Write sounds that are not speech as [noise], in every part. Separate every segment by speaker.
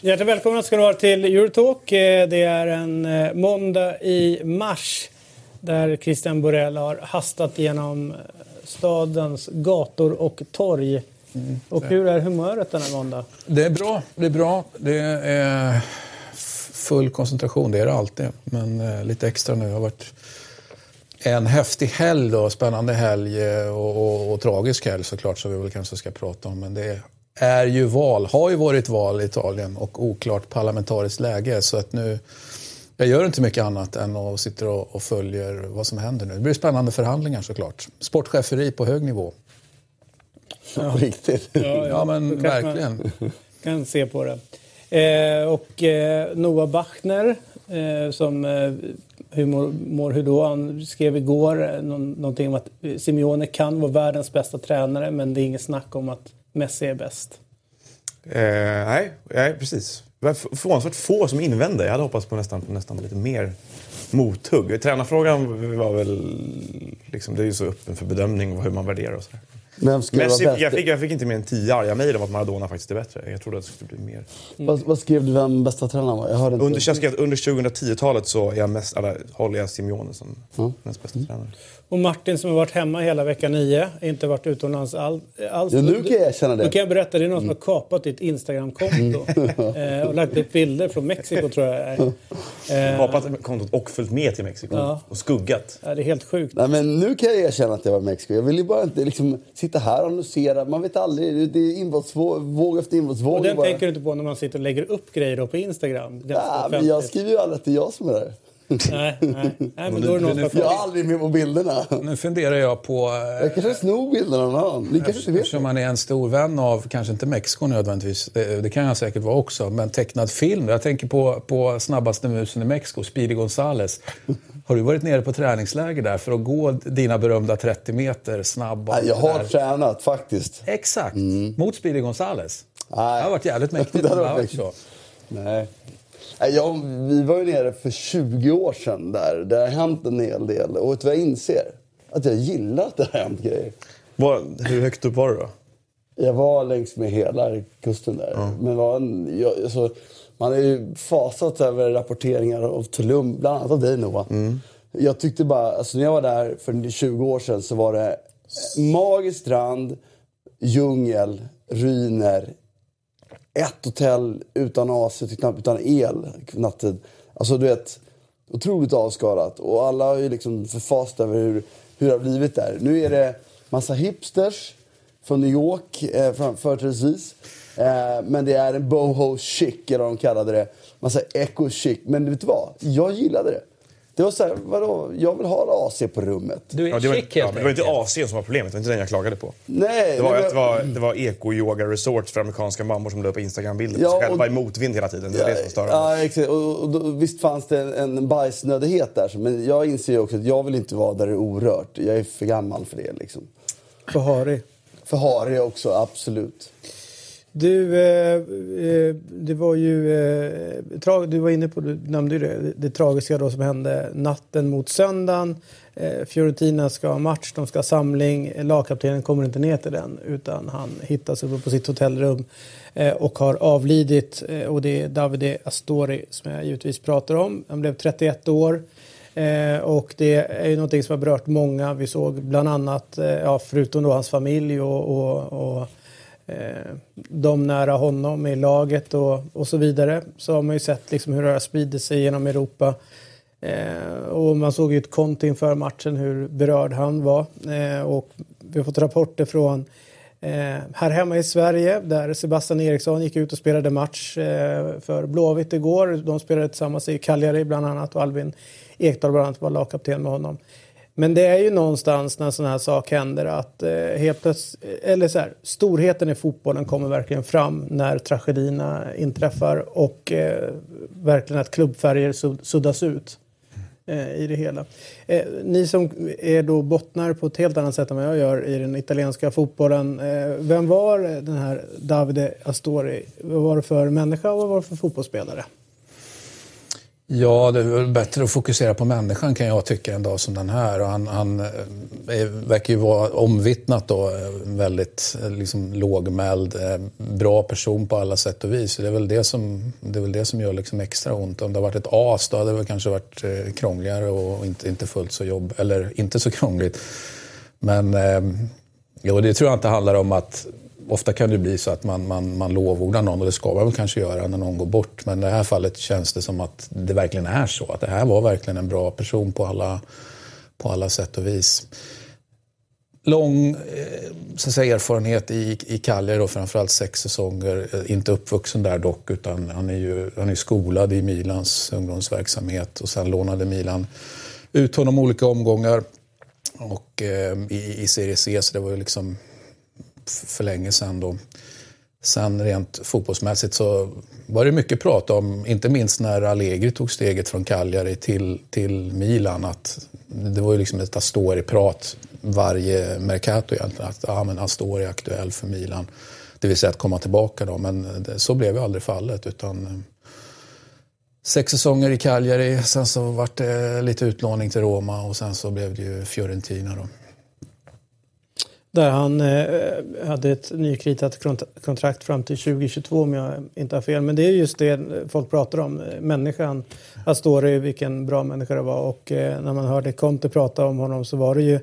Speaker 1: Hjärtligt välkomna ska ni vara till Eurotalk. Eh, det är en eh, måndag i mars där Christian Borell har hastat genom eh, stadens gator och torg. Mm. Och hur är humöret denna måndag?
Speaker 2: Det är bra. Det är bra. Det är full koncentration, det är det alltid. Men lite extra nu. Det har varit en häftig helg då, spännande helg och, och, och tragisk helg såklart som vi väl kanske ska prata om. Men det är ju val, har ju varit val i Italien och oklart parlamentariskt läge. Så att nu, jag gör inte mycket annat än att sitta och, och följer vad som händer nu. Det blir spännande förhandlingar såklart. Sportcheferi på hög nivå.
Speaker 3: Ja. Riktigt?
Speaker 2: Ja, ja. ja men verkligen.
Speaker 1: kan se på det. Eh, och eh, Noah Bachner eh, som eh, hur mår, mår hur då? Han skrev igår eh, någon, någonting om att eh, Simeone kan vara världens bästa tränare men det är inget snack om att Messi är bäst?
Speaker 4: Eh, nej, nej, precis. Det var förvånansvärt få som invände. Jag hade hoppats på nästan, nästan lite mer mothugg. Tränarfrågan var väl... Liksom, det är ju så öppen för bedömning och hur man värderar och sådär. Messi? Jag fick, jag fick inte mer än tio arga mejl om att Maradona faktiskt är bättre. Jag trodde att det skulle bli mer.
Speaker 3: Mm. Vad, vad, skrev du vem bästa tränaren var? Jag hörde
Speaker 4: inte. Under, under 2010-talet så är jag mest, eller, håller jag Simeone som mm. näst bästa mm. tränare.
Speaker 1: Och Martin som har varit hemma hela vecka nio, inte varit utomlands all, alls.
Speaker 3: Ja, nu kan jag känna det.
Speaker 1: Nu kan jag berätta, det är någon som har kapat ditt Instagramkonto mm. [laughs] eh, och lagt upp bilder från Mexiko tror jag.
Speaker 4: Eh, kapat kontot och följt med till Mexiko ja. och skuggat.
Speaker 1: Ja, det är helt sjukt.
Speaker 3: Nej, men nu kan jag erkänna att jag var i Mexiko. Jag vill ju bara inte liksom, sitta här och annonsera. Man vet aldrig. Det är inbrottsvåg efter inbrottsvåg.
Speaker 1: Och den bara... tänker du inte på när man sitter och lägger upp grejer på Instagram?
Speaker 3: Ja, men jag skriver ju aldrig att det är jag som är där
Speaker 1: nej, nej. [laughs] nej men då är det
Speaker 3: jag är aldrig med på bilderna.
Speaker 2: Nu funderar jag på...
Speaker 3: Jag kanske snor bilderna av någon annan.
Speaker 2: Eftersom man är en stor vän av, kanske inte Mexiko nödvändigtvis, det, det, kan jag säkert vara också, men tecknad film. Jag tänker på, på snabbaste musen i Mexiko, Speedy Gonzales. Har du varit nere på träningsläger där för att gå dina berömda 30 meter snabba?
Speaker 3: Jag har tränat faktiskt.
Speaker 2: Exakt, mm. mot Speedy Gonzales. Nej. Det har varit jävligt [laughs] mäktigt. det har varit
Speaker 3: Nej. Ja, vi var ju nere för 20 år sedan där. Det har hänt en hel del. Och vet du vad jag inser? Att jag gillar att det har hänt grejer.
Speaker 4: Var, hur högt upp var du då?
Speaker 3: Jag var längs med hela kusten där. Mm. Men var en, jag, alltså, man har ju fasat över rapporteringar av Tulum, bland annat av dig Noah. Mm. Jag tyckte bara, alltså när jag var där för 20 år sedan så var det magisk strand, djungel, ruiner, ett hotell utan AC, knappt utan el nattetid. Alltså du vet, otroligt avskalat. Och alla har ju liksom förfasade över hur, hur det har blivit där. Nu är det massa hipsters från New York, eh, företrädesvis. Eh, men det är en boho chic, eller vad de kallade det. Massa eco chic. Men vet du vad? Jag gillade det. Det var såhär, vadå? Jag vill ha AC på rummet.
Speaker 1: Du är
Speaker 4: ja,
Speaker 1: det, var,
Speaker 4: chic, ja, det var inte AC som var problemet, det var inte den jag klagade på.
Speaker 3: Nej,
Speaker 4: det var, det var, det var eko-yoga resort för amerikanska mammor som la upp Instagram-bilder ja, själva i motvind hela tiden. Det ja, det som
Speaker 3: Ja, exakt. Och, och då, visst fanns det en, en bajsnödighet där, men jag inser ju också att jag vill inte vara där det är orört. Jag är för gammal för det liksom.
Speaker 1: För harig?
Speaker 3: För harig också, absolut.
Speaker 1: Du, eh, eh, det var ju... Eh, du var inne på, du nämnde det, det tragiska då som hände natten mot söndagen. Eh, Fiorentina ska ha match, de ska ha samling. Lagkaptenen kommer inte ner till den utan han hittas uppe på sitt hotellrum eh, och har avlidit. Eh, och det är Davide Astori som jag givetvis pratar om. Han blev 31 år. Eh, och det är ju någonting som har berört många. Vi såg bland annat, eh, ja, förutom då hans familj och, och, och Eh, de nära honom i laget och, och så vidare. Så har man ju sett liksom hur det har spridit sig genom Europa. Eh, och man såg ju ett konto inför matchen hur berörd han var. Eh, och vi har fått rapporter från eh, här hemma i Sverige där Sebastian Eriksson gick ut och spelade match eh, för Blåvitt igår. De spelade tillsammans i Cagliari bland annat och Albin Ekdal bland annat var lagkapten med honom. Men det är ju någonstans när sådana här saker händer att eh, helt plötsligt, eller så här, storheten i fotbollen kommer verkligen fram när tragedierna inträffar och eh, verkligen att klubbfärger suddas ut eh, i det hela. Eh, ni som är då bottnar på ett helt annat sätt än vad jag gör i den italienska fotbollen. Eh, vem var den här Davide Astori? Vad var det för människa och vad var det för fotbollsspelare?
Speaker 2: Ja, det är väl bättre att fokusera på människan kan jag tycka en dag som den här. Och han, han eh, är, verkar ju vara omvittnat då, eh, väldigt eh, liksom, lågmäld, bra person på alla sätt och vis. Det är väl det som, det är väl det som gör liksom extra ont. Om det har varit ett as då hade det väl kanske varit krångligare och inte, inte fullt så jobb, eller inte så krångligt. Men jo, det tror jag inte handlar om att ofta kan det bli så att man, man, man lovordar någon och det ska man kanske göra när någon går bort. Men i det här fallet känns det som att det verkligen är så. Att det här var verkligen en bra person på alla, på alla sätt och vis. Lång eh, så säga, erfarenhet i, i Cagliari då, framförallt sex säsonger. Eh, inte uppvuxen där dock utan han är ju han är skolad i Milans ungdomsverksamhet och sen lånade Milan ut honom olika omgångar och eh, i, i Serie C så det var ju liksom för länge sedan. Då. Sen rent fotbollsmässigt så var det mycket prat om, inte minst när Allegri tog steget från Cagliari till, till Milan, att det var ju liksom ett Astori-prat varje Mercato egentligen, att ja, men Astori är aktuell för Milan. Det vill säga att komma tillbaka då, men det, så blev ju aldrig fallet. utan eh, Sex säsonger i Cagliari, sen så vart det lite utlåning till Roma och sen så blev det ju Fiorentina. Då.
Speaker 1: Där han eh, hade ett nykritat kontrakt fram till 2022 om jag inte har fel. Men det är just det folk pratar om, eh, människan. Astori, vilken bra människa det var. Och eh, när man hörde Conte prata om honom så var det ju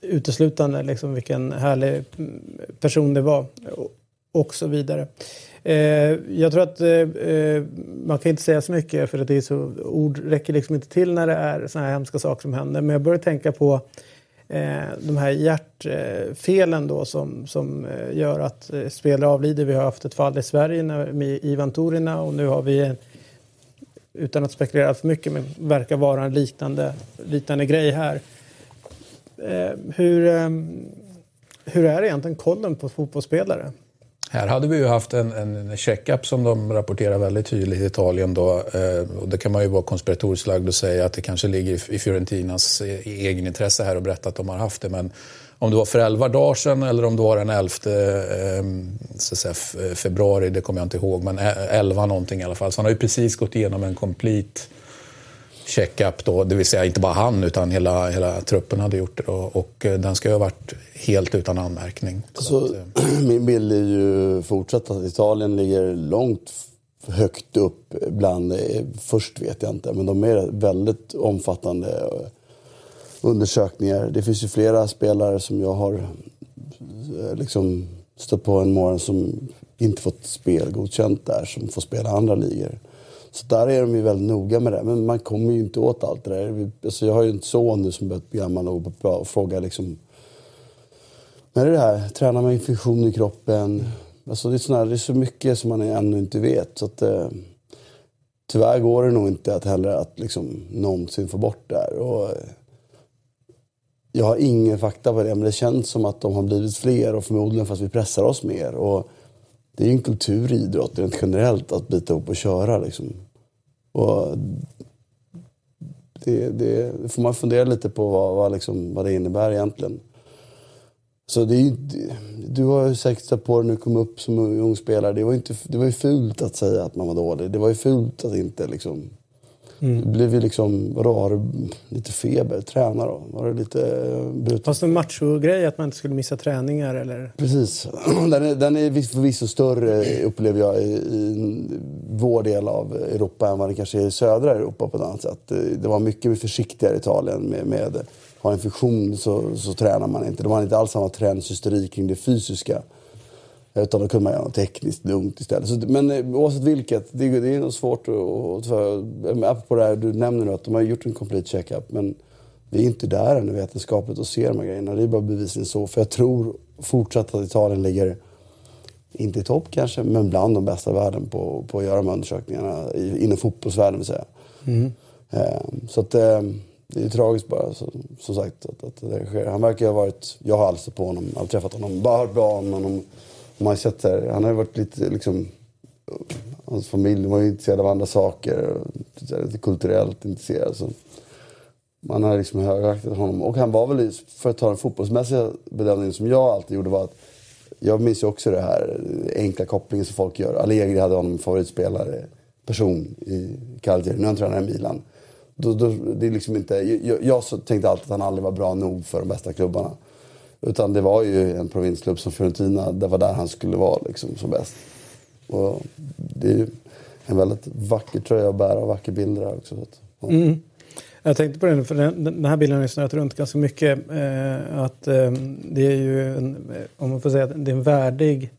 Speaker 1: uteslutande liksom vilken härlig mm, person det var. Och så vidare. Eh, jag tror att eh, eh, man kan inte säga så mycket för att det är så, ord räcker liksom inte till när det är såna här hemska saker som händer. Men jag börjar tänka på Eh, de här hjärtfelen då som, som eh, gör att eh, spelare avlider. Vi har haft ett fall i Sverige med Ivan Torina och nu har vi utan att spekulera för mycket, men verkar vara en liknande, liknande grej här. Hur, ehm, hur är egentligen kollen på fotbollsspelare?
Speaker 2: Här hade vi ju haft en, en checkup som de rapporterar väldigt tydligt i Italien. Då, eh, och det kan man ju vara konspiratoriskt lagd och säga att det kanske ligger i Fiorentinas eh, e, egen intresse här att berätta att de har haft det. Men om det var för 11 dagar sedan eller om det var den 11 eh, säga, februari, det kommer jag inte ihåg, men e, 11 någonting i alla fall. Så han har ju precis gått igenom en complete checkup då, det vill säga inte bara han utan hela, hela truppen hade gjort det då, och eh, den ska ju ha varit helt utan anmärkning.
Speaker 3: Så att, eh, [clears throat] min bild är ju fortsatt att Italien ligger långt högt upp bland, eh, först vet jag inte, men de är väldigt omfattande undersökningar. Det finns ju flera spelare som jag har liksom stött på en morgon som inte fått spel godkänt där, som får spela andra ligor. Så där är de ju väldigt noga med det. Men man kommer ju inte åt allt det där. Alltså jag har ju en son nu som börjat bli gammal nog och fråga liksom... När är det här? Tränar man infektion i kroppen. Alltså det, är såna, det är så mycket som man ännu inte vet. Så att, eh, tyvärr går det nog inte att heller att liksom någonsin få bort det här. Och, eh, jag har ingen fakta på det, men det känns som att de har blivit fler och förmodligen för att vi pressar oss mer. Och det är ju en kultur i idrott rent generellt att bita ihop och köra. Liksom. Och det, det, det, får man fundera lite på vad, vad, liksom, vad det innebär egentligen. Så det är, du har ju säkert sett på det när du kom upp som ung spelare. Det var, inte, det var ju fult att säga att man var dålig. Det var ju fult att inte liksom Mm. Blev ju liksom, du lite feber? Träna då. Var det lite eh, brutet?
Speaker 1: Fast en machogrej att man inte skulle missa träningar eller?
Speaker 3: Precis. [clears throat] Den är, den är förvisso större upplever jag i, i vår del av Europa än vad det kanske är i södra Europa på ett annat sätt. Det var mycket försiktigare i Italien med, med har en infektion så, så tränar man inte. De har inte alls samma trendshysteri kring det fysiska. Utan då kunde man göra något tekniskt lugnt istället. Så, men eh, oavsett vilket, det, det är nog svårt att... Apropå det här du nämner nu, att de har gjort en complete checkup. Men vi är inte där ännu vetenskapligt och ser de här grejerna. Det är bara bevisligen så. För jag tror fortsatt att Italien ligger, inte i topp kanske, men bland de bästa i världen på, på att göra de här undersökningarna. Inom fotbollsvärlden vill säga. Mm. Eh, så att eh, det är tragiskt bara, så, som sagt, att, att det sker. Han verkar ha varit... Jag har alltså på honom, aldrig träffat honom, bara hört bra om honom man har sett här, han har ju varit lite liksom... Hans familj var ju intresserad av andra saker. Lite kulturellt intresserad. Så man har liksom högaktat honom. Och han var väl, för att ta den fotbollsmässiga bedömningen som jag alltid gjorde var att jag minns ju också det här enkla kopplingen som folk gör. Allegri hade honom favoritspelare. person i Cagliari. Nu är han tränare i Milan. Då, då, det är liksom inte, jag, jag tänkte alltid att han aldrig var bra nog för de bästa klubbarna. Utan det var ju en provinsklubb som Fiorentina, det var där han skulle vara liksom, som bäst. Och det är ju en väldigt vacker tröja att bära och vacker bild där också. Så att, ja.
Speaker 1: Mm. Jag tänkte på den, för den, den här bilden har ju snurrat runt ganska mycket. Eh, att eh, det är ju, en, eh, om man får säga det är en värdig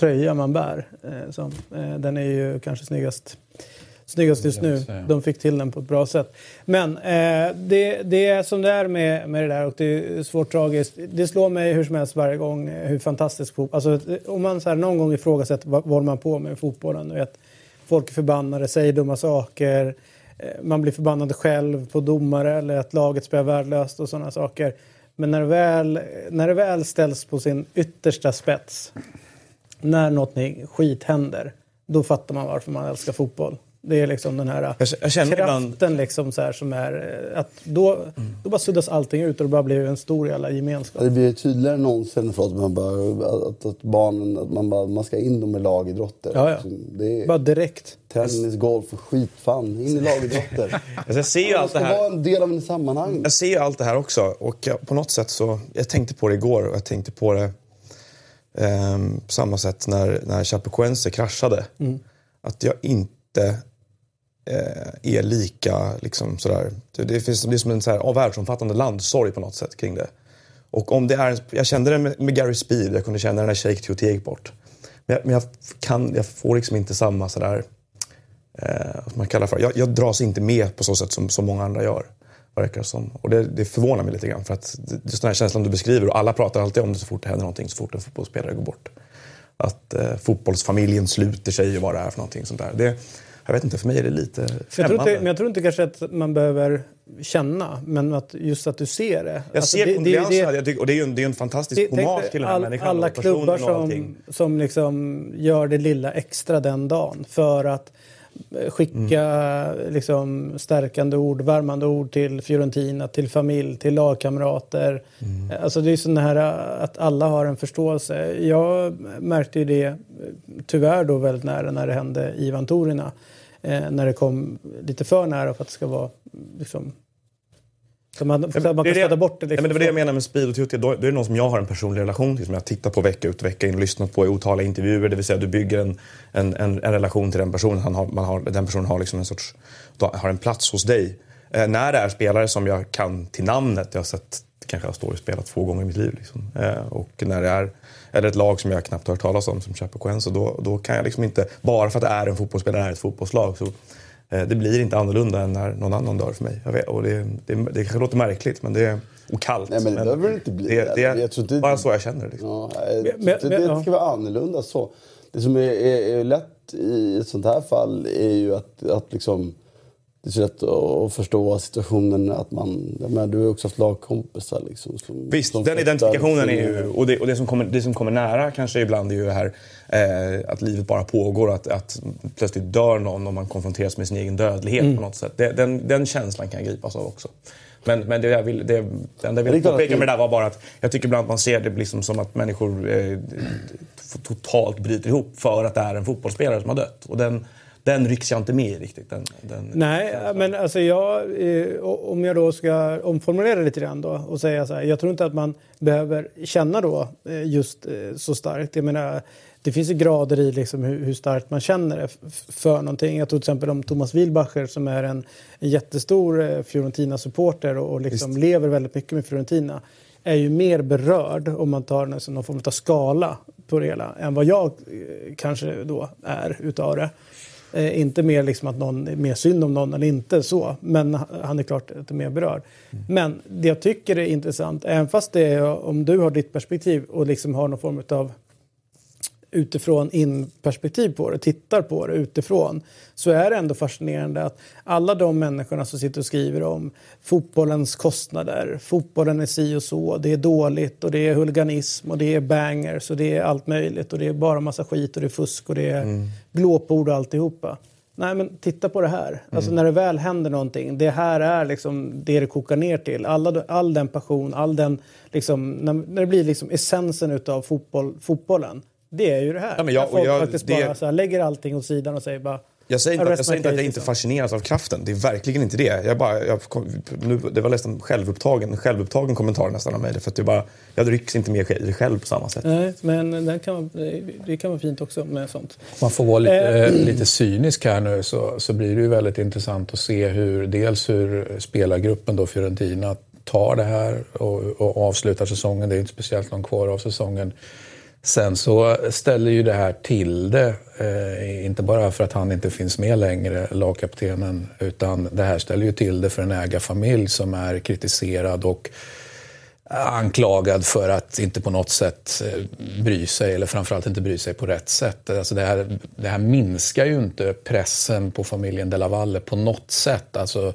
Speaker 1: tröja man bär. Eh, som, eh, den är ju kanske snyggast, snyggast just nu. De fick till den på ett bra sätt. Men eh, det, det är som det är med, med det där och det är svårt tragiskt. Det slår mig hur som helst varje gång eh, hur fantastisk fotboll... Alltså, om man så här, någon gång ifrågasätter vad, vad man på med fotbollen. Vet, folk är förbannade, säger dumma saker. Eh, man blir förbannad själv på domare eller att laget spelar värdelöst och sådana saker. Men när det, väl, när det väl ställs på sin yttersta spets, när något skit händer, då fattar man varför man älskar fotboll. Det är liksom den här
Speaker 4: jag, jag kraften
Speaker 1: ibland... liksom så som är... Eh, att då, mm. då bara suddas allting ut och det bara blir en stor jävla gemenskap.
Speaker 3: Det blir tydligare än någonsin för att, man bara, att, att barnen att man, bara, man ska in dem i lagidrotter.
Speaker 1: Ja, ja. Det är, bara direkt.
Speaker 3: Tennis, golf och skit. Fan, in i lagidrotter.
Speaker 4: alltså [laughs] jag ser ju allt det här.
Speaker 3: vara en del av en sammanhang.
Speaker 4: Jag ser ju allt det här också. Och jag, på något sätt så... Jag tänkte på det igår och jag tänkte på det eh, på samma sätt när, när Chapecoense kraschade. Mm. Att jag inte eh, är lika liksom sådär. Det, finns, det är som en så här, världsomfattande landsorg på något sätt kring det. Och om det är, jag kände det med, med Gary Speed, jag kunde känna det när Shake Tutti gick bort. Men, jag, men jag, kan, jag får liksom inte samma sådär, eh, vad man kallar för, jag, jag dras inte med på så sätt som, som många andra gör. Verkar som. Och det, det förvånar mig lite grann för att just den här känslan du beskriver och alla pratar alltid om det så fort det händer någonting, så fort en fotbollsspelare går bort. Att eh, fotbollsfamiljen sluter sig och vad det är för någonting sånt där. Det, jag vet inte, för mig är det lite
Speaker 1: främmande. Jag inte, men jag tror inte kanske att man behöver känna, men att just att du ser det.
Speaker 4: Jag alltså ser kondolenserna och det är ju en, det är en fantastisk hommage till den här människan.
Speaker 1: Alla klubbar som, som liksom gör det lilla extra den dagen för att eh, skicka mm. liksom, stärkande ord, värmande ord till Fiorentina, till familj, till lagkamrater. Mm. Alltså det är sån här att alla har en förståelse. Jag märkte ju det tyvärr då väldigt nära när det hände Ivan Torina eh, när det kom lite för nära för att det ska vara liksom, så man, så man kan stöta bort det. Liksom.
Speaker 4: Ja, men det var det jag menar med Speed och Tutti. Då, då är det någon som jag har en personlig relation till. Som jag tittar på vecka ut och vecka in och lyssnat på i otaliga intervjuer. Det vill säga du bygger en, en, en, en relation till den personen. Han har, man har, den personen har, liksom en sorts, har en plats hos dig. Eh, när det är spelare som jag kan till namnet. Jag har sett kanske jag står och spelat två gånger i mitt liv. Liksom. Eh, och när det är eller ett lag som jag knappt har hört talas om som Chapecoense. Då, då kan jag liksom inte, bara för att det är en fotbollsspelare, är ett fotbollslag, så eh, det blir inte annorlunda än när någon annan dör för mig. Jag vet, och det, det, det kanske låter märkligt, men det är och kallt.
Speaker 3: Nej, men det behöver inte bli. Det,
Speaker 4: det jag tror inte, bara så jag känner. Liksom.
Speaker 3: Ja, jag men, men, det ska vara annorlunda så. Det som är, är, är lätt i ett sånt här fall är ju att, att liksom det är så lätt att förstå situationen att man... Men du har också haft lagkompisar. Liksom,
Speaker 4: som, Visst, som den identifikationen är ju... Och, det, och det, som kommer, det som kommer nära kanske ibland är ju det här eh, att livet bara pågår. Att, att plötsligt dör någon och man konfronteras med sin egen dödlighet mm. på något sätt. Det, den, den känslan kan jag gripas av också. Men, men det jag vill, det, det enda jag vill påpeka med det där var bara att jag tycker ibland att man ser det liksom som att människor eh, totalt bryter ihop för att det är en fotbollsspelare som har dött. Och den, den rycks jag inte med i riktigt. Den, den,
Speaker 1: Nej, men alltså jag, eh, om jag då ska omformulera lite grann då och säga så här. Jag tror inte att man behöver känna då eh, just eh, så starkt. Jag menar, det finns ju grader i liksom hur, hur starkt man känner det för någonting. Jag tror till exempel om Thomas Wilbacher som är en, en jättestor Fiorentina-supporter och, och liksom lever väldigt mycket med Fiorentina är ju mer berörd om man tar någon, någon form av skala på det hela än vad jag kanske då är utav det. Eh, inte mer liksom att någon är mer synd om någon eller inte så, men han är klart lite mer berörd. Mm. Men det jag tycker är intressant, även fast det är om du har ditt perspektiv och liksom har någon form av utifrån in-perspektiv på det, tittar på det utifrån, så är det ändå fascinerande att alla de människorna som sitter och skriver om fotbollens kostnader, fotbollen är si och så, det är dåligt och det är huliganism och det är bangers och det är allt möjligt och det är bara massa skit och det är fusk och det är mm. glåpord och alltihopa. Nej men titta på det här. Alltså, mm. Alltså när det väl händer någonting, det här är liksom det det kokar ner till. Alla, all den passion, all den liksom, när, när det blir liksom essensen utav fotboll, fotbollen det är ju det här. Ja, men jag, folk jag, faktiskt det... bara så här, lägger allting åt sidan och säger bara
Speaker 4: Jag säger inte, jag säger inte att jag inte fascineras av kraften. Det är verkligen inte det. Jag bara, jag, nu, det var nästan självupptagen, självupptagen kommentar nästan av mig. För att jag, bara, jag rycks inte med i det själv på samma sätt.
Speaker 1: Nej, men det kan, det kan vara fint också med sånt.
Speaker 2: Man får vara lite, eh. [clears throat] lite cynisk här nu så, så blir det ju väldigt intressant att se hur dels hur spelargruppen då Fiorentina tar det här och, och avslutar säsongen. Det är inte speciellt långt kvar av säsongen. Sen så ställer ju det här till det, eh, inte bara för att han inte finns med längre, lagkaptenen, utan det här ställer ju till det för en ägarfamilj som är kritiserad och anklagad för att inte på något sätt eh, bry sig, eller framförallt inte bry sig på rätt sätt. Alltså det, här, det här minskar ju inte pressen på familjen De La Valle på något sätt. Alltså,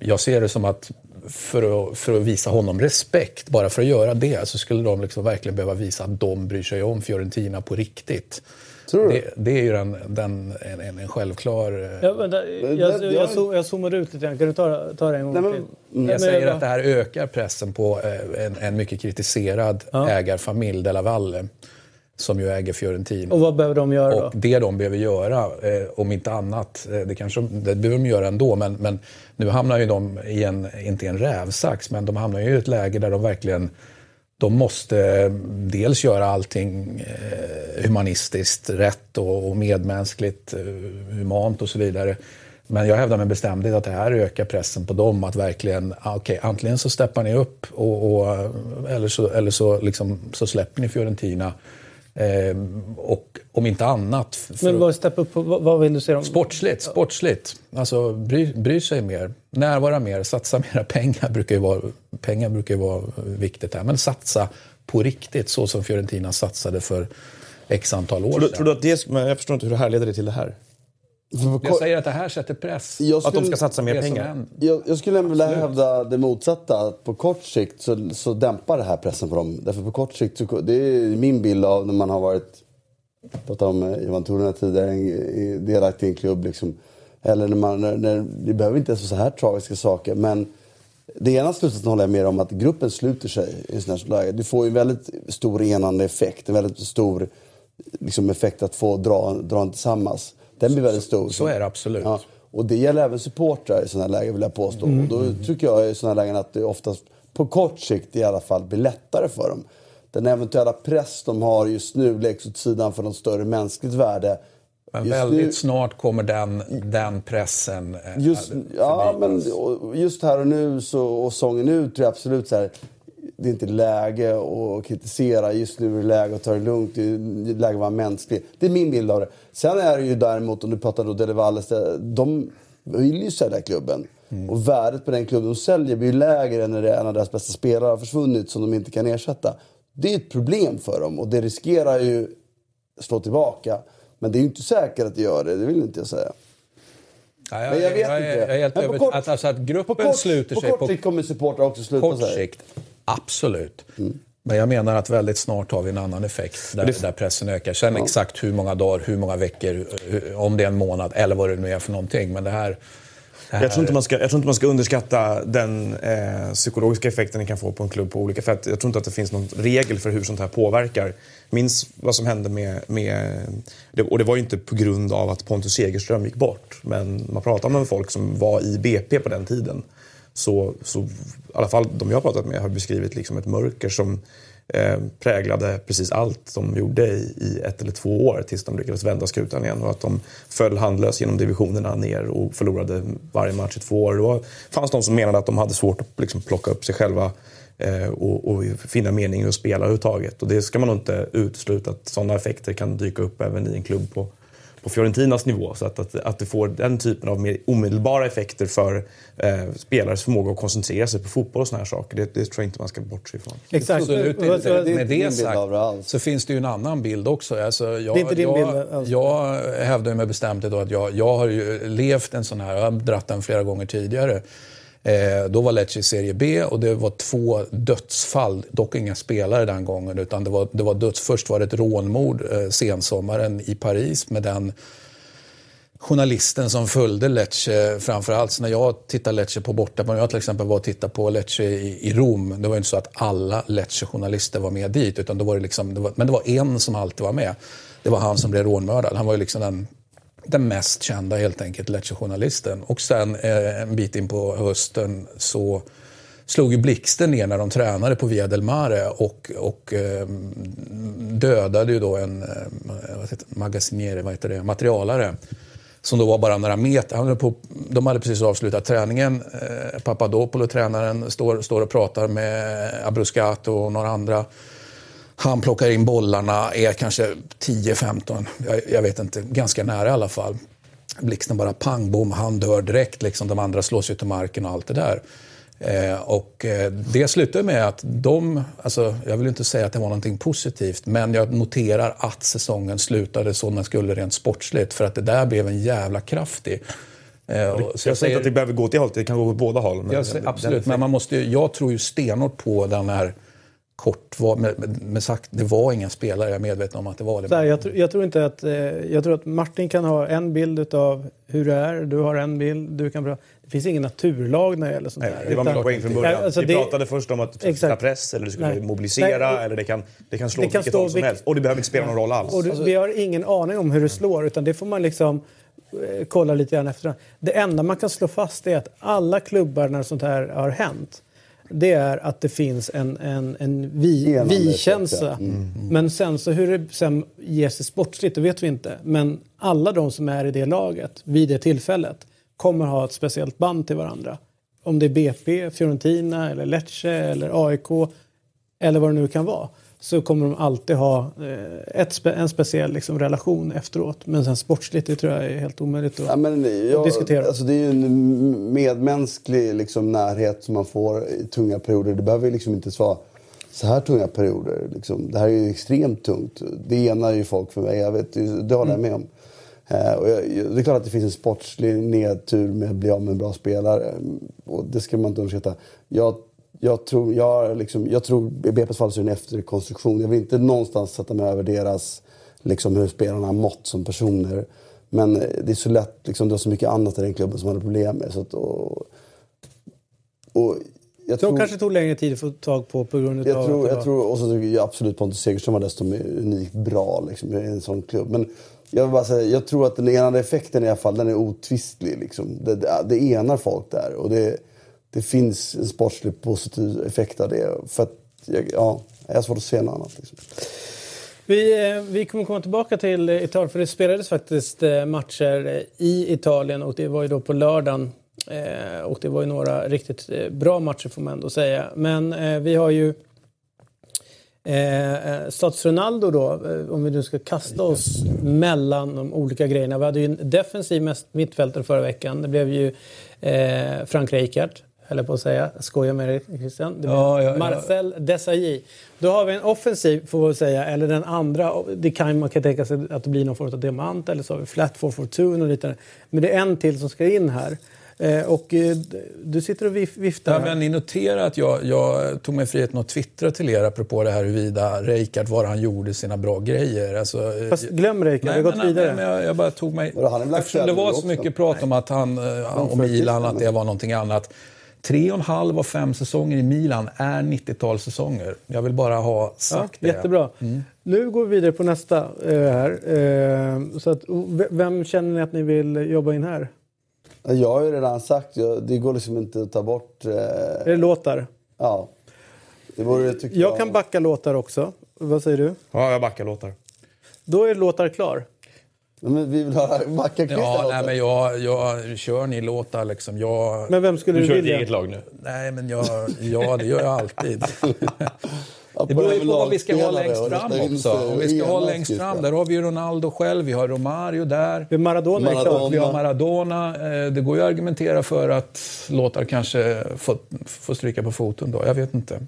Speaker 2: jag ser det som att för att, för att visa honom respekt, bara för att göra det, så skulle de liksom verkligen behöva visa att de bryr sig om Fiorentina på riktigt. Tror du? Det, det är ju den, den, en, en självklar... Eh,
Speaker 1: ja, vänta, jag, jag, jag, jag zoomar ut lite grann. Kan du ta, ta det en gång Nej, men, till?
Speaker 2: Mm. Jag säger att det här ökar pressen på eh, en, en mycket kritiserad ja. ägarfamilj, De La Valle som ju äger Fiorentina.
Speaker 1: Och vad behöver de göra
Speaker 2: då? Och det de behöver göra, eh, om inte annat, eh, det, kanske, det behöver de göra ändå, men, men nu hamnar ju de i en, inte i en rävsax, men de hamnar ju i ett läge där de verkligen de måste dels göra allting eh, humanistiskt rätt och, medmänskligt, eh, humant och så vidare. Men jag hävdar med bestämdhet att det här ökar pressen på dem att verkligen, ah, okej, okay, antingen så steppar ni upp och, och, eller så, eller så, liksom, så släpper ni Fiorentina och om inte annat...
Speaker 1: Men vad, step upp, vad, vad vill du säga? Om?
Speaker 2: Sportsligt, sportsligt. Alltså bry, bry sig mer, närvara mer, satsa [laughs] mera pengar brukar ju vara, pengar brukar ju vara viktigt här. Men satsa på riktigt så som Fiorentina satsade för x antal år
Speaker 4: tror du, sedan. Tror du att det, men jag förstår inte hur det här leder till det här.
Speaker 2: Jag säger att det här sätter press.
Speaker 4: Skulle, att de ska satsa mer pengar.
Speaker 3: Jag, jag skulle vilja hävda det motsatta. Att på kort sikt så, så dämpar det här pressen på dem. Därför på kort sikt, så, det är min bild av när man har varit, jag pratade om eh, Ivan Toruna tidigare, delaktig i en klubb. Liksom. Eller när man, när, när, det behöver inte ens vara så här tragiska saker. Men det ena slutsatsen håller jag med om att gruppen sluter sig i här läge. Du får ju en väldigt stor enande effekt. En väldigt stor liksom, effekt att få dra, dra en tillsammans. Den blir väldigt stor.
Speaker 2: Så är det absolut. Ja.
Speaker 3: Och det gäller även supportrar i sådana här lägen vill jag påstå. Mm. Och då tycker jag i sådana här lägen att det oftast, på kort sikt i alla fall, blir lättare för dem. Den eventuella press de har just nu läggs åt sidan för något större mänskligt värde.
Speaker 2: Men just väldigt nu, snart kommer den, den pressen
Speaker 3: eh, just, Ja, men just här och nu så, och sången ut tror jag absolut så här, det är inte läge att kritisera. Just nu är det läge att ta det lugnt. Det är läge att vara mänsklig. Det är min bild av det. Sen är det ju däremot, om du pratar om Dele Valles, de vill ju sälja klubben. Mm. Och värdet på den klubben de säljer blir lägre än när en av deras bästa spelare har försvunnit som de inte kan ersätta. Det är ett problem för dem och det riskerar ju slå tillbaka. Men det är ju inte säkert att det gör det, det vill inte jag säga.
Speaker 2: Ja, jag, men jag vet jag, inte. Jag är helt övertygad att, alltså att gruppen
Speaker 3: kort,
Speaker 2: sluter
Speaker 3: på
Speaker 2: sig...
Speaker 3: På kort sikt kommer supportrar också sluta
Speaker 2: sig. Sikt, absolut. Mm. Men jag menar att väldigt snart har vi en annan effekt där, det... där pressen ökar. Sen ja. exakt hur många dagar, hur många veckor, om det är en månad eller vad det nu är för någonting. Men det här...
Speaker 4: Det här... Jag, tror inte man ska, jag tror inte man ska underskatta den eh, psykologiska effekten det kan få på en klubb på olika sätt. Jag tror inte att det finns någon regel för hur sånt här påverkar. Minns vad som hände med... med och det var ju inte på grund av att Pontus Segerström gick bort. Men man pratar med folk som var i BP på den tiden så, så i alla fall de jag har pratat med har beskrivit liksom ett mörker som eh, präglade precis allt de gjorde i, i, ett eller två år tills de lyckades vända skutan igen och att de föll handlöst genom divisionerna ner och förlorade varje match i två år. Då fanns de som menade att de hade svårt att liksom, plocka upp sig själva eh, och, och, finna mening i att spela överhuvudtaget. Och det ska man nog inte utesluta att sådana effekter kan dyka upp även i en klubb på på Fiorentinas nivå. Så att, att, att det får den typen av mer omedelbara effekter för eh, spelares förmåga att koncentrera sig på fotboll och såna här saker. Det, det tror jag inte man ska bortse ifrån.
Speaker 2: Exakt. Absolut inte. Med det sagt så finns det ju en annan bild också. Alltså, jag, det är inte din jag, bild alls. Jag hävdar med bestämdhet att jag, jag har ju levt en sån här, jag har dratt den flera gånger tidigare. Eh, då var Lecce i Serie B och det var två dödsfall, dock inga spelare den gången. utan det var, det var döds, Först var det ett rånmord eh, sensommaren i Paris med den journalisten som följde Lecce framförallt. När jag tittar Lecce på borta, när jag till exempel var och tittade på Lecce i, i Rom, det var inte så att alla Lecce-journalister var med dit, utan då var det liksom, det var, men det var en som alltid var med. Det var han som blev rånmördad. Han var ju liksom den den mest kända helt enkelt Lecce-journalisten. Och sen eh, en bit in på hösten så slog ju blixten ner när de tränade på Via del Mare och, och eh, dödade ju då en eh, vad heter, vad heter det, materialare som då var bara några meter. På, de hade precis avslutat träningen. Eh, Papadopoulos, tränaren, står, står och pratar med Abruscato och några andra. Han plockar in bollarna, är kanske 10-15, jag, jag, vet inte, ganska nära i alla fall. Blixten bara pang, bom, han dör direkt. Liksom. De andra slås ju till marken och allt det där. Eh, och eh, det slutade med att de, alltså, jag vill inte säga att det var någonting positivt, men jag noterar att säsongen slutade som den skulle rent sportsligt. För att det där blev en jävla kraftig.
Speaker 4: Eh, jag, jag säger inte att det behöver gå till hållet, det kan gå åt båda håll.
Speaker 2: Men säger, absolut, men man måste, jag tror ju stenhårt på den här kort var, med, med, med, sagt, det var inga spelare, jag är medveten om att det var det.
Speaker 1: här, jag, tr jag, tror inte att, eh, jag tror att Martin kan ha en bild av hur det är, du har en bild, du kan bra. Det finns ingen naturlag när det gäller sånt
Speaker 4: Nej, Det var min poäng från början. Alltså, Vi det, pratade först om att sätta press, eller du skulle Nej. mobilisera, Nej. eller det kan, det kan slå det kan vilket håll som helst. Och det behöver inte spela någon roll alls.
Speaker 1: Och du,
Speaker 4: alltså,
Speaker 1: vi har ingen aning om hur det slår, utan det får man liksom eh, kolla lite grann efter. Det enda man kan slå fast är att alla klubbar när sånt här har hänt det är att det finns en, en, en vi, vi-känsla. Mm. Mm. Men sen så hur det sen ger sig sportsligt, det vet vi inte. Men alla de som är i det laget vid det tillfället kommer ha ett speciellt band till varandra. Om det är BP, Fiorentina, eller Lecce eller AIK eller vad det nu kan vara så kommer de alltid ha eh, ett, en speciell liksom, relation efteråt. Men sen sportsligt, det tror jag är helt omöjligt att, ja, men jag, att diskutera.
Speaker 3: Alltså, det är ju en medmänsklig liksom, närhet som man får i tunga perioder. Det behöver liksom inte vara så här tunga perioder. Liksom. Det här är ju extremt tungt. Det enar ju folk för mig. Jag vet, det håller jag med om. Eh, och jag, det är klart att det finns en sportslig nedtur med att bli av med en bra spelare. Och det ska man inte underskatta. Jag jag tror, jag, liksom, jag tror i BP's fall så är det en efterkonstruktion. Jag vill inte någonstans sätta mig över deras, liksom, hur spelarna har mått som personer. Men eh, det är så lätt, liksom, det var så mycket annat i den klubben som hade problem med. Så att, och,
Speaker 1: och jag tror, kanske tog längre tid att få tag på på grund
Speaker 3: jag av... Tror, jag tror, och så tycker jag absolut Pontus Segerström var desto unikt bra liksom, i en sån klubb. Men jag vill bara säga, jag tror att den enande effekten i alla fall, den är otvistlig. Liksom. Det, det, det enar folk där. Och det, det finns en sportslig positiv effekt av det. För att, ja, jag har svårt att se något annat. Liksom.
Speaker 1: Vi, eh, vi kommer komma tillbaka till Italien, för det spelades faktiskt eh, matcher i Italien och det var ju då på lördagen. Eh, och det var ju några riktigt bra matcher får man ändå säga. Men vi har ju Eh, Status Ronaldo då, om vi nu ska kasta oss mellan de olika grejerna. Vi hade ju en defensiv mittfältare förra veckan. Det blev ju eh, Frank Rijkaard höll på att säga. Skojar med dig Christian. Ja, ja, Marcel ja. Desailly. Då har vi en offensiv får vi säga, eller den andra. Det kan, man kan tänka sig att det blir någon form av diamant eller så har vi flat 442 och liknande. Men det är en till som ska in här. Eh, och eh, du sitter och viftar.
Speaker 2: Ja, men ni noterar att jag, jag tog mig friheten att twittra till er apropå det här huruvida Reikard var han gjorde sina bra grejer. Alltså,
Speaker 1: Fast glöm Reikard, vi har gått vidare.
Speaker 2: Nej, jag, jag, bara tog mig... Eftersom det var så mycket prat om att han, eh, om Milan, att det var någonting annat. Tre och en halv av fem säsonger i Milan är 90-talssäsonger. Jag vill bara ha sagt
Speaker 1: ja, det. Jättebra. Mm. Nu går vi vidare på nästa eh, här. Eh, så att, vem känner ni att ni vill jobba in här?
Speaker 3: Jag har ju redan sagt, det går liksom inte att ta bort... Eh...
Speaker 1: Är det låtar?
Speaker 3: Ja. Det vore, jag,
Speaker 1: jag kan backa låtar också. Vad säger du?
Speaker 4: Ja, jag backar låtar.
Speaker 1: Då är låtar klar.
Speaker 3: Men vi vill ha Mackan
Speaker 2: Ja, nej, men jag, jag kör ni låtar liksom. Jag,
Speaker 1: men vem skulle du,
Speaker 4: du
Speaker 1: vilja?
Speaker 4: Du kör eget lag nu?
Speaker 2: Nej, men jag, ja, det gör jag alltid. [laughs] Det beror ju på vad vi ska ha längst fram också. Om vi ska ha längst fram, där har vi Ronaldo själv, vi har Romario där.
Speaker 1: Vi Maradona, Maradona.
Speaker 2: Vi har Maradona. Eh, det går ju att argumentera för att låtar kanske får, får stryka på foten då. Jag vet inte.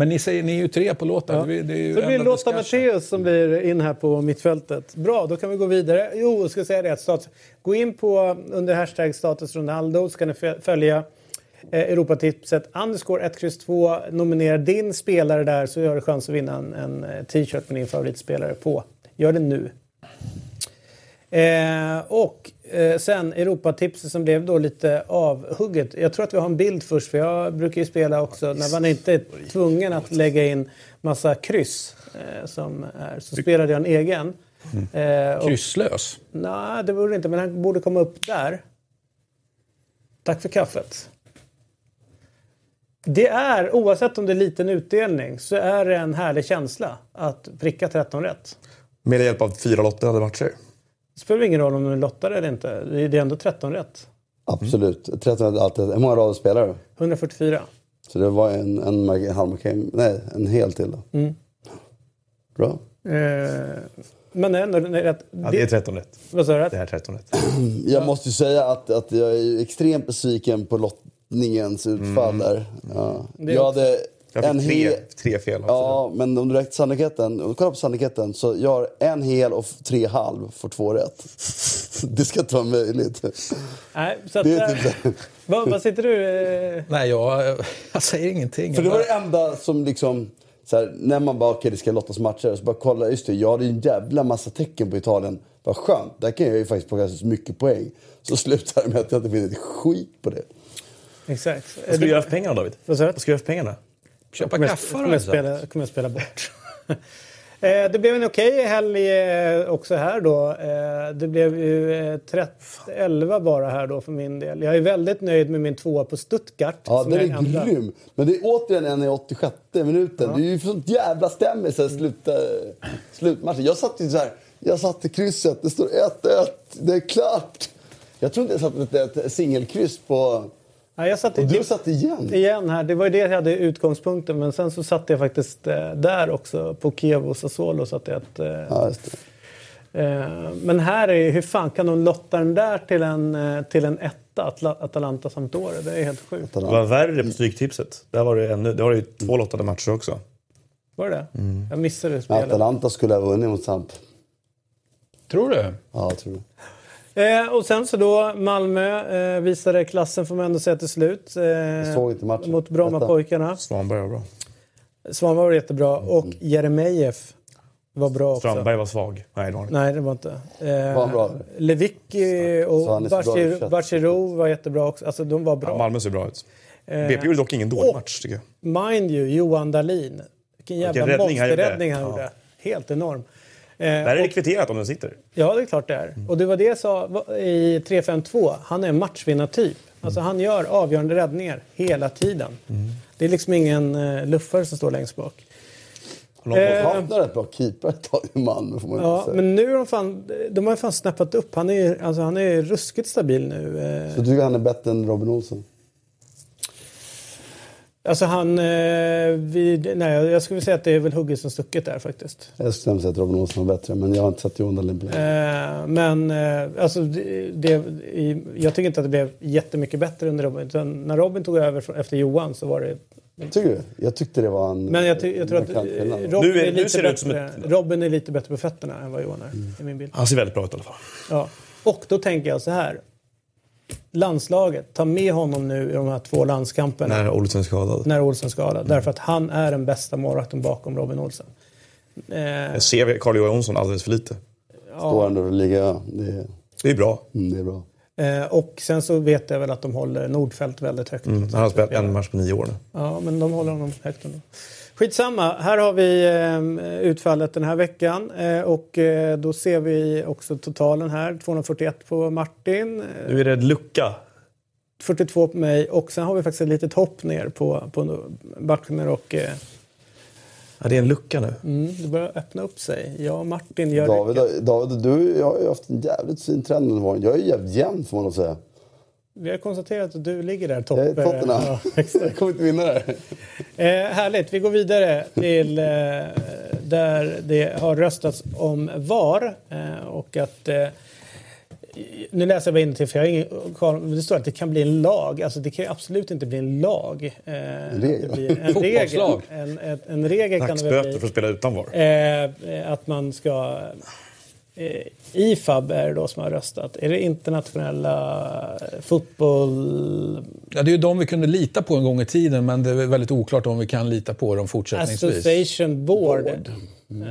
Speaker 2: Men ni, säger, ni är ju tre på låten. Ja. Det, det
Speaker 1: så det blir Lotta Matteus som blir in här på mittfältet. Bra, då kan vi gå vidare. Jo, jag ska säga det stats, gå in på under hashtag status Ronaldo så kan ni följa eh, Europatipset underscore 1, 2. Nominera din spelare där så har du chans att vinna en, en eh, t-shirt med din favoritspelare på. Gör det nu. Eh, och eh, sen Europatipset som blev då lite avhugget. Jag tror att vi har en bild först för jag brukar ju spela också när man inte är tvungen att lägga in massa kryss. Eh, som är, så spelade jag en egen. Eh, och-
Speaker 2: Krysslös.
Speaker 1: Nej, det borde inte, men han borde komma upp där. Tack för kaffet. Det är, oavsett om det är liten utdelning, så är det en härlig känsla att pricka 13 rätt.
Speaker 4: Med hjälp av fyra lottade matcher.
Speaker 1: Det spelar ingen roll om du är lottare eller inte. Det är ändå 13 rätt.
Speaker 3: Absolut. 13 är alltid. Hur många rader spelar du?
Speaker 1: 144.
Speaker 3: Så det var en, en, en halv markering. Nej, en hel till då.
Speaker 1: Mm.
Speaker 3: Bra.
Speaker 1: Eh, men ändå, nej, rätt.
Speaker 4: Ja, det är 13 rätt.
Speaker 1: Vad sa du?
Speaker 4: Det är 13 rätt. [clears throat]
Speaker 3: Jag måste ju säga att, att jag är extremt besviken på lottningens utfall där. Ja.
Speaker 1: Det är
Speaker 3: Jag
Speaker 1: också-
Speaker 3: hade
Speaker 4: Jag
Speaker 3: en
Speaker 4: fick tre,
Speaker 3: hel...
Speaker 4: tre fel.
Speaker 3: Ja, men om du räknar sannolikheten, om du kollar på sannolikheten så jag har en hel och tre halv får två rätt. [laughs] Det ska inte vara möjligt.
Speaker 1: Nej, så att,
Speaker 3: Det typ [laughs]
Speaker 1: vad, vad sitter du... Eh,
Speaker 2: Nej, jag, [laughs] jag säger ingenting.
Speaker 3: För det var det enda som liksom, så här, när man bara, okej det ska lottas matcher, så bara kolla, just det, jag hade en jävla massa tecken på Italien. Vad skönt, där kan jag ju faktiskt plocka så mycket poäng. Så slutar det med att jag inte vinner ett skit på det.
Speaker 1: exakt.
Speaker 4: Vad ska du göra för pengarna David?
Speaker 1: Vad
Speaker 4: ska du göra för pengarna?
Speaker 2: Köpa
Speaker 1: kommer
Speaker 2: kaffe
Speaker 1: kommer jag, spela, kommer jag spela bort. [laughs] Eh, Det blev en okej helg eh, också här då. Eh, Det blev ju eh, 13-11 bara här då för min del. Jag är väldigt nöjd med min tvåa på Stuttgart.
Speaker 3: Ja, den är
Speaker 1: ändrar.
Speaker 3: grym. Men det är återigen en i 86 minuten. Det är ju sånt jävla stämmer så här, sluta, slutmatchen. Jag satt ju så här, jag satt i krysset, det står 1-1, det är klart. Jag tror inte jag satt ett, ett singelkryss på...
Speaker 1: Ja, jag satt
Speaker 3: Och du satt igen.
Speaker 1: igen här. Det var ju det jag hade i utgångspunkten. Men sen så satte jag faktiskt eh, där också. På Kiev och Sassuolo satte jag ett... Eh,
Speaker 3: Ja, just det.
Speaker 1: eh, men här är ju, hur fan kan de lotta den där till en, eh, till en etta? Atla, Atalanta Sampdoria. Det är helt sjukt.
Speaker 4: Det var värre på Stryktipset. Där var det, ännu, där var det ju två lottade matcher också.
Speaker 1: Var det det?
Speaker 3: Mm.
Speaker 1: Jag missade spelet.
Speaker 3: Atalanta skulle ha vunnit mot Samp.
Speaker 2: Tror du?
Speaker 3: Ja, jag tror det.
Speaker 1: Eh, och sen så då Malmö eh, visade klassen får man ändå säga till slut. Eh,
Speaker 3: såg inte matchen.
Speaker 1: Mot Brommapojkarna.
Speaker 4: Svanberg var bra.
Speaker 1: Svanberg var jättebra och Jeremejeff var bra också.
Speaker 4: Strandberg var svag. Nej, det var.
Speaker 1: Nej, det var inte. Eh,
Speaker 3: Var han bra?
Speaker 1: Lewicki
Speaker 3: Så
Speaker 1: och. Bachirou var jättebra också. Alltså de var bra.
Speaker 4: Ja, Malmö ser bra ut.
Speaker 1: Eh,
Speaker 4: BP gjorde dock ingen dålig
Speaker 1: och-
Speaker 4: match tycker jag.
Speaker 1: Mind you, Johan Dahlin. Vilken jävla monsterräddning han
Speaker 4: Ja.
Speaker 1: gjorde. Helt enorm. Eh,
Speaker 4: Där är det
Speaker 1: och-
Speaker 4: kvitterat om den sitter.
Speaker 1: Ja, det är klart det är. Och det var det jag sa i 3-5-2. Han är en matchvinnartyp. Alltså han gör avgörande räddningar hela tiden. Det är liksom ingen uh, luffare som står längst bak.
Speaker 4: Har någon
Speaker 1: Eh,
Speaker 4: boll?
Speaker 3: Han har rätt bra keeper ett tag i Malmö får man ju
Speaker 1: Ja,
Speaker 3: säga.
Speaker 1: men nu har de fan, de har ju fan snappat upp. Han är ju alltså, han är ruskigt stabil nu. eh.
Speaker 3: Så du tycker han är bättre än Robin Olsson?
Speaker 1: Alltså han, eh, vid, nej jag skulle säga att det är väl hugget som stucket där faktiskt.
Speaker 3: Jag skulle säga att Robin Olsson var bättre, men jag har inte sett Johan Dahlin på.
Speaker 1: Eh, men eh, alltså, det, det, i, jag tycker inte att det blev jättemycket bättre under Robin. Utan när Robin tog över från- efter Johan så var det...
Speaker 3: Tycker du? Jag tyckte det var en
Speaker 1: Men jag, ty, jag tror att. Robin,
Speaker 4: Nu är-
Speaker 1: är
Speaker 4: nu
Speaker 1: lite
Speaker 4: ser det ut som
Speaker 1: bättre,
Speaker 4: ett-
Speaker 1: Robin är lite bättre på fötterna än vad Johan är,
Speaker 3: Mm.
Speaker 1: i min bild.
Speaker 4: Han ser väldigt bra ut i alla fall.
Speaker 1: Ja. Och då tänker jag så här. Landslaget, ta med honom nu i de här två landskamperna.
Speaker 4: När Olsson är skadad.
Speaker 1: när Olsen skadad. Därför att han är den bästa målvakten bakom Robin Olsen. Eh,
Speaker 4: Jag ser Carl Johan Jonsson alldeles för lite.
Speaker 3: Står ändå och ligger... Det, är-
Speaker 4: Det är bra.
Speaker 3: mm, det är bra.
Speaker 1: eh, och sen så vet jag väl att de håller Nordfält väldigt högt.
Speaker 4: Mm. Han har spelat en match på nio år nu.
Speaker 1: Ja, men de håller honom högt ändå. Skitsamma, här har vi eh, utfallet den här veckan. Eh, och eh, då ser vi också totalen här. 241 på Martin,
Speaker 4: Nu är det lucka.
Speaker 1: 42 på mig och sen har vi faktiskt ett litet hopp ner på, på Bachner och... Eh,
Speaker 4: Ja, det är en lucka nu.
Speaker 1: mm, det börjar öppna upp sig. Jag och Martin gör
Speaker 3: David, David, du jag har ju haft en jävligt fin trend under våren. Jag är jävligt jämn får man nog säga.
Speaker 1: Vi har konstaterat att du ligger där topp.
Speaker 3: Jag är Tottenham.
Speaker 1: Ja, exakt.
Speaker 3: Jag kommer inte vinna det här.
Speaker 1: Eh, härligt, vi går vidare till eh, där det har röstats om VAR. Eh, och att, eh, nu läser jag bara in till för jag har ingen koll. Det står att det kan bli en lag. Alltså det kan ju absolut inte bli en lag. Eh, en
Speaker 3: regel.
Speaker 1: En regel, en, en, en regel kan det bli.
Speaker 4: för att spela utan VAR.
Speaker 1: Eh, att man ska... Eh, IFAB är det då som har röstat. Är det internationella fotboll...
Speaker 2: Ja, det är ju de vi kunde lita på en gång i tiden, men det är väldigt oklart om vi kan lita på dem fortsättningsvis.
Speaker 1: Association Board. Eh,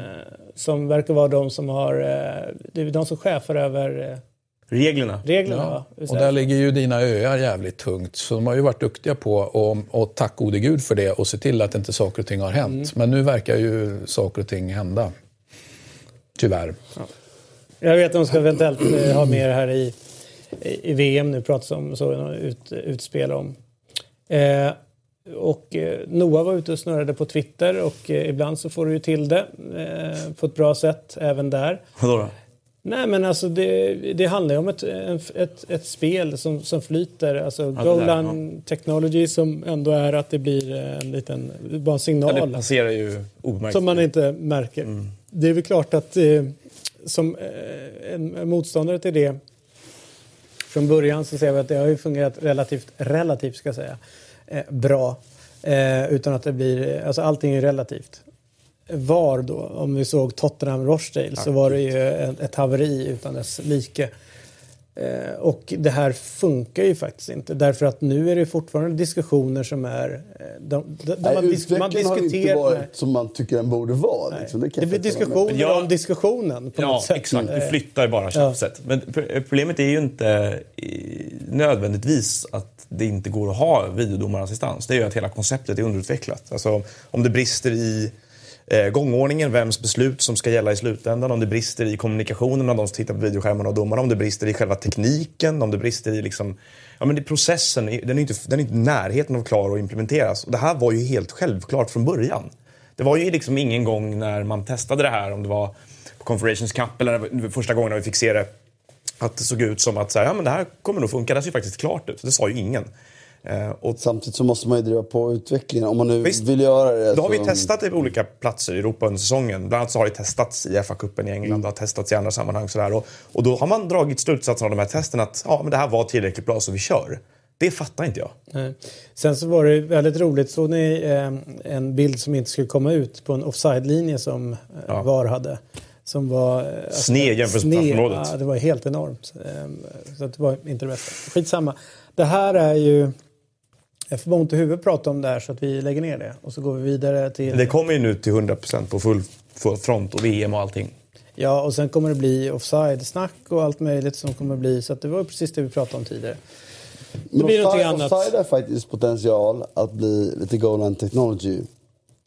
Speaker 1: som verkar vara de som har... Eh, det är de som chefar över eh,
Speaker 4: Reglerna.
Speaker 1: reglerna.
Speaker 2: Ja.
Speaker 1: va?
Speaker 2: Och där ligger ju dina öar jävligt tungt. Så de har ju varit duktiga på, och, och tack gode gud för det, och se till att inte saker och ting har hänt.
Speaker 1: Mm.
Speaker 2: Men nu verkar ju saker och ting hända. Tyvärr.
Speaker 1: Jag vet att de ska eventuellt eh, ha med det här i, i, VM nu, pratas om, så ut, utspel om. Eh, och eh, Noah var ute och snurrade på Twitter och eh, ibland så får du ju till det på ett bra sätt även där.
Speaker 4: Vadå då?
Speaker 1: Nej men alltså det, det handlar ju om ett, ett, ett spel som, som flyter. Alltså goal
Speaker 4: där,
Speaker 1: line technology som ändå är att det blir en liten, bara en
Speaker 4: Ja, det
Speaker 1: signal.
Speaker 4: passerar ju omärkt.
Speaker 1: Som man inte märker.
Speaker 4: Mm.
Speaker 1: Det är väl klart att eh, som eh, en motståndare till det från början så ser vi att det har ju fungerat relativt, relativt ska säga, eh, bra. Eh, utan att det blir, alltså allting är relativt. VAR då, om vi såg Tottenham Rochdale så var det ju ett haveri utan dess like. Eh, och det här funkar ju faktiskt inte därför att nu är det fortfarande diskussioner som är... eh, De, de, de,
Speaker 3: Nej,
Speaker 1: man, dis- man
Speaker 3: har inte
Speaker 1: diskuterar...
Speaker 3: varit
Speaker 1: nej.
Speaker 3: som man tycker den borde vara. Liksom. Det,
Speaker 1: Det
Speaker 3: jag
Speaker 1: blir
Speaker 3: med
Speaker 1: diskussioner
Speaker 4: Ja.
Speaker 1: om diskussionen på
Speaker 4: Ja,
Speaker 1: något sätt.
Speaker 4: exakt. Du
Speaker 1: Eh,
Speaker 4: flyttar ju bara tjafset. Men pr- problemet är ju inte eh, nödvändigtvis att det inte går att ha videodomarassistans. Det är ju att hela konceptet är underutvecklat. Alltså, om det brister i Eh, gångordningen, vems beslut som ska gälla i slutändan, om det brister i kommunikationen mellan de som tittar på videoskärmarna och domarna, om det brister i själva tekniken, om det brister i liksom, ja, men det, processen, den är, inte, den är inte i närheten av klar att implementeras. Och det här var ju helt självklart från början. Det var ju liksom ingen gång när man testade det här, om det var på Confederations Cup eller första gången när vi fick se det, att det såg ut som att så här, ja, men det här kommer nog funka. Det ser ju faktiskt klart ut. Det sa ju ingen. Eh, och
Speaker 3: Samtidigt så måste man ju driva på utvecklingen om man nu
Speaker 4: Visst.
Speaker 3: vill göra det.
Speaker 4: då har vi
Speaker 3: så-
Speaker 4: testat det på olika platser i Europa under säsongen. Bland annat så har det testats i FA-cupen i England, det har testats i andra sammanhang. Sådär. Och, och då har man dragit slutsatsen av de här testen att ja, men det här var tillräckligt bra så vi kör. Det fattar inte jag.
Speaker 1: Nej. Sen så var det väldigt roligt, såg ni eh, en bild som inte skulle komma ut på en offside-linje som eh,
Speaker 4: Ja.
Speaker 1: VAR hade? Som var... eh, alltså,
Speaker 4: Sned jämfört med straffområdet.
Speaker 1: Ja, det var helt enormt. Eh, Så det var inte det bästa. Skitsamma. Det här är ju... Jag får ont i huvudet prata om det här så att vi lägger ner det. Och så går vi vidare till...
Speaker 4: Det kommer ju nu till 100% på full, front och VM och allting.
Speaker 1: Ja, och sen kommer det bli offside-snack och allt möjligt som kommer bli. Så att det var precis det vi pratade om tidigare.
Speaker 3: Men
Speaker 1: blir det någonting
Speaker 3: offside-
Speaker 1: annat.
Speaker 3: Offside har faktiskt potential att bli lite goal line technology.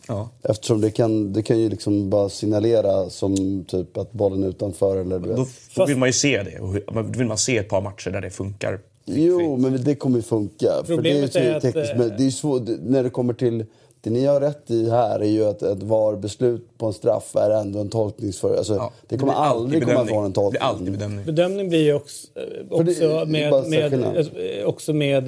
Speaker 4: Ja.
Speaker 3: Eftersom det kan, det kan ju liksom bara signalera som typ att bollen är utanför eller du vet.
Speaker 4: Då, då vill man ju se det. Då vill man se ett par matcher där det funkar.
Speaker 3: Jo, men det kommer ju funka.
Speaker 1: Problemet
Speaker 3: för det är,
Speaker 1: är att,
Speaker 3: tekniskt, men det är svårt, när det kommer till... Det ni har rätt i här är ju att ett VAR-beslut på en straff är ändå en tolkningsför... Alltså,
Speaker 4: Ja,
Speaker 3: det kommer
Speaker 4: alltid
Speaker 3: aldrig komma att
Speaker 4: bedömning.
Speaker 3: vara en
Speaker 4: Det
Speaker 3: tolkning.
Speaker 4: blir alltid bedömning.
Speaker 1: Bedömning blir ju också,
Speaker 3: det-
Speaker 1: också,
Speaker 3: det
Speaker 1: med, med, eh, också med,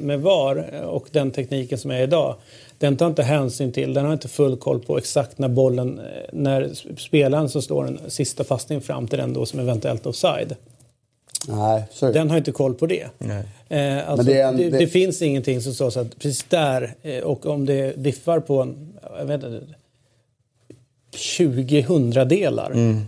Speaker 1: med VAR och den tekniken som är idag. Den tar inte hänsyn till, den har inte full koll på exakt när bollen, eh, när spelaren som slår en sista passning fram till den då som eventuellt offside.
Speaker 3: Nej, sorry.
Speaker 1: Den har inte koll på det. Eh, alltså,
Speaker 3: det en-
Speaker 1: det,
Speaker 3: det-
Speaker 1: finns ingenting som står så att precis där eh, och om det diffar på en, jag vet inte, 20 hundradelar
Speaker 3: Mm.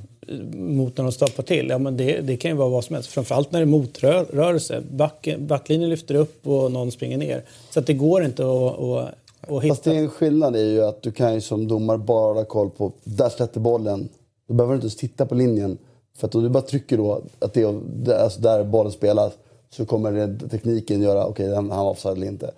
Speaker 1: mot när de stoppar till. Ja, men det, det kan ju vara vad som helst. Framförallt när det är motrörelse. Back, backlinjen lyfter upp och någon springer ner. Så att det går inte att, att, att hitta.
Speaker 3: Fast det är en skillnad är ju att du kan ju som domare bara hålla koll på där släpper bollen. Du behöver inte ens titta på linjen. För att om du bara trycker då att det alltså där bollen spelas så kommer tekniken göra okej, okay, han var offside eller inte.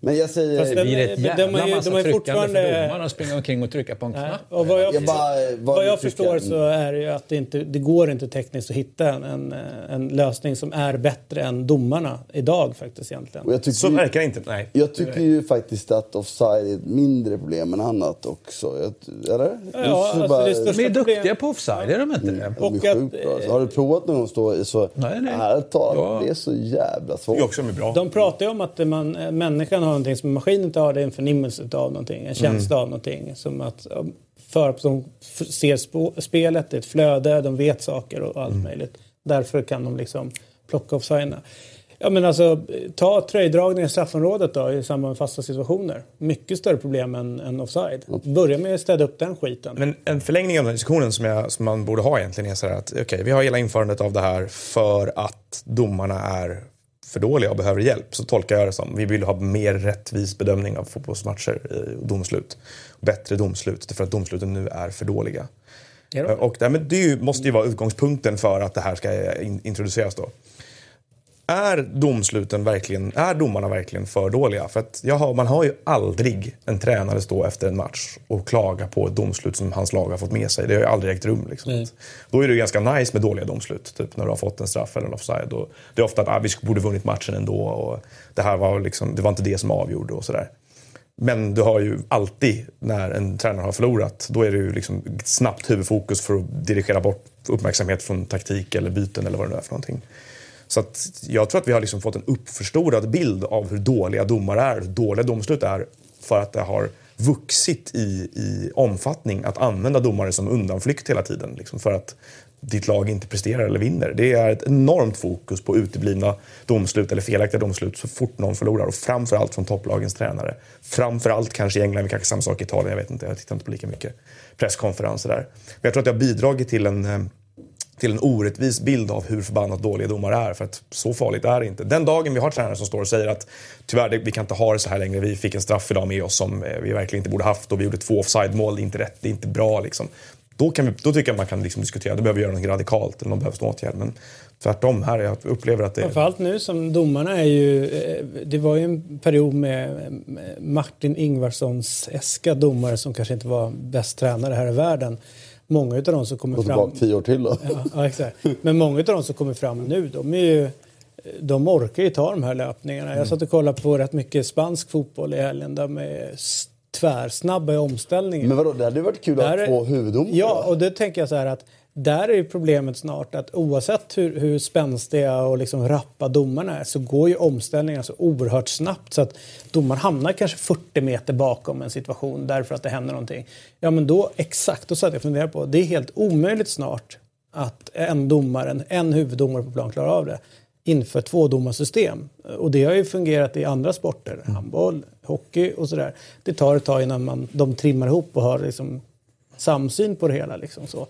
Speaker 3: Men jag säger...
Speaker 1: Fast
Speaker 2: Det blir ett
Speaker 1: de
Speaker 2: jävla
Speaker 1: har ju-
Speaker 2: massa
Speaker 1: de
Speaker 2: tryckande
Speaker 1: fortfarande-
Speaker 2: för domarna att springa omkring och trycka på en knapp.
Speaker 1: och vad jag,
Speaker 3: Jag bara, vad
Speaker 1: vad jag förstår så är det ju att det, inte, det går inte tekniskt att hitta en, en, en lösning som är bättre än domarna idag faktiskt egentligen.
Speaker 3: Och jag tycker,
Speaker 4: Så verkar det inte. Nej.
Speaker 3: jag tycker ju faktiskt att offside är ett mindre problem än annat också. Jag, eller?
Speaker 1: Ja, alltså
Speaker 3: bara-
Speaker 1: det är
Speaker 2: De är duktiga på offside, är de inte det?
Speaker 3: De är
Speaker 1: och
Speaker 3: sjukt
Speaker 1: att,
Speaker 3: bra. alltså. Har du provat någon gång stå i så...
Speaker 2: Nej, nej.
Speaker 3: Ärligt talat,
Speaker 2: Ja.
Speaker 3: det är så jävla svårt.
Speaker 4: Det är också är bra.
Speaker 1: De pratar ju om att man, människan har någonting som maskinen inte har. Det är en förnimmelse av någonting, en känsla
Speaker 3: Mm.
Speaker 1: av någonting. Som att för att de ser sp- spelet, det är ett flöde, de vet saker och
Speaker 3: Mm.
Speaker 1: allt möjligt. Därför kan de liksom plocka offsiderna. Ja men alltså, ta tröjdragning i straffområdet då i samband med fasta situationer. Mycket större problem än, än offside. Börja med att städa upp den skiten.
Speaker 4: Men en förlängning av den diskussionen som, jag, som man borde ha egentligen är så här att okej, vi har hela införandet av det här för att domarna är för dåliga och behöver hjälp. Så tolkar jag det som. Vi vill ha mer rättvis bedömning av fotbollsmatcher eh, och domslut. Bättre domslut, för att domsluten nu är för dåliga.
Speaker 1: Är de?
Speaker 4: Och det, men det måste ju vara utgångspunkten för att det här ska in, introduceras då. Är domsluten verkligen, är domarna verkligen för dåliga? För att jag har, man har ju aldrig en tränare stå efter en match och klaga på ett domslut som hans lag har fått med sig. Det har ju aldrig ägt rum. Liksom. Då är det ju ganska nice med dåliga domslut. Typ när du har fått en straff eller en offside. Och det är ofta att ah, vi borde vunnit matchen ändå och det här var, liksom, det var inte det som avgjorde och sådär. Men du har ju alltid, när en tränare har förlorat, då är det ju liksom snabbt huvudfokus för att dirigera bort uppmärksamhet från taktik eller byten eller vad det nu är för någonting. Så att jag tror att vi har liksom fått en uppförstorad bild av hur dåliga domare är, hur dåliga domslut är för att det har vuxit i, i omfattning att använda domare som undanflykt hela tiden. Liksom för att ditt lag inte presterar eller vinner. Det är ett enormt fokus på uteblivna domslut eller felaktiga domslut så fort någon förlorar. Och framförallt från topplagens tränare. Framförallt kanske i England, kanske samma sak i Italien, jag vet inte. Jag tittar inte på lika mycket presskonferenser där. Men jag tror att det har bidragit till en eh, till en orättvis bild av hur förbannat dåliga domare är. För att så farligt är det inte. Den dagen vi har tränare som står och säger att tyvärr, vi kan inte ha det så här längre. Vi fick en straff idag med oss som eh, vi verkligen inte borde haft och vi gjorde två offside-mål. Det är inte rätt, det är inte bra liksom. Då, kan vi, då tycker jag man kan liksom diskutera, då behöver vi göra något radikalt eller någon behövs någon åtgärd. Men tvärtom, här jag upplever att det...
Speaker 1: Framförallt nu som domarna är ju... Eh, det var ju en period med Martin Ingvarssons äska domare som kanske inte var bäst tränare här i världen. Många av de som kommer fram...
Speaker 3: tio år till då.
Speaker 1: Ja, ja, exakt. Men många av de som kommer fram nu, de är ju... De orkar ju ta de här löpningarna. Jag satt och kollade på rätt mycket spansk fotboll i helgen. De är tvärsnabba i omställningen.
Speaker 3: Men vadå, det hade varit kul att ha två huvuddomare.
Speaker 1: Ja, och då tänker jag så här att där är problemet snart att oavsett hur, hur spänstiga och liksom rappa domarna är så går ju omställningen så oerhört snabbt så att domaren hamnar kanske 40 meter bakom en situation därför att det händer någonting. Ja men då, exakt, då satt jag och funderade på, det är helt omöjligt snart att en domare, en huvuddomare på plan klarar av det inför tvådomarsystem. Och det har ju fungerat i andra sporter, mm. handboll, hockey och sådär. Det tar ett tag innan man, de trimmar ihop och har liksom samsyn på det hela. Liksom så.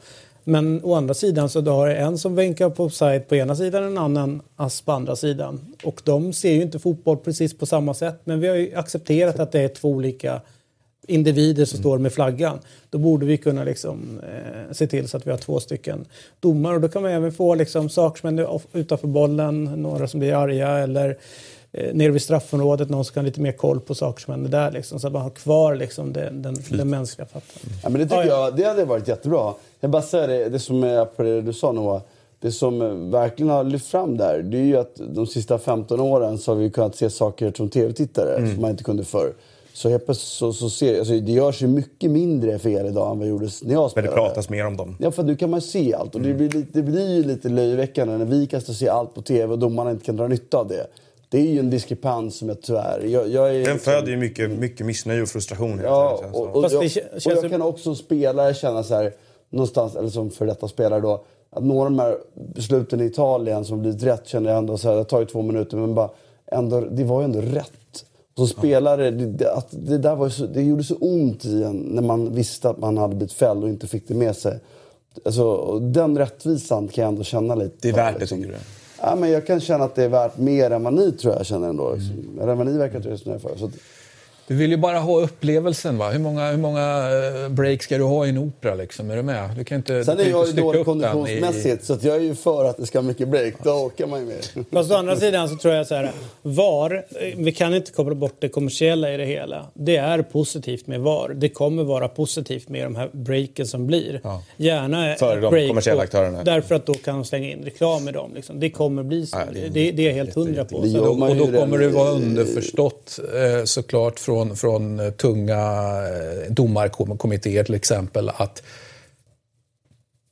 Speaker 1: Men å andra sidan så du har en som vänkar på offside på ena sidan och en annan ass på andra sidan. Och de ser ju inte fotboll precis på samma sätt. Men vi har ju accepterat att det är två olika individer som mm. står med flaggan. Då borde vi kunna liksom, eh, se till så att vi har två stycken domare. Och då kan man även få liksom, saker som är utanför bollen, några som blir arga eller eh, nere vid straffområdet, någon som kan ha lite mer koll på saker som händer där. Liksom, så att man har kvar liksom, den, den, den mänskliga fattan.
Speaker 3: Ja, men det tycker jag det hade varit jättebra. Jag bara säger det, det som är på det du sa Noah. Det som verkligen har lyft fram där, det är ju att de sista 15 åren så har vi kunnat se saker som tv-tittare mm. som man inte kunde förr. Så helt så, så ser, alltså, det görs ju mycket mindre fel idag än vad det gjordes när jag spelade.
Speaker 4: Men det pratas mer om dem.
Speaker 3: Ja, för nu kan man se allt. Och mm. det, blir, det blir ju lite löjeväckande när vi kan stå och se allt på tv och domarna inte kan dra nytta av det. Det är ju en diskrepans som jag tyvärr... Jag, jag är
Speaker 4: Den liksom, föder ju mycket, mycket missnöje och frustration.
Speaker 3: Ja, och, och, och, jag, och jag kan också som spelare känna så här, någonstans, eller som för detta spelare då, att några av de här besluten i Italien som blivit rätt känner jag ändå så här, det tar ju två minuter men bara ändå, det var ju ändå rätt. Som spelare, det, att det, där var så, det gjorde så ont i en när man visste att man hade blivit fälld och inte fick det med sig. Alltså, den rättvisan kan jag ändå känna lite.
Speaker 4: Det är värt det, liksom. tycker du?
Speaker 3: Ja, men jag kan känna att det är värt mer än vad ni tror jag känner ändå. Liksom. Mm. Eller vad ni verkar resonera för. Så
Speaker 2: du vill ju bara ha upplevelsen. Va? Hur, många, hur många eh, break ska du ha i en opera? Liksom? Är du med? Du kan inte,
Speaker 3: Sen
Speaker 2: är
Speaker 3: jag ju dålig konditionsmässigt, i... så jag är ju för att det ska ha mycket break. Då orkar man ju mer. [laughs]
Speaker 1: Fast å andra sidan så tror jag så här, VAR, eh, vi kan inte koppla bort det kommersiella i det hela. Det är positivt med VAR. Det kommer vara positivt med de här breaken som blir. Ja. Gärna
Speaker 4: för de break kommersiella aktörerna.
Speaker 1: Därför att då kan de slänga in reklam i dem. Liksom. Det kommer bli så. Ja, det, är, det, det, är jag helt hundra på.
Speaker 2: Och då, och då kommer det vara underförstått eh, såklart från, från tunga eh, domarkommittéer till exempel att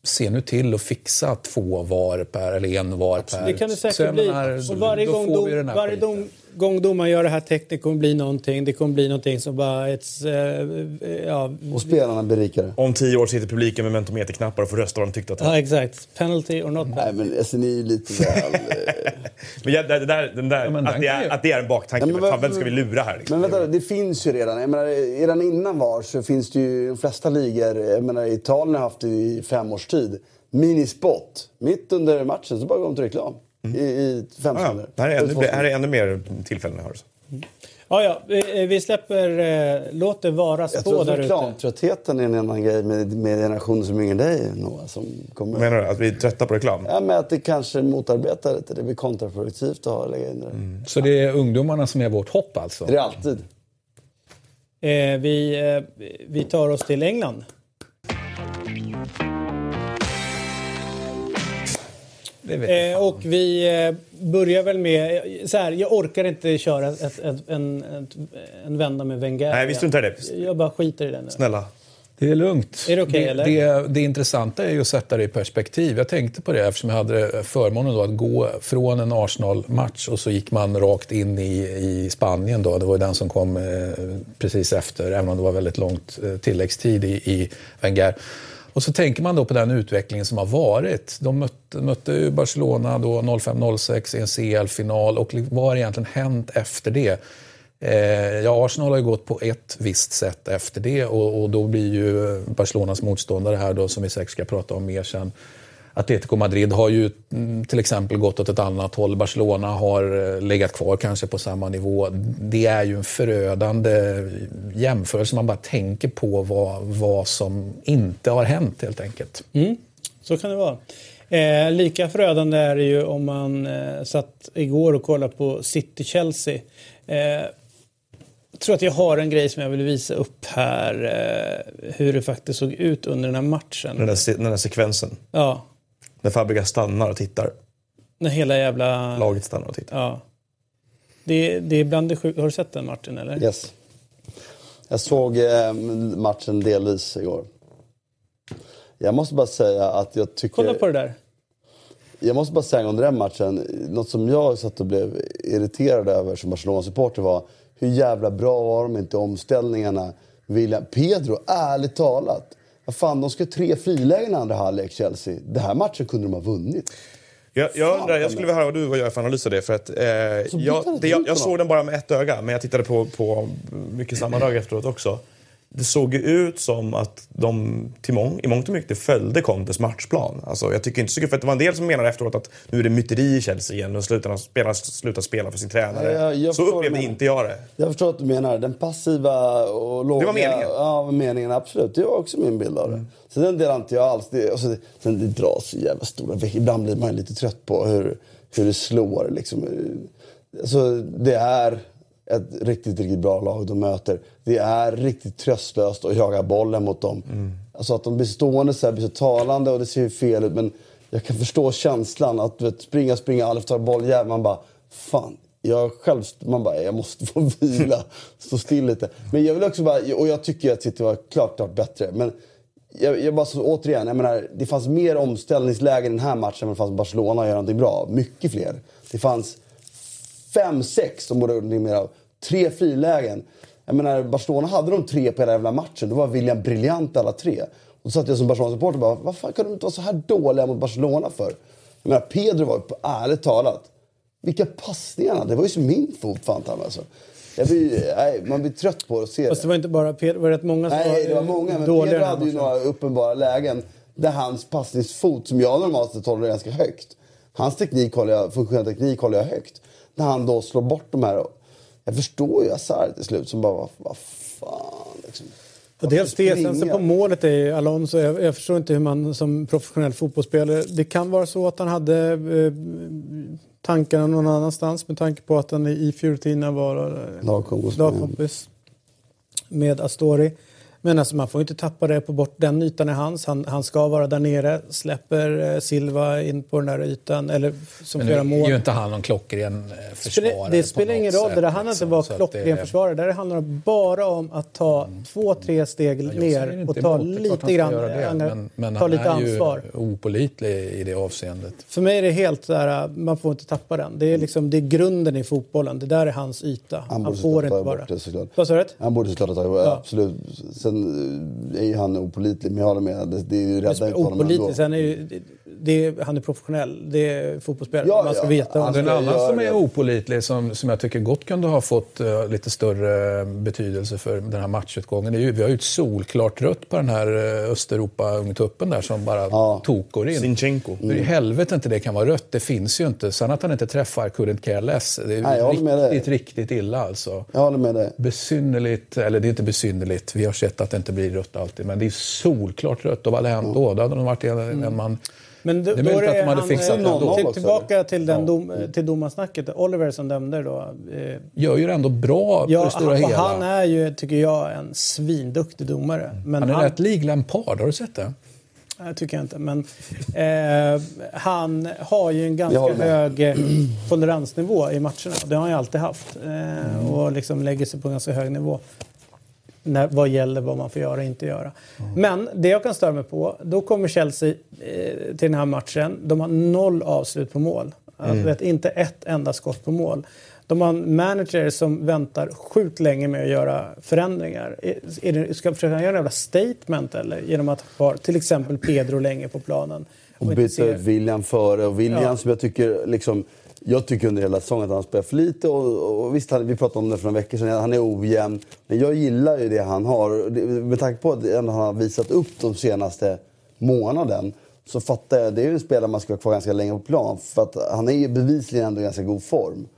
Speaker 2: se nu till att fixa två var per, eller en var per.
Speaker 1: Det kan det säkert bli. och varje gång, dom, varje dom, gång domaren gör det här tecknet kommer bli någonting. Det kommer bli någonting som bara... Ett, äh, ja.
Speaker 3: Och spelarna blir rikare.
Speaker 4: Om tio år sitter publiken med mentometerknappar och får rösta vad de tyckte att
Speaker 1: Ja, exakt. Penalty or not
Speaker 3: Nej, men alltså, ni är ju lite väl...
Speaker 4: Eh, [laughs] men ja, det där, den där, ja, att, det är, att det är en baktanke. Ja, men, fan, vem ska vi lura här?
Speaker 3: Liksom? Men vänta, det finns ju redan. Jag menar, redan innan VAR så finns det ju de flesta ligor. Jag menar, Italien har haft det i fem års tid. Minispot. Mitt under matchen så bara går de till reklam. Mm. I, i fem
Speaker 4: sekunder. Ja, här, är ännu, här är ännu mer tillfällen. Här. Mm.
Speaker 1: Ja, ja, vi, vi släpper... Eh, låt det vara spå där ute.
Speaker 3: reklamtröttheten är en annan grej med, med generationer som yngre dig, Noah. Som kommer...
Speaker 4: Menar du? Att vi är trötta på reklam?
Speaker 3: Ja, men att det kanske motarbetar lite. Det blir kontraproduktivt att ha lägga in det.
Speaker 2: Så det är ungdomarna som är vårt hopp alltså?
Speaker 3: Det är alltid.
Speaker 1: Eh, vi, eh, vi tar oss till England. Eh, och vi eh, börjar väl med... Så här, jag orkar inte köra ett, ett, en, ett, en vända med Wenger.
Speaker 4: Nej, vi struntar i det.
Speaker 1: Jag bara skiter i det nu.
Speaker 4: Snälla.
Speaker 2: Det är lugnt.
Speaker 1: Är det okej,
Speaker 2: det,
Speaker 1: eller?
Speaker 2: Det, det intressanta är ju att sätta det i perspektiv. Jag tänkte på det eftersom jag hade förmånen då att gå från en Arsenal-match och så gick man rakt in i, i Spanien. Då. Det var ju den som kom eh, precis efter, även om det var väldigt långt eh, tilläggstid i, i Wenger. Och så tänker man då på den utvecklingen som har varit. De mötte, mötte ju Barcelona då 05-06 i en CL-final och vad har egentligen hänt efter det? Eh, ja, Arsenal har ju gått på ett visst sätt efter det och, och då blir ju Barcelonas motståndare här då, som vi säkert ska prata om mer sen, Atletico Madrid har ju mm, till exempel gått åt ett annat håll. Barcelona har eh, legat kvar kanske på samma nivå. Det är ju en förödande jämförelse. Man bara tänker på vad, vad som inte har hänt helt enkelt.
Speaker 1: Mm, så kan det vara. Eh, lika förödande är det ju om man eh, satt igår och kollade på City-Chelsea. Eh, jag tror att jag har en grej som jag vill visa upp här. Eh, hur det faktiskt såg ut under den här matchen.
Speaker 4: Den där, den där sekvensen.
Speaker 1: Ja,
Speaker 4: När Fabregas stannar och tittar.
Speaker 1: när hela jävla...
Speaker 4: Laget stannar och tittar.
Speaker 1: Ja. Det, det är bland det sjuka. Har du sett den Martin eller?
Speaker 3: Yes. Jag såg eh, matchen delvis igår. Jag måste bara säga att jag tycker...
Speaker 1: Kolla på det där.
Speaker 3: Jag måste bara säga under den matchen, något som jag satt och blev irriterad över som Barcelona-supporter var hur jävla bra var de inte i omställningarna. William, Pedro, ärligt talat. Vad fan, de ska tre frilägen i andra halvlek, Chelsea. Den här matchen kunde de ha vunnit.
Speaker 4: Jag, jag, undrar, jag skulle vilja höra vad du vad gör för analys av det. För att, eh, jag, det, jag, jag såg den bara med ett öga, men jag tittade på, på mycket sammandrag efteråt också. Det såg ju ut som att de till mång, i mångt och mycket följde Contes matchplan. Alltså, jag tycker inte så mycket, för att det var en del som menade efteråt att nu är det myteri i Chelsea igen och slutar spela, slutar spela för sin tränare.
Speaker 3: Ja, jag
Speaker 4: så upplevde inte jag det.
Speaker 3: Jag förstår att du menar. Den passiva och låga...
Speaker 4: Det var meningen.
Speaker 3: Ja, meningen. Absolut. Det var också min bild av det. Så den delar inte jag alls. Det, alltså, det, sen det dras så jävla stora. Ibland blir man lite trött på hur, hur det slår. Liksom. Alltså, det är ett riktigt, riktigt bra lag de möter. Det är riktigt tröstlöst att jaga bollen mot dem. Alltså att de blir stående så här blir så talande och det ser ju fel ut. Men jag kan förstå känslan att vet, springa, springa, Alf tar bolljäveln. Man bara, fan. Jag själv, man bara, jag måste få [laughs] vila, stå still lite. Men jag vill också bara, och jag tycker att City var klart, klart bättre. Men jag, jag bara så, återigen, jag menar, det fanns mer omställningslägen i den här matchen än det fanns i Barcelona att göra någonting bra. Mycket fler. Det fanns fem, sex som borde mer av. Tre frilägen. Jag menar, Barcelona hade de tre på hela jävla matchen. Då var William briljant alla tre. Och då satt jag som Barcelona-supporter och bara, vad fan kan de inte vara så här dåliga mot Barcelona för? Jag menar, Pedro var på ärligt talat, vilka passningarna. Det var ju som min fot fan alltså. Blir, nej, man blir trött på att se
Speaker 1: Fast
Speaker 3: det.
Speaker 1: det var inte bara Pedro, det var rätt många som
Speaker 3: Nej, det var många. Men Pedro hade ju några uppenbara lägen där hans passningsfot, som jag normalt sett håller ganska högt. Hans teknik håller jag, funktionell teknik håller jag högt. När han då slår bort de här. Jag förstår ju Hazard till slut som bara, vad, fan liksom.
Speaker 1: Och dels det, sen så på målet är ju Alonso, jag, jag förstår inte hur man som professionell fotbollsspelare, det kan vara så att han hade eh, tankarna någon annanstans med tanke på att han i Fiorentina var eh,
Speaker 3: lagkompis
Speaker 1: med Astori. Men alltså man får inte tappa det på bort den ytan är hans. Han, han ska vara där nere. Släpper eh, Silva in på den där ytan eller som
Speaker 2: Men nu är
Speaker 1: mål.
Speaker 2: ju inte han någon klockren eh, försvarare
Speaker 1: det
Speaker 2: på
Speaker 1: spelar ingen roll.
Speaker 2: sätt,
Speaker 1: Det där handlar inte
Speaker 2: liksom.
Speaker 1: om att
Speaker 2: Så
Speaker 1: vara
Speaker 2: att det-
Speaker 1: klockren försvarare. Det där handlar bara om att ta två, tre steg
Speaker 2: säger
Speaker 1: ner
Speaker 2: inte
Speaker 1: och ta
Speaker 2: emot, det är han
Speaker 1: lite grann
Speaker 2: det,
Speaker 1: enga-
Speaker 2: men, men
Speaker 1: ta
Speaker 2: han
Speaker 1: lite
Speaker 2: är ju
Speaker 1: ansvar.
Speaker 2: opålitlig i det avseendet.
Speaker 1: För mig är det helt så här, man får inte tappa den. Det är, liksom, det är grunden i fotbollen. Det där är hans yta. Han,
Speaker 3: borde
Speaker 1: får inte bara...
Speaker 3: bort det såklart.
Speaker 1: Vad sa du?
Speaker 3: Han borde såklart ha tagit
Speaker 1: Ja.
Speaker 3: absolut. Sen eh, är ju han opålitlig, men jag håller med. Det, det är ju rädda inte honom ändå.
Speaker 1: Sen är ju, är, han är professionell. Det är fotbollsspelare.
Speaker 3: Ja,
Speaker 1: man ska
Speaker 3: ja.
Speaker 1: veta. vad
Speaker 2: En annan som är opålitlig, som, som jag tycker gott kunde ha fått eh, lite större betydelse för den här matchutgången. Det är ju, vi har ju ett solklart rött på den här uh, Östeuropa-ungtuppen där som bara
Speaker 3: Ja.
Speaker 2: tokar in.
Speaker 4: Sinchenko.
Speaker 2: Hur i helvete inte det kan vara rött, det finns ju inte. Sen att han inte träffar couldn't care less. Det är
Speaker 3: Nej,
Speaker 2: riktigt, riktigt illa alltså.
Speaker 3: Jag håller med dig.
Speaker 2: Besynnerligt, eller det är inte besynnerligt, vi har sett att det inte blir rött alltid, men det är solklart rött. Och vad hade hänt då? Då hade de varit en, en man...
Speaker 1: Men då,
Speaker 2: Det är möjligt att de hade
Speaker 1: han,
Speaker 2: fixat
Speaker 1: eh,
Speaker 2: det
Speaker 3: ändå.
Speaker 1: Tillbaka till, den dom, till domarsnacket. Oliver som dömde då. Eh,
Speaker 2: Gör ju det ändå bra på
Speaker 1: ja,
Speaker 2: det stora
Speaker 1: han,
Speaker 2: hela.
Speaker 1: han är ju, tycker jag, en svinduktig domare. Men
Speaker 2: Han är
Speaker 1: han,
Speaker 2: rätt lik Lampard, har du sett det?
Speaker 1: Nej, tycker jag inte. Men eh, han har ju en ganska hög eh, toleransnivå i matcherna. Det har han ju alltid haft. Eh, och liksom lägger sig på en ganska hög nivå. När, vad gäller vad man får göra och inte göra. Men det jag kan störa mig på, då kommer Chelsea eh, till den här matchen. De har noll avslut på mål. Alltså, vet, inte ett enda skott på mål. De har en manager som väntar sjukt länge med att göra förändringar. Är, är det, ska försöka göra en jävla statement eller? Genom att ha till exempel Pedro länge på planen.
Speaker 3: Och
Speaker 1: inte
Speaker 3: byta ut William före. Och William
Speaker 1: Ja.
Speaker 3: som jag tycker liksom... Jag tycker under hela säsongen att han spelar för lite. Och, och visst, han- vi pratade om det för några veckor sedan. Han är ojämn. Men jag gillar ju det han har. Med tanke på att han har visat upp de senaste månaden. Så fattar jag. Det är ju en spelare man ska ha kvar ganska länge på plan. För att han är ju bevisligen ändå i ganska god form.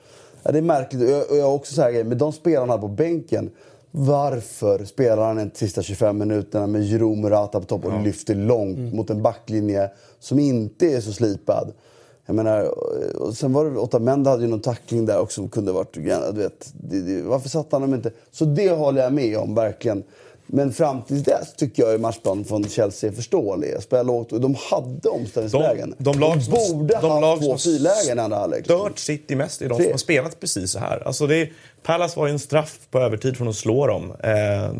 Speaker 3: Ja, det är märkligt. Och jag, och jag har också så här, med de spelarna på bänken. Varför spelar han inte sista 25 minuterna med Jiro Murata på topp och lyfter långt mot en backlinje som inte är så slipad? Jag menar, och sen var det Otamendi hade ju någon tackling där också som kunde varit... Du vet, det, det, varför satte han dem inte? Så det håller jag med om, verkligen. Men fram tills dess tycker jag att matchplanen från Chelsea är förståelig. Jag spelar lågt och de hade omställningslägen.
Speaker 4: De- de lag som-
Speaker 3: borde
Speaker 4: de
Speaker 3: haft två frilägen i andra halvlek. liksom.
Speaker 4: stört City mest är de som har spelat precis så här. Alltså det Palace var ju en straff på övertid från att slå dem. Eh,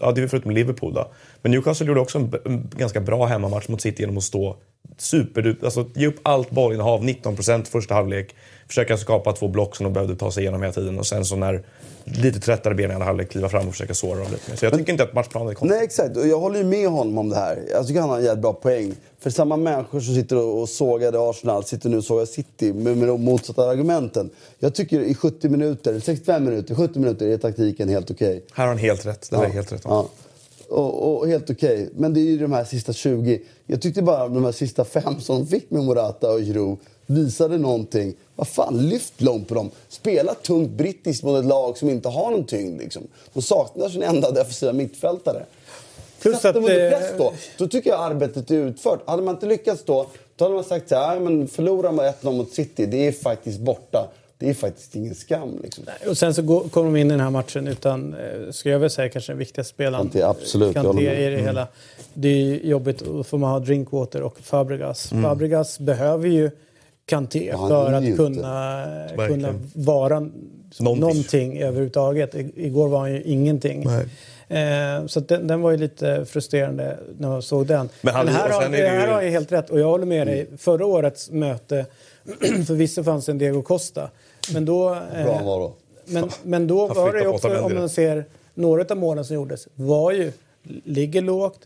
Speaker 4: ja, det är förutom Liverpool då. Men Newcastle gjorde också en, en ganska bra hemmamatch mot City genom att stå super... Alltså ge upp allt bollinnehav, 19% första halvlek. Försöka skapa två block som de behövde ta sig igenom hela tiden. Och sen så när lite tröttare ben i andra halvlek kliva fram och försöka såra dem lite mer. Så jag tycker inte att matchplanen är konstig.
Speaker 3: Nej, exakt. Och jag håller ju med honom om det här. Jag tycker han har en jävligt bra poäng. För samma människor som sitter och sågade Arsenal sitter nu och sågar City med, med de motsatta argumenten. Jag tycker i 70 minuter, 65 minuter, 70 minuter är taktiken helt okej.
Speaker 4: Här har han helt rätt. Det där är helt rätt.
Speaker 3: Ja. Och, och helt okej. Men det är ju de här sista 20. Jag tyckte bara de här sista fem som fick med Morata och Giroud visade någonting. Vad fan, lyft långt på dem. Spela tungt brittiskt mot ett lag som inte har någon tyngd. Liksom. De saknar sin enda defensiva mittfältare.
Speaker 1: Plus
Speaker 3: Sätt dem under
Speaker 1: eh,
Speaker 3: press då. Då tycker jag arbetet är utfört. Hade man inte lyckats då, då hade man sagt så här, "Ja, men förlorar man 1-0 mot City, det är faktiskt borta. Det är faktiskt ingen skam. Liksom.
Speaker 1: Och sen så går- kommer de in i den här matchen utan, eh, ska jag väl säga, kanske den viktigaste spelaren.
Speaker 3: Kanté, absolut,
Speaker 1: Kanté.
Speaker 3: Mm.
Speaker 1: i det hela. Det är jobbigt, då får man ha Drinkwater och Fabregas.
Speaker 3: Mm.
Speaker 1: Fabregas behöver ju Kanté för att kunna, kunna vara
Speaker 4: Någonting.
Speaker 1: någonting, överhuvudtaget. I- Igår var han ju ingenting. Eh, så den, den var ju lite frustrerande när man såg den.
Speaker 4: Men han-
Speaker 1: här,
Speaker 4: och
Speaker 1: har,
Speaker 4: det
Speaker 1: här
Speaker 4: ju-
Speaker 1: har jag helt rätt och jag håller med dig. Förra årets möte, [clears throat] förvisso fanns en Diego Costa. Men då... eh,
Speaker 3: Bra var då.
Speaker 1: men, men då [laughs] var det också, om man ser några av målen som gjordes, var ju ligger lågt,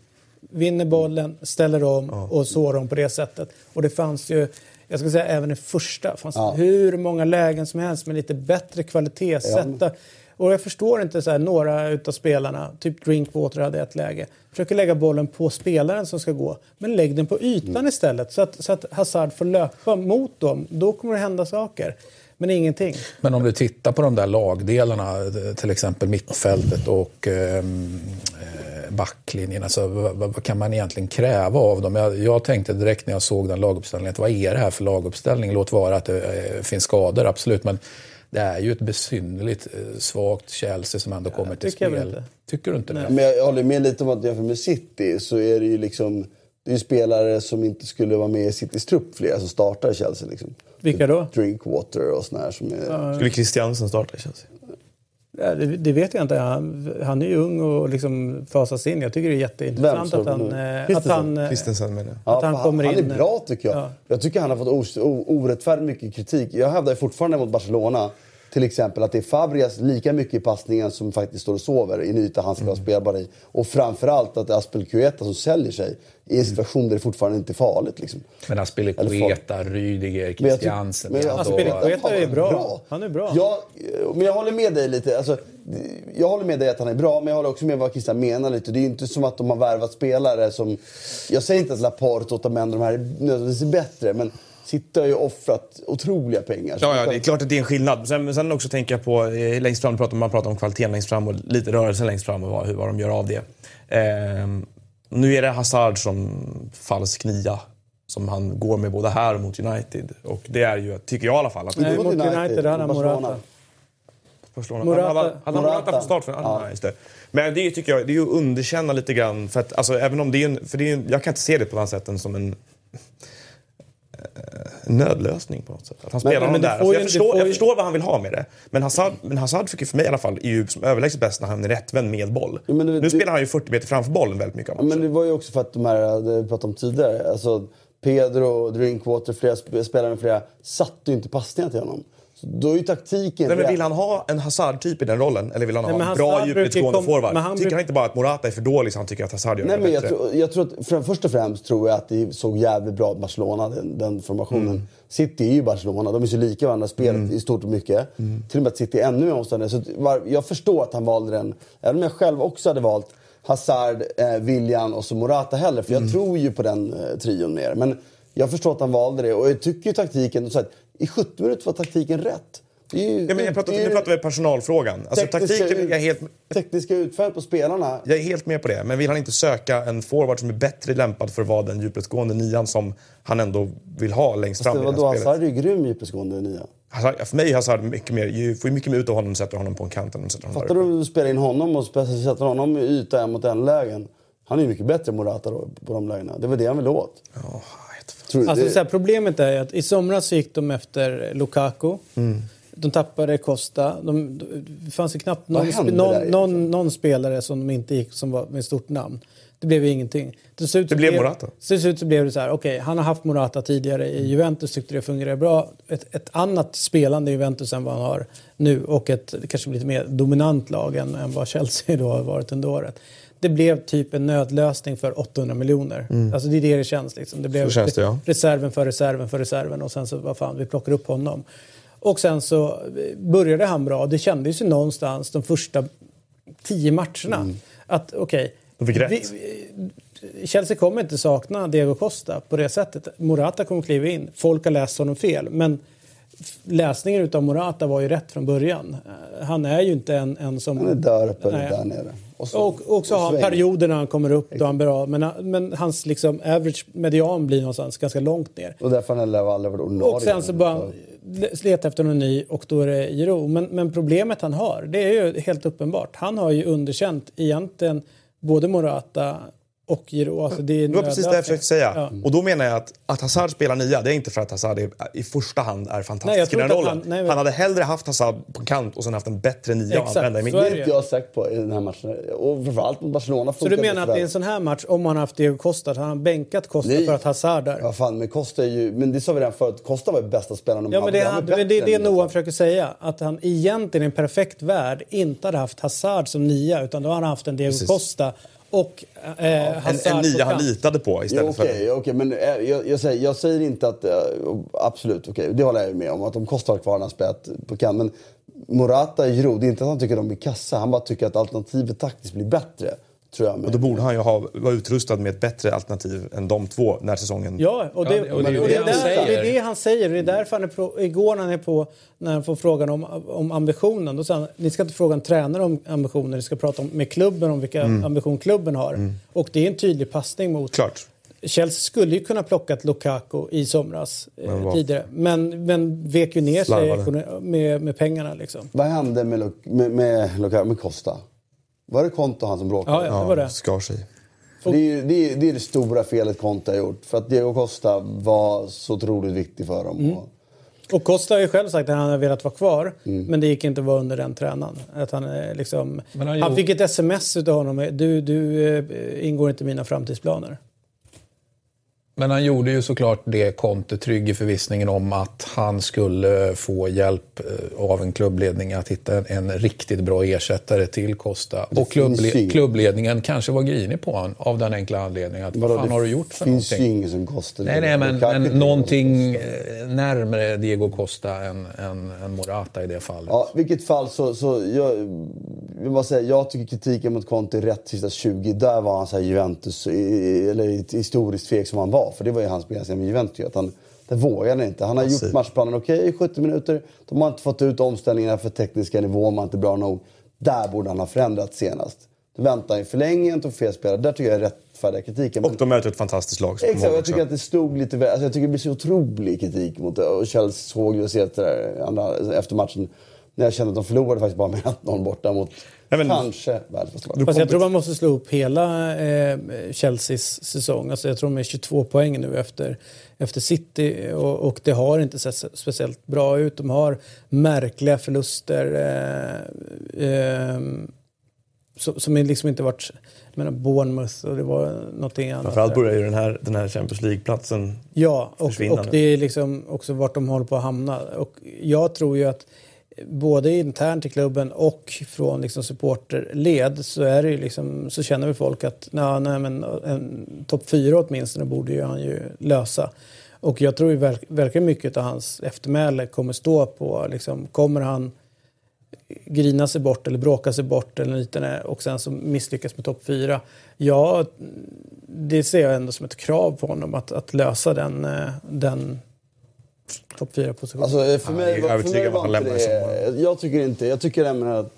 Speaker 1: vinner bollen, ställer om och sårar dem på det sättet. Och det fanns ju, jag ska säga även i första, fanns
Speaker 3: Ja.
Speaker 1: hur många lägen som helst med lite bättre kvalitet. Sätta. Och jag förstår inte så här, några utav spelarna, typ Drinkwater hade ett läge, försöker lägga bollen på spelaren som ska gå. Men lägg den på ytan
Speaker 3: Mm.
Speaker 1: istället så att, så att Hazard får löpa mot dem. Då kommer det hända saker. Men ingenting.
Speaker 2: Men om du tittar på de där lagdelarna, till exempel mittfältet och ehm, eh, backlinjen, alltså, vad, vad kan man egentligen kräva av dem? Jag, jag tänkte direkt när jag såg den laguppställningen, att vad är det här för laguppställning? Låt vara att det eh, finns skador, absolut, men det är ju ett besynnerligt eh, svagt Chelsea som ändå kommer till spel. Tycker du inte det?
Speaker 3: Men jag håller med lite om att jämfört med City så är det ju liksom... Det är spelare som inte skulle vara med i Citys trupp, flera som startar Chelsea. Liksom.
Speaker 1: Vilka då?
Speaker 3: Drinkwater och såna här som är...
Speaker 4: Skulle Christiansen starta i Chelsea?
Speaker 1: Ja, det, det vet jag inte. Han, han är ju ung och liksom fasas in. Jag tycker det är jätteintressant
Speaker 3: Vem
Speaker 1: att han, eh, att han, eh,
Speaker 4: Christensen menar jag.
Speaker 1: att han
Speaker 3: för
Speaker 1: kommer
Speaker 3: han
Speaker 1: in-
Speaker 3: är bra tycker jag.
Speaker 1: Ja.
Speaker 3: Jag tycker han har fått orättfärdigt mycket kritik. Jag hävdar fortfarande mot Barcelona till exempel att det är Fabrias lika mycket i passningen som faktiskt står och sover i en yta han ska vara spelbar i. Och framförallt att det är Aspelkueta som säljer sig i en situation där det fortfarande inte är farligt. Liksom.
Speaker 2: Men Aspelekueta, Rydiger,
Speaker 3: Men jag
Speaker 2: Christiansen.
Speaker 3: men jag-
Speaker 2: ändå-
Speaker 1: Aspelekueta är
Speaker 3: Fan,
Speaker 1: bra. Han är bra.
Speaker 3: Ja, men jag håller med dig lite. Alltså, jag håller med dig att han är bra, men jag håller också med vad Christian menar lite. Det är ju inte som att de har värvat spelare som... Jag säger inte att Laporte, Otamendi, de här är nödvändigtvis är bättre, men City har ju offrat otroliga pengar.
Speaker 4: Ja, ja, det är klart att det är en skillnad. Sen, men sen också tänker jag på, eh, längst fram pratar man pratar om kvaliteten längst fram och lite rörelsen längst fram och vad, hur, vad de gör av det. Ehm, nu är det Hazard som falsk nia. Som han går med både här och mot United. Och det är ju, tycker jag i alla fall, att...
Speaker 1: Nej, mot United,
Speaker 3: United,
Speaker 1: hade han. Morata.
Speaker 4: Barcelona.
Speaker 1: Morata.
Speaker 4: Han hade, hade han Morata från start? För, ja. Just det. Men det tycker jag det är ju att underkänna lite grann. För att, alltså, även om det är en, för det är en, jag kan inte se det på något sätt som en nödlösning på något sätt. Att han spelar
Speaker 1: men
Speaker 4: honom där. Alltså,
Speaker 1: ju-
Speaker 4: jag,
Speaker 1: det
Speaker 4: förstår, jag
Speaker 1: ju-
Speaker 4: förstår vad han vill ha med det. Men Hazard, men Hazard fick ju för mig i alla fall är ju som överlägset bäst när han är rättvänd med boll.
Speaker 3: Ja, det-
Speaker 4: nu
Speaker 3: det-
Speaker 4: spelar han ju 40 meter framför bollen väldigt mycket av matchen.
Speaker 3: men det var ju också för att de här, det vi pratade om tidigare, alltså Pedro, Drinkwater, flera sp- spelare med flera, satte ju inte passningar till honom. Då är ju taktiken...
Speaker 4: Nej, men vill han ha en Hazard-typ i den rollen? Eller vill han
Speaker 1: Nej,
Speaker 4: ha en bra djupledsgående
Speaker 1: kom-
Speaker 4: forward?
Speaker 1: men han
Speaker 4: Tycker han inte bara att Morata är för dålig så han tycker att Hazard gör
Speaker 3: Nej,
Speaker 4: det
Speaker 3: men jag,
Speaker 4: bättre?
Speaker 3: tror, jag tror att för, först och främst tror jag att det såg jävligt bra ut Barcelona, den, den formationen.
Speaker 4: Mm.
Speaker 3: City är ju Barcelona, de är så lika varandra spelet i stort och mycket.
Speaker 4: Mm.
Speaker 3: Till och med att City är ännu mer omständiga. Så var, jag förstår att han valde den, även om jag själv också hade valt Hazard, eh, William och så Morata heller. För jag
Speaker 4: Mm.
Speaker 3: tror ju på den eh, trion mer. Men jag förstår att han valde det och jag tycker ju taktiken, så att, i 70 minuter var taktiken rätt. Ju-
Speaker 4: Ja, men jag pratar, nu pratar vi personalfrågan. Alltså,
Speaker 3: tekniska
Speaker 4: taktiken, jag helt,
Speaker 3: Tekniska utfall på spelarna.
Speaker 4: jag är helt med på det. Men vill han inte söka en forward som är bättre lämpad för att vara den djupledsgående nian som han ändå vill ha längst fram
Speaker 3: Det
Speaker 4: i
Speaker 3: var
Speaker 4: det
Speaker 3: då
Speaker 4: här spelet?
Speaker 3: Hazard är ju grym djupledsgående nia.
Speaker 4: Hazard, för mig är Hazard mycket mer, ju- får ju mycket mer ut av honom om du sätter honom på en kant än om du sätter honom
Speaker 3: Fattar du om du spelar in honom och sätter honom i yta en mot en lägen? Han är ju mycket bättre än Morata då, på de lägena. Det var det han ville åt.
Speaker 4: Ja,
Speaker 1: Alltså, så här, problemet är att i somras så gick de efter Lukaku.
Speaker 3: Mm.
Speaker 1: De tappade Costa. De, det fanns ju knappt någon, sp- någon, någon, någon spelare som de inte gick som var med stort namn. Det blev ju ingenting. Till slut
Speaker 4: Det blev Morata.
Speaker 1: Till slut så blev det så här, okej, han har haft Morata tidigare i Juventus, tyckte det fungerade bra. Ett, ett annat spelande i Juventus än vad han har nu och ett kanske lite mer dominant lag än, än vad Chelsea då har varit under året. Det blev typ en nödlösning för 800 miljoner. Alltså det är det det känns. Liksom. Det blev
Speaker 4: Mm. Det, ja.
Speaker 1: reserven för reserven för reserven och sen så, vad fan, vi plockar upp honom. Och sen så började han bra. Det kändes ju någonstans de första tio matcherna att okej. Vi- vi- Chelsea kommer inte sakna Diego Costa på det sättet. Morata kommer kliva in. Folk har läst honom fel. Men läsningen utav Morata var ju rätt från början. Eh, Han är ju inte en, en som...
Speaker 3: Han är där uppe
Speaker 1: Nej.
Speaker 3: där nere. Och, så,
Speaker 1: Och också har han perioder när han kommer upp då han blir av. Men, men hans liksom average median blir någonstans ganska långt ner.
Speaker 3: Och därför han aldrig varit ordinarie.
Speaker 1: Och sen så bara leta efter någon ny och då är det Giroud. Men, men problemet han har, det är ju helt uppenbart. Han har ju underkänt egentligen både Morata och Giroud. Alltså det, är
Speaker 4: Det var precis det jag försökte säga.
Speaker 1: Ja.
Speaker 4: Och då menar jag att, att Hazard spelar nia, det är inte för att Hazard är, i första hand är
Speaker 1: Nej,
Speaker 4: fantastisk i
Speaker 1: tror
Speaker 4: den
Speaker 1: att
Speaker 4: rollen.
Speaker 1: han- nej,
Speaker 4: Han,
Speaker 1: men-
Speaker 4: hade hellre haft Hazard på kant och sen haft en bättre nia att
Speaker 1: Exakt,
Speaker 4: använda i
Speaker 1: så
Speaker 4: mitt
Speaker 3: Det är inte jag säker på i den här matchen. Och framförallt mot Barcelona
Speaker 1: Så
Speaker 3: funkar
Speaker 1: du menar att i en sån här match, om man haft Diego Costa, hade han bänkat Costa
Speaker 3: Nej.
Speaker 1: för att Hazard där?
Speaker 3: Ja, fan, men Costa är ju... Men det sa vi redan förut. Costa var ju bästa spelaren de
Speaker 1: Ja, men det,
Speaker 3: Han
Speaker 1: han, det, det är det Noah försöker säga. Att han egentligen i en perfekt värld inte hade haft Hazard som nia utan då hade han haft en Diego
Speaker 4: Precis.
Speaker 1: Costa och eh,
Speaker 4: En,
Speaker 1: Hazard
Speaker 4: en
Speaker 1: på
Speaker 4: nia han litade på
Speaker 3: Jo,
Speaker 4: istället
Speaker 3: Okej,
Speaker 4: för...
Speaker 3: okej, men eh, jag, jag, säger, jag säger inte att... eh, absolut, okej, det håller jag ju med om. Att de kostar kvar när han spelat på kant. Men Morata Giroud, det är inte att han tycker att de är kassa. Han bara tycker att alternativet taktiskt blir bättre. Tror jag.
Speaker 4: Och då borde han ju ha, vara utrustad med ett bättre alternativ än de två när säsongen...
Speaker 1: Ja, och det,
Speaker 2: Ja, och det
Speaker 1: och
Speaker 2: det
Speaker 1: är där, det
Speaker 2: säger.
Speaker 1: är det han säger. Det är därför han är på, igår när han är på, när han får frågan om, om ambitionen, då sa han, ni ska inte fråga en tränare om ambitioner, ni ska prata om, med klubben om vilka ambition klubben har. Och det är en tydlig passning mot
Speaker 4: Klart.
Speaker 1: Chelsea skulle ju kunna plockat Lukaku i somras eh,
Speaker 4: Men vad-
Speaker 1: tidigare. Men, men vek ju ner sig med, med pengarna liksom.
Speaker 3: Vad hände med, Lu- med, med, med Costa? Var det Konto han som bråkade?
Speaker 1: Ja, ja, det var det.
Speaker 4: skar sig.
Speaker 3: Det, är, ju- det, är, det är det stora felet Conte har gjort. För att Diego Costa var så otroligt viktig för dem.
Speaker 1: Mm.
Speaker 3: Och,
Speaker 1: Costa har ju själv sagt att han hade velat vara kvar,
Speaker 3: Mm.
Speaker 1: men det gick inte att vara under den tränaren. Att han, eh, liksom, han
Speaker 2: han
Speaker 1: fick ett sms av honom, du, du eh, ingår inte i mina framtidsplaner.
Speaker 2: Men han gjorde ju såklart det Conte trygg i förvissningen om att han skulle få hjälp eh, av en klubbledning att hitta en, en riktigt bra ersättare till Costa. Och klubble, klubbledningen kanske var grinig på honom av den enkla anledningen att vad fan har du gjort för
Speaker 3: finns
Speaker 2: någonting?
Speaker 3: ju ingen som Costa.
Speaker 2: Nej, nej, men, men någonting eh, närmare Diego Costa än, än, än Morata i det fallet.
Speaker 3: Ja, vilket fall så, så jag, jag, bara säga, jag tycker kritiken mot Conte är rätt sista 20. Där var han så Juventus, eller historiskt feg som han var. För det var ju hans begränsning med Juventus. Att han, det vågade han inte. Han har gjort matchplanen okej okay, i 70 minuter. De har inte fått ut omställningarna för tekniska nivån, man inte bra nog. Där borde han ha förändrat senast. Du väntar i förlängningen, tog fel spelare. Där tycker jag är rättfärdiga kritiken.
Speaker 4: Och de möter ett fantastiskt lag.
Speaker 3: Exakt, jag tycker att det stod lite väl... Alltså jag tycker det blir så otrolig kritik mot det. Och Chelsea såg ju sett efter matchen. När jag kände att de förlorade faktiskt bara med 1-0 borta mot Nej, men, kanske världens lag.
Speaker 1: Jag tror man måste slå upp hela eh, Chelseas säsong. Alltså jag tror de är 22 poäng nu efter, efter City och, och det har inte sett speciellt bra ut. De har märkliga förluster eh, eh, som, som liksom inte varit... Jag menar Bournemouth och det var någonting annat.
Speaker 4: Framförallt börjar ju den här, den här Champions League-platsen
Speaker 1: Ja, och, och det är liksom också vart de håller på att hamna. Och jag tror ju att både internt i klubben och från liksom supporterled så, är det liksom, så känner väl folk att nej, nej, men en topp fyra åtminstone borde ju han ju lösa. Och jag tror ju verk, verkligen mycket av hans eftermäle kommer stå på, liksom, kommer han grina sig bort eller bråka sig bort eller liknande och sen så misslyckas med topp fyra. Ja, det ser jag ändå som ett krav på honom att, att lösa den, eh, den topp 4-position.
Speaker 3: Alltså, för mig, ja, för mig var inte det... Jag tycker inte... Jag tycker även att,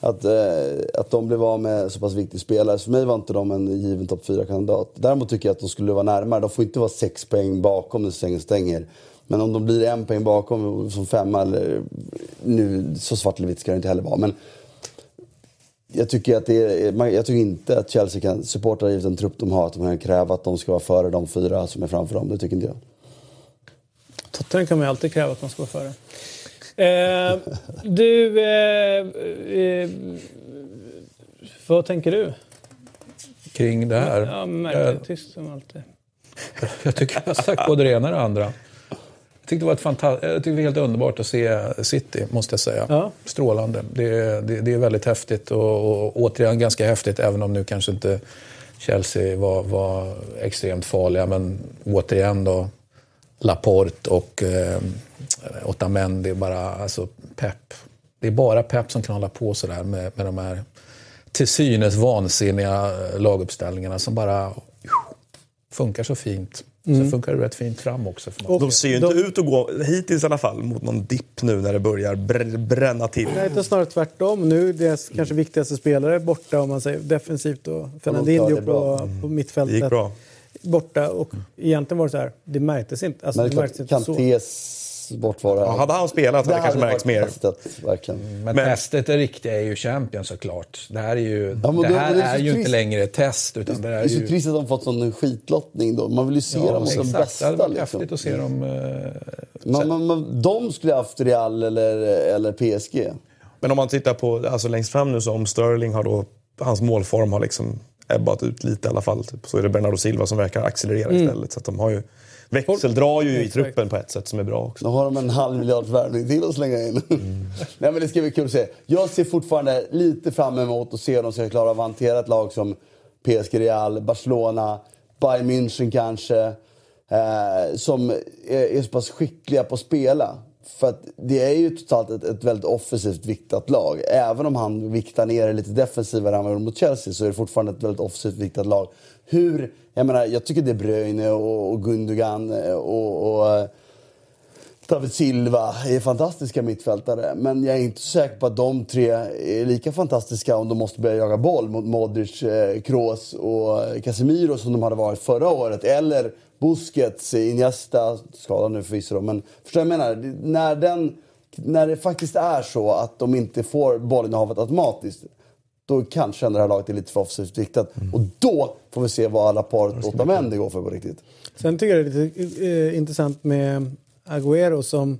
Speaker 3: att, eh, att de blev av med så pass viktig spelare. För mig var inte de en given topp 4-kandidat. Däremot tycker jag att de skulle vara närmare. De får inte vara sex poäng bakom när säsongen stänger. Men om de blir en poäng bakom som femma, eller nu så svart eller vitt ska det inte heller vara. Men jag tycker, att det är, jag tycker inte att Chelsea kan supporta givet den trupp de har, att de kan kräva att de ska vara före de fyra som är framför dem. Det tycker inte jag.
Speaker 1: Tottenham kan man ju alltid kräva att man ska vara före. Eh, du, eh, eh, vad tänker du?
Speaker 2: Kring det här?
Speaker 1: Ja, märkligt tyst som alltid. [laughs]
Speaker 2: Jag tycker jag har sagt både det ena och det andra. Jag tyckte det var, ett fantast... jag tyckte det var helt underbart att se City, måste jag säga. Ja. Strålande. Det, det, det, är väldigt häftigt och, och återigen ganska häftigt, även om nu kanske inte Chelsea var, var extremt farliga. Men återigen då, Laporte och eh, Otamendi, bara alltså pepp. Det är bara pepp som kan hålla på sådär med, med de här till synes vansinniga laguppställningarna som bara funkar så fint. Mm. Så funkar det rätt fint fram också.
Speaker 4: För de ser ju inte de... ut att gå, hittills i alla fall, mot någon dipp nu när det börjar br bränna till.
Speaker 1: Nej, det är snarare tvärtom. Nu är deras mm. kanske viktigaste spelare borta om man säger defensivt och Fernandinho på, mm. på mittfältet.
Speaker 4: Det gick bra
Speaker 1: borta och mm. egentligen var det så här, det märktes inte. Alltså,
Speaker 3: men det, det märktes inte Kantés bortvaro.
Speaker 4: Ja, hade han spelat hade det kanske märkts mer.
Speaker 3: Testet, verkligen.
Speaker 2: Men, men testet är riktiga är ju Champions såklart. Det här är ju, ja, det här det är, är ju inte längre ett test. Utan det, är,
Speaker 3: det är så ju... trist att de fått sån skitlottning då. Man vill ju se ja, dem som de bästa.
Speaker 2: Det hade varit liksom. häftigt att se dem. Uh,
Speaker 3: man, man, man, de skulle haft Real eller, eller PSG.
Speaker 4: Men om man tittar på, alltså längst fram nu så om Sterling har då, hans målform har liksom ebbat ut lite i alla fall. Typ. Så är det Bernardo Silva som verkar accelerera mm. istället. Så att de har ju, växeldrar ju i truppen på ett sätt som är bra också.
Speaker 3: Då har de en halv miljard värvning till att slänga in. Mm. [laughs] Nej men det ska bli kul att se. Jag ser fortfarande lite fram emot att se om de ska klara av att hantera ett lag som PSG Real, Barcelona, Bayern München kanske. Eh, som är, är så pass skickliga på att spela. För att det är ju totalt ett, ett väldigt offensivt viktat lag. Även om han viktar ner det lite defensivare än mot Chelsea så är det fortfarande ett väldigt offensivt viktat lag. Hur, jag menar, jag tycker De Bruyne och, och Gundogan och, och eh, David Silva är fantastiska mittfältare. Men jag är inte säker på att de tre är lika fantastiska om de måste börja jaga boll mot Modric, eh, Kroos och Casemiro som de hade varit förra året. Eller Busquets, Iniesta, skadad nu förvisso men förstår jag menar? När, den, när det faktiskt är så att de inte får bollinnehavet automatiskt då kanske det här laget är lite för offensivt viktat. Mm. Och då får vi se vad alla par Otamendi går för på riktigt.
Speaker 1: Sen tycker jag det är lite eh, intressant med Agüero som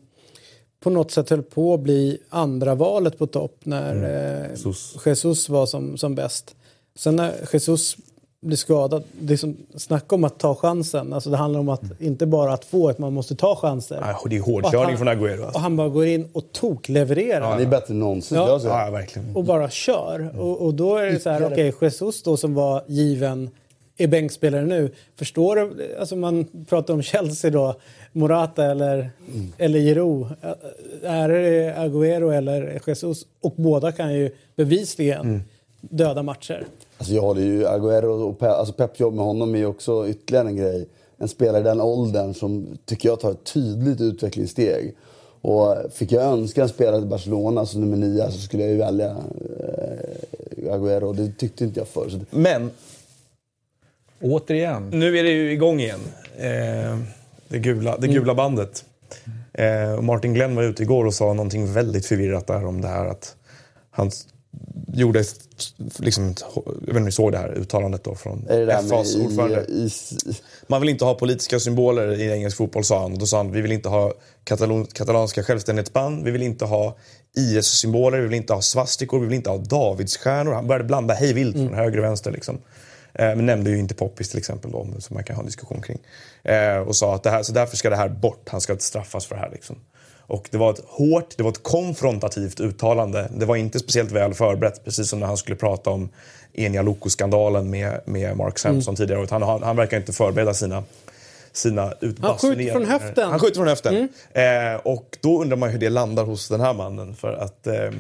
Speaker 1: på något sätt höll på att bli andra valet på topp när mm. eh, Jesus. Jesus var som, som bäst. Sen när Jesus blir skadad. Det är som snack om att ta chansen. Alltså det handlar om att inte bara att få, att man måste ta chanser.
Speaker 4: Nej, det är
Speaker 1: Och
Speaker 4: hårdkörning
Speaker 1: han-
Speaker 4: från Agüero.
Speaker 1: Och
Speaker 4: Alltså.
Speaker 1: han bara går in och toklevererar.
Speaker 3: Han är bättre än någonsin.
Speaker 1: Ja.
Speaker 3: Ja.
Speaker 4: Ja, verkligen.
Speaker 1: och bara kör. Och, och då är det så här, okej, Jesus då som var given är bänkspelare nu. Förstår du? Alltså man pratar om Chelsea då, Morata eller, eller Giroud. Är det Agüero eller Jesus? Och båda kan ju bevisligen döda matcher.
Speaker 3: Alltså jag håller ju Agüero och Pep, alltså Pep jobb med honom är ju också ytterligare en grej. En spelare i den åldern som tycker jag tar ett tydligt utvecklingssteg. Och fick jag önska en spelare till Barcelona som nummer nio så skulle jag ju välja eh, Agüero. Det tyckte inte jag förr. Det-
Speaker 4: Men
Speaker 2: Återigen.
Speaker 4: nu är det ju igång igen. Eh, det gula, det gula bandet. Eh, Martin Glenn var ute igår och sa någonting väldigt förvirrat där om det här att han gjorde, liksom, jag vet inte om ni såg det här uttalandet då från FAs ordförande.
Speaker 3: i, i,
Speaker 4: Man vill inte ha politiska symboler i engelsk fotboll sa han. Då sa han vi vill inte ha katalon, katalanska självständighetsband, vi vill inte ha IS-symboler, vi vill inte ha svastikor, vi vill inte ha davidsstjärnor. Han började blanda hej vilt från höger och vänster. Liksom. Eh, men nämnde ju inte poppis till exempel då, som man kan ha en diskussion kring. Eh, och sa att det här, så därför ska det här bort, han ska straffas för det här. Liksom. Och det var ett hårt, det var ett konfrontativt uttalande. Det var inte speciellt väl förberett, precis som när han skulle prata om Enya Loko-skandalen med, med Mark Sampson tidigare. Han, han, han verkar inte förbereda sina sina utbasuneringar.
Speaker 1: från höften.
Speaker 4: Han skjuter från höften. Eh, och då undrar man hur det landar hos den här mannen. För att ehm,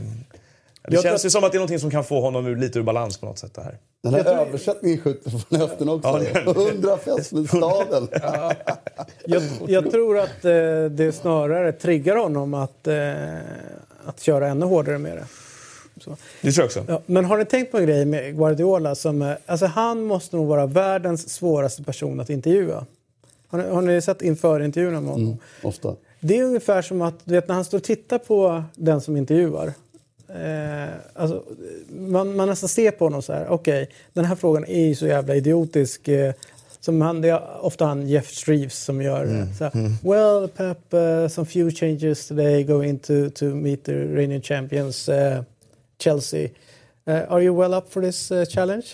Speaker 4: det
Speaker 1: Jag
Speaker 4: känns ju som att det är någonting som kan få honom ur, lite ur balans på något sätt. Det här.
Speaker 3: den här översättningen skjuter från höften också.
Speaker 4: Ja, det är-
Speaker 3: Hundra fästningsstaden.
Speaker 1: Jag, jag tror att eh, det snarare triggar honom att, eh, att köra ännu hårdare med det. Så.
Speaker 4: Det tror jag också.
Speaker 1: Ja, men har ni tänkt på en grej med Guardiola? Som, eh, alltså han måste nog vara världens svåraste person att intervjua. Har ni, har ni sett inför-intervjuerna med honom?
Speaker 3: Ofta.
Speaker 1: Det är ungefär som att du vet, när han står och tittar på den som intervjuar. Eh, alltså, man, man nästan ser på honom så här. Okej, den här frågan är ju så jävla idiotisk. Eh, som han, det är ofta han Jeff Streves som gör det. Så här, Well, Pep, uh, some few changes today going to, to meet the reigning champions eh, Chelsea. Eh, are you well up for this challenge?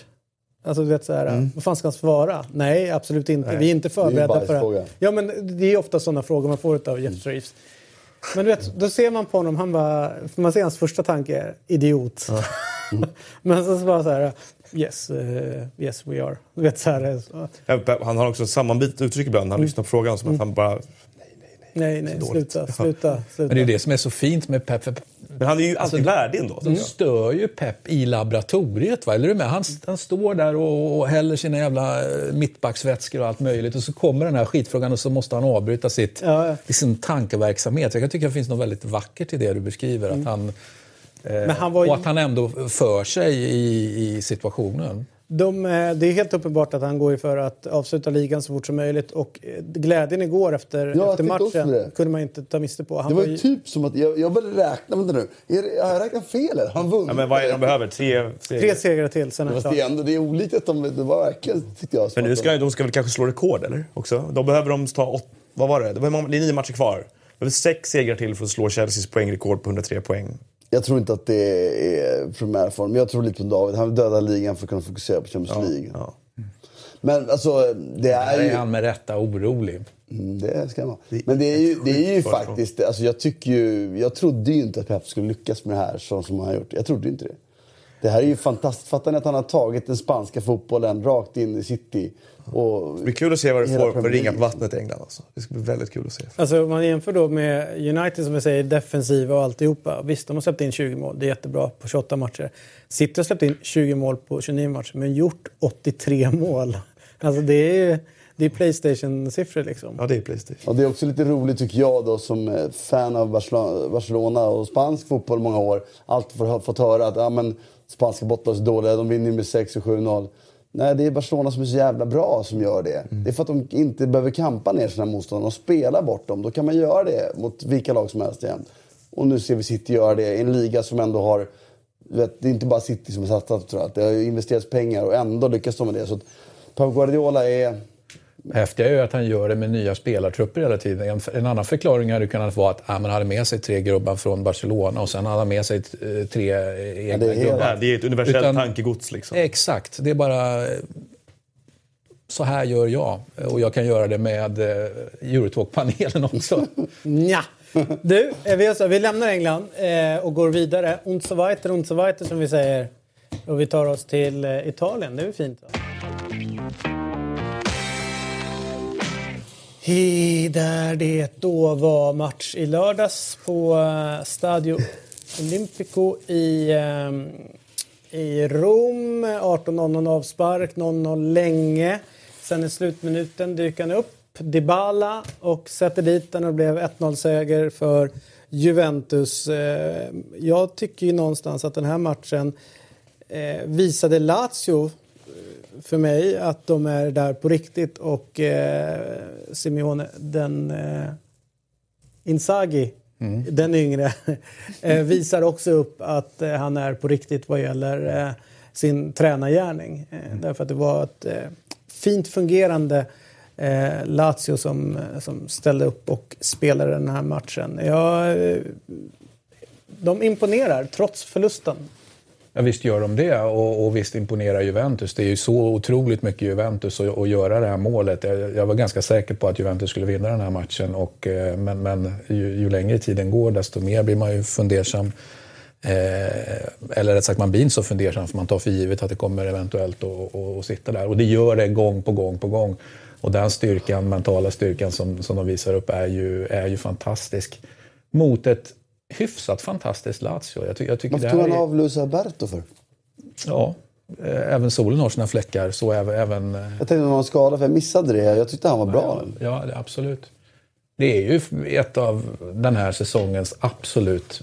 Speaker 1: Alltså du vet så här, vad fan ska han svara? Nej, absolut inte. Vi är inte förberedda för
Speaker 3: bajsfråga.
Speaker 1: det. Ja, men det är ofta sådana frågor man får av Jeff Streves. Men du vet, då ser man på honom, han bara, man ser hans första tanke är idiot. [laughs] men så, så bara så här, yes, eh, yes we are. Du vet så här, så,
Speaker 4: Han har också sammanbitet uttryck ibland när han lyssnar på frågan. Som att han bara,
Speaker 1: nej, nej, sluta, sluta, sluta.
Speaker 2: Men det är det som är så fint med Pep.
Speaker 4: Men han är ju alltid värdig ändå.
Speaker 2: de stör ju Pep i laboratoriet. Va? Eller är du med? Han, han står där och, och häller sina jävla eh, mittbacksvätskor och allt möjligt. Och så kommer den här skitfrågan och så måste han avbryta sitt,
Speaker 1: Ja,
Speaker 2: sin tankeverksamhet. Jag kan tycka det finns något väldigt vackert i det du beskriver. Att han, eh,
Speaker 1: han var ju-
Speaker 2: Och att han ändå för sig i, i situationen.
Speaker 1: De, eh, det är helt uppenbart att han går för att avsluta ligan så fort som möjligt. Och eh, glädjen igår efter,
Speaker 3: jag
Speaker 1: efter matchen
Speaker 3: det.
Speaker 1: kunde man inte ta miste på. Han
Speaker 3: Det var
Speaker 1: var
Speaker 3: ju typ som att jag, jag började räkna. Vänta nu. Är har jag räknat fel? han vunnit?
Speaker 4: Ja, men vad är det de behöver? Tre
Speaker 1: tre
Speaker 4: segrar?
Speaker 1: segrar till, sen
Speaker 3: Fast det är ändå det är olikt att de, det var verkligen, tyckte jag.
Speaker 4: Men nu ska de ska väl kanske slå rekord eller? Också? Då behöver de ta åt, vad var det? Det, är nio matcher kvar. Det behöver sex segrar till för att slå Chelseas poängrekord på 103 poäng.
Speaker 3: Jag tror inte att det är primärform. Jag tror lite på David. Han vill döda ligan för att kunna fokusera på Champions League.
Speaker 4: Ja.
Speaker 3: Men alltså, det är
Speaker 2: Där
Speaker 3: ju...
Speaker 2: är han med rätta orolig.
Speaker 3: Mm, det ska man. Men det är ju, det är ju faktiskt... Alltså jag, tycker ju, jag trodde ju inte att Pep skulle lyckas med det här så som han har gjort. Jag trodde inte det. Det här är ju fantastiskt. Fattar ni att han har tagit den spanska fotbollen rakt in i city? Och
Speaker 4: Det blir kul att se vad det får för ringar på vattnet i England. Alltså. Det ska bli väldigt kul att se.
Speaker 1: Alltså om man jämför då med United som vi säger defensiva och alltihopa. Visst, de har släppt in 20 mål. Det är jättebra på 28 matcher. City har släppt in 20 mål på 29 matcher men gjort 83 mål. [laughs] Alltså det är, det är Playstation-siffror liksom.
Speaker 4: Ja, det är Playstation.
Speaker 3: Och det är också lite roligt tycker jag då som eh, fan av Barcelona, och spansk fotboll många år. Alltid får- fått höra att ja, men, spanska bottnar så dåliga, de vinner med 6 och 7-0. Nej, det är Barcelona som är så jävla bra som gör det. Det är för att de inte behöver kampa ner sina motståndare och spela bort dem. Då kan man göra det mot vilka lag som helst igen. Och nu ser vi City göra det i en liga som ändå har... Vet, det är inte bara City som har satsat, tror jag. Det har investerats pengar och ändå lyckas de med det. Så att Pep Guardiola är...
Speaker 2: Häftiga är ju att han gör det med nya spelartrupper hela tiden. En, en annan förklaring hade kunnat vara att ah, man hade med sig tre gubbar från Barcelona och sen hade han med sig eh, tre egna
Speaker 3: det är
Speaker 2: gubbar.
Speaker 4: Ja, det är ett universellt
Speaker 2: Utan-
Speaker 4: tankegods liksom.
Speaker 2: Exakt, det är bara... så här gör jag. Och jag kan göra det med eh, Eurotalk-panelen också. [laughs]
Speaker 1: Nja. Du, vi, alltså, vi lämnar England eh, och går vidare. Und so weiter, und so weiter som vi säger. Och vi tar oss till eh, Italien. Det är fint. Va? I, där det då var match i lördags på eh, Stadio Olimpico i, eh, i Rom. 18.00 avspark, 0-0 länge. Sen i slutminuten dyker han upp, Dybala, och sätter dit den och det blev 1-0-seger för Juventus. Eh, jag tycker ju någonstans att den här matchen visade Lazio för mig att de är där på riktigt och eh, Simeone, den eh, Inzaghi, mm. den yngre, [laughs] eh, visar också upp att eh, han är på riktigt vad gäller eh, sin tränargärning. Mm. Därför att det var ett fint fungerande eh, Lazio som, som ställde upp och spelade den här matchen. Ja, de imponerar trots förlusten.
Speaker 2: Ja, visst gör de det och, och visst imponerar Juventus. Det är ju så otroligt mycket Juventus att, att göra det här målet. Jag, jag, var ganska säker på att Juventus skulle vinna den här matchen. Och, eh, men men ju, ju längre tiden går desto mer blir man ju fundersam. Eh, eller rätt sagt, man blir inte så fundersam för man tar för givet att det kommer eventuellt att sitta där. Och det gör det gång på gång på gång. Och den styrkan, mentala styrkan som, som de visar upp är ju, är ju fantastisk. Mot ett hyfsat fantastiskt Lazio. Jag, ty jag tycker
Speaker 3: Varför tog han är... av Luis Alberto för?
Speaker 2: Ja, eh, även solen har sina fläckar. Så även, även...
Speaker 3: Jag tänkte att han var skadad för jag missade det. Jag tyckte han var bra.
Speaker 2: Ja, ja absolut. Det är ju ett av den här säsongens absolut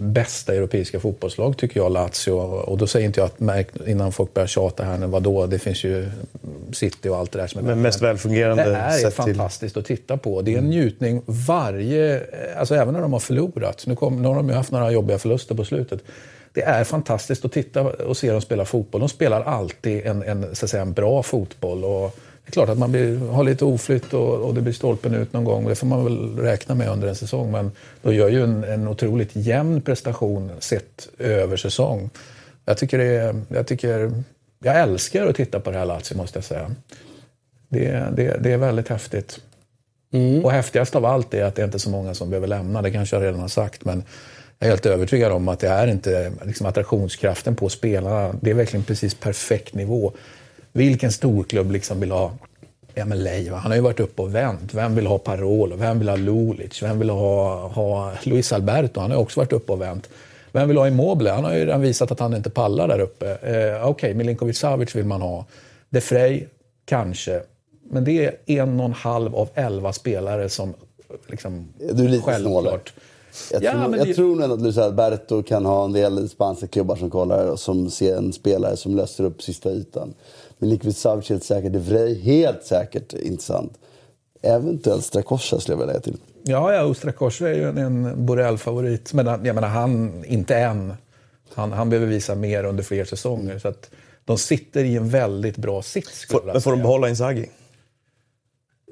Speaker 2: bästa europeiska fotbollslag tycker jag, Lazio. Och då säger inte jag att, innan folk börjar tjata här nu, vadå, det finns ju City och allt det där som
Speaker 4: är Men mest välfungerande
Speaker 2: Det är fantastiskt till... att titta på. Det är en njutning varje, alltså även när de har förlorat. Nu, kom, nu har de ju haft några jobbiga förluster på slutet. Det är fantastiskt att titta och se dem spela fotboll. De spelar alltid en, en, så att säga, en bra fotboll. Och det är klart att man blir, har lite oflytt och, och, det blir stolpen ut någon gång. Det får man väl räkna med under en säsong. Men de gör ju en, en otroligt jämn prestation sett över säsong. Jag tycker är, jag tycker, jag älskar att titta på det här Lazio måste jag säga. Det, det, det är väldigt häftigt. Mm. Och häftigast av allt är att det är inte så många som behöver lämna. Det kanske jag redan har sagt. Men jag är helt övertygad om att det är inte liksom, attraktionskraften på spelarna. Det är verkligen precis perfekt nivå. Vilken storklubb liksom vill ha men Leiva, han har ju varit uppe och vänt. Vem vill ha Parolo? Vem vill ha Lulic? Vem vill ha, ha Luis Alberto? Han har också varit uppe och vänt. Vem vill ha Immobile? Han har ju redan visat att han inte pallar där uppe. Eh, Okej, okay, Milinkovic Savic vill man ha. De Frey, kanske. Men det är en och en halv av elva spelare som liksom,
Speaker 3: Du är lite självklart. Jag, ja, tror, jag det... tror nog att Luis Alberto kan ha en del spanska klubbar som kollar och som ser en spelare som löser upp sista ytan. Milinkovic Savic helt säkert. De Vrij helt säkert intressant. Eventuellt Strakosha skulle jag vilja lägga till.
Speaker 2: Ja, ja Strakosha är ju en, en Borrell-favorit. Men jag menar, han, inte än. Han, han behöver visa mer under fler säsonger. Så att de sitter i en väldigt bra sits.
Speaker 4: Får, får de behålla Inzaghi?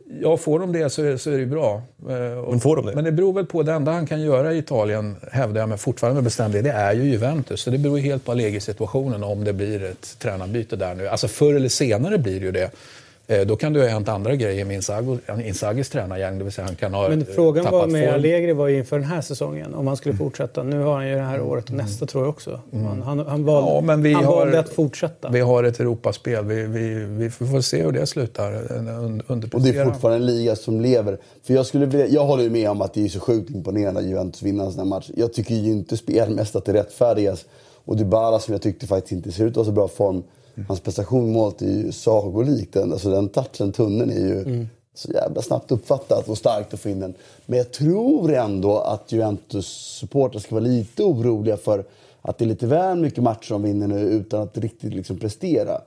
Speaker 2: Ja, får de det så är, så är det bra.
Speaker 4: Eh, men får de det?
Speaker 2: Men det beror väl på, det enda han kan göra i Italien, hävdar jag med fortfarande med bestämdhet, det är ju Juventus. Så det beror helt på Allegri-situationen om det blir ett tränarbyte där nu. Alltså förr eller senare blir det ju det. Eh, då kan det ha hänt andra grejer med Inzagis tränargäng. Det vill säga han kan ha
Speaker 1: Men frågan var med form. Allegri var ju inför den här säsongen, om han skulle mm. fortsätta. Nu har han ju det här året och nästa mm. tror jag också. Mm. Han, han, han, valde, ja, men vi han har, valde att fortsätta.
Speaker 2: Vi har ett Europaspel. Vi, vi, vi får se hur det slutar.
Speaker 3: Och det är fortfarande en liga som lever. För jag, skulle vilja, jag håller ju med om att det är så sjukt imponerande att Juventus vinner en sån här match. Jag tycker ju inte spelmässigt att det rättfärdigas. Och Dybala som jag tyckte faktiskt inte ser ut att ha så bra form Hans prestation målet är ju sagolik. Den, alltså den touchen, tunneln, är ju mm. så jävla snabbt uppfattat och starkt att få in den. Men jag tror ändå att Juventus-supportrar ska vara lite oroliga för att det är lite väl mycket matcher de vinner nu utan att riktigt liksom prestera.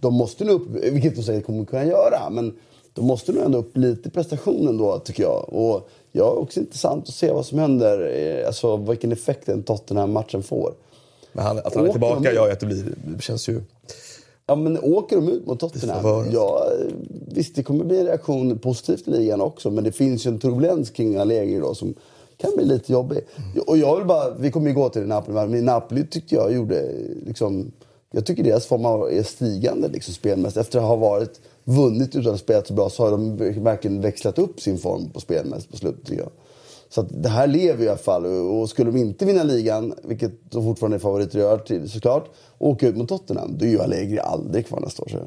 Speaker 3: De måste nu upp, vilket de säger kommer kunna göra, men de måste nog ändå upp lite prestationen då tycker jag. Och jag är också intressant att se vad som händer, eh, alltså vilken effekt den Tottenham-matchen får.
Speaker 4: Men han, att han är tillbaka gör ju att det blir, det känns ju
Speaker 3: Ja, men åker de ut mot Tottenham, ja, visst det kommer bli en reaktion positivt i ligan också. Men det finns ju en turbulens kring Allegri då som kan bli lite jobbig. Mm. Och jag vill bara, vi kommer ju gå till Napoli, men Napoli tyckte jag gjorde liksom... Jag tycker deras form är stigande liksom, spelmässigt. Efter att ha varit, vunnit utan att spela så bra så har de verkligen växlat upp sin form på spelmässigt på slutet jag. Så att det här lever i alla fall. Och skulle de inte vinna ligan, vilket de fortfarande är favoriter att göra till, såklart, och åka ut mot Tottenham, då är ju Allegri aldrig kvar nästa år. Så.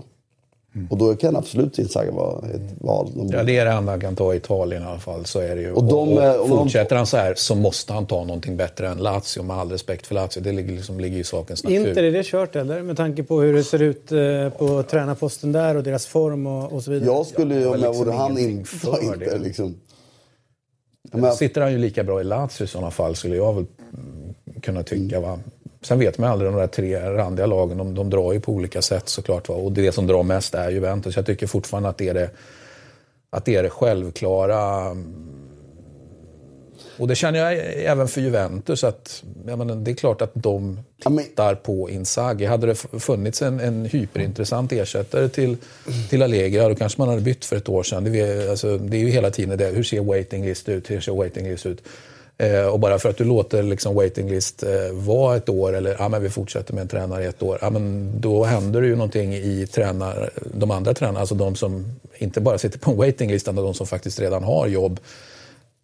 Speaker 3: Och då kan absolut Inzaghi vara ett val. De-
Speaker 2: Ja, det är det enda han kan ta i Italien i alla fall. Så är det ju.
Speaker 3: Och de,
Speaker 2: och, och fortsätter han så här så måste han ta någonting bättre än Lazio. Med all respekt för Lazio. Det ligger, liksom, ligger i sakens natur.
Speaker 1: Inte är det kört eller? Med tanke på hur det ser ut eh, på tränarposten där och deras form och, och så vidare.
Speaker 3: Jag skulle ju, om jag
Speaker 2: liksom
Speaker 3: vore han,
Speaker 2: ingenting
Speaker 3: inte
Speaker 2: för
Speaker 3: ta [laughs] inte
Speaker 2: det.
Speaker 3: liksom. Men-
Speaker 2: Sitter han ju lika bra i Lazio i sådana fall skulle jag väl kunna tycka. Va? Sen vet man aldrig, de där tre randiga lagen, de, de drar ju på olika sätt såklart. Va? Och det som drar mest är Juventus. Jag tycker fortfarande att det är det, att det, är det självklara. Och det känner jag även för Juventus. Att, menar, det är klart att de tittar på Inzaghi. Hade det funnits en, en hyperintressant ersättare till, till Allegri, då kanske man hade bytt för ett år sedan. Det, är- alltså, det är ju hela tiden det. Hur ser waiting list ut? Hur ser waiting list ut? Eh, och bara för att du låter liksom waiting list eh, vara ett år eller ja, men vi fortsätter med en tränare i ett år. Ja, men då händer det ju någonting i tränar, de andra tränarna, alltså de som inte bara sitter på en waiting list utan de som faktiskt redan har jobb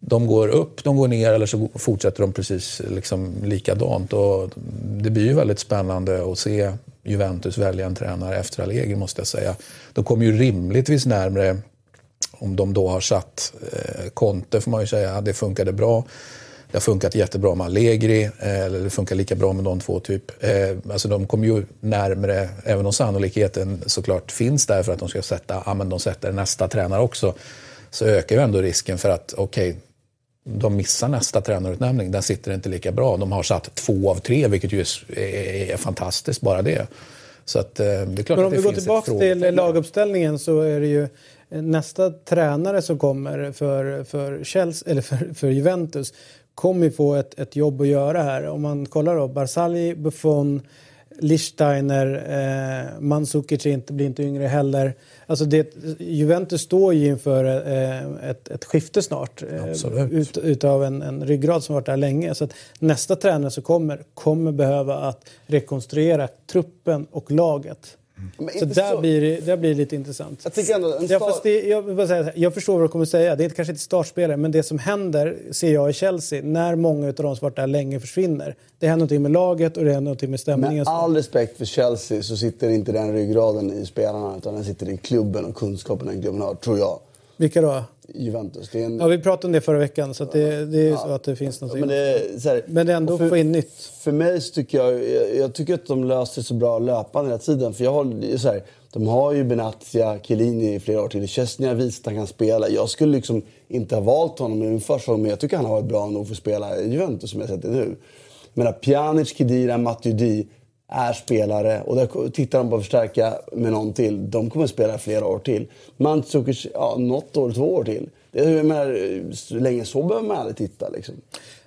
Speaker 2: de går upp, de går ner eller så fortsätter de precis liksom likadant. Och det blir ju väldigt spännande att se Juventus välja en tränare efter Allegri måste jag säga. De kommer ju rimligtvis närmre om de då har satt eh, Conte får man ju säga, det funkade bra. Det har funkat jättebra med Allegri, eh, eller det funkar lika bra med de två typ. Eh, alltså de kommer ju närmre, även om sannolikheten såklart finns där för att de ska sätta, ja men de sätter nästa tränare också. Så ökar ju ändå risken för att, okej, de missar nästa tränarutnämning. Den sitter inte lika bra. De har satt två av tre, vilket ju är, är, fantastiskt bara det. Så att, eh, det är klart
Speaker 1: Men om vi går tillbaka till laguppställningen så är det ju nästa tränare som kommer för, för, Chelsea, eller för, för Juventus kommer ju få ett, ett jobb att göra här. Om man kollar då, Barzagli, Buffon, Lichtsteiner, eh, Mandzukic inte, blir inte yngre heller. Alltså det, Juventus står ju inför eh, ett, ett skifte snart. Eh, ut, utav en, en ryggrad som varit där länge. Så nästa tränare som kommer kommer behöva att rekonstruera truppen och laget. Så där,
Speaker 3: så-
Speaker 1: Blir, det- där blir det lite intressant.
Speaker 3: Jag tycker ändå en
Speaker 1: Ja,
Speaker 3: stad-
Speaker 1: fast det, jag, säga, jag förstår vad du kommer säga. Det är kanske inte startspelare, men det som händer ser jag i Chelsea när många av de som varit där länge försvinner. Det händer någonting med laget och det händer någonting med stämningen.
Speaker 3: Med all respekt för Chelsea så sitter inte den ryggraden i spelarna utan den sitter i klubben och kunskapen den klubben har, tror jag.
Speaker 1: Vilka då?
Speaker 3: Juventus. En,
Speaker 1: Ja, vi pratade om det förra veckan, så det, det är ju så att det finns någonting.
Speaker 3: men, det här,
Speaker 1: Men det är ändå
Speaker 3: för,
Speaker 1: få in nytt.
Speaker 3: För mig tycker jag, jag, jag tycker att de löser så bra löpande hela tiden. För jag har, så här, de har ju Benatia, Chiellini i flera år till. Chesney har visat att han kan spela. Jag skulle liksom inte ha valt honom i min första men jag tycker han har varit bra nog för att spela i Juventus som jag sett det nu. Men Pjanic, Khedira, Matuidi är spelare och där tittar de på att förstärka med någon till. De kommer att spela flera år till. Mandzukic, ja, något år, två år till. Det är, jag menar, så länge så behöver man aldrig titta liksom.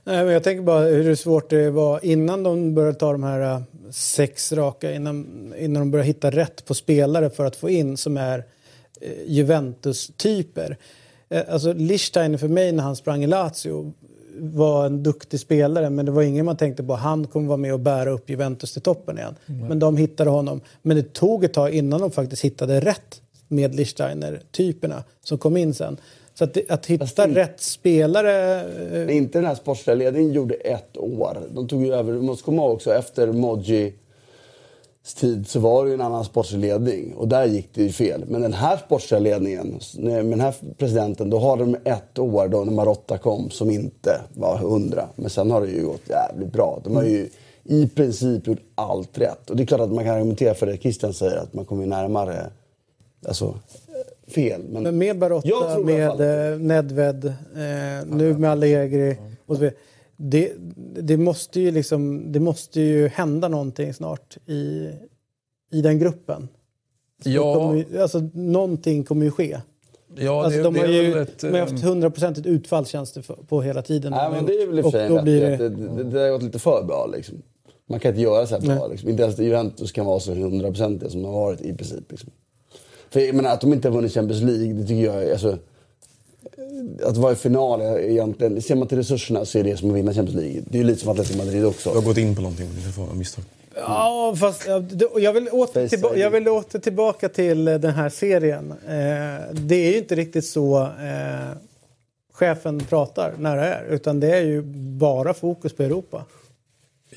Speaker 1: Nej, men jag tänker bara hur svårt det var innan de började ta de här äh, sex raka, innan, innan de började hitta rätt på spelare för att få in som är äh, Juventus-typer. Äh, alltså Lichtsteiner för mig när han sprang i Lazio var en duktig spelare men det var ingen man tänkte på han kommer vara med och bära upp Juventus till toppen igen. Men de hittade honom. Men det tog ett tag innan de faktiskt hittade rätt med Lichtsteiner-typerna som kom in sen. Så att, att hitta
Speaker 3: Fast det-
Speaker 1: rätt spelare eh,
Speaker 3: inte den här sportsliga ledningen gjorde ett år. De tog ju över, du måste komma ihåg också, efter Moji tid så var det ju en annan sportslig ledning och där gick det ju fel. Men den här sportsliga ledningen, med den här presidenten, då har de ett år då när Marotta kom som inte var hundra. Men sen har det ju gått jävligt bra. De har ju i princip gjort allt rätt. Och det är klart att man kan argumentera för det Christian säger, att man kommer ju närmare alltså, fel. Men,
Speaker 1: Men med Barotta, med eh, Nedved, eh, nu med Allegri och så vidare. Det, det, måste ju liksom, det måste ju hända någonting snart i, i den gruppen. Det
Speaker 2: Ja,
Speaker 1: kommer, ju- alltså, någonting kommer ju ske.
Speaker 2: ja
Speaker 1: Alltså,
Speaker 2: det,
Speaker 1: de,
Speaker 2: det
Speaker 1: har
Speaker 2: är
Speaker 1: ju,
Speaker 2: ett,
Speaker 1: de har haft
Speaker 2: eh,
Speaker 1: hundraprocentigt utfall känns det för, på hela tiden.
Speaker 3: Nej, men det är väl i och för sig
Speaker 1: då
Speaker 3: rätt
Speaker 1: blir det,
Speaker 3: att det, det, det har gått lite för bra. Liksom. Man kan inte göra så här bra. Liksom. Inte ens Juventus kan vara så hundraprocentiga som de har varit i princip. Liksom. För jag menar, att de inte har vunnit Champions League, det tycker jag är... Alltså, att vara i final är egentligen, ser man till resurserna så är det som att vinna Champions League. Det är ju lite som Atletico Madrid också.
Speaker 4: Du har gått in på någonting, vara misstag.
Speaker 1: Ja, fast ja, det- jag vill, åter tillba- jag vill åter tillbaka till eh, den här serien. Eh, det är ju inte riktigt så eh, chefen pratar när det är. Utan det är ju bara fokus på Europa.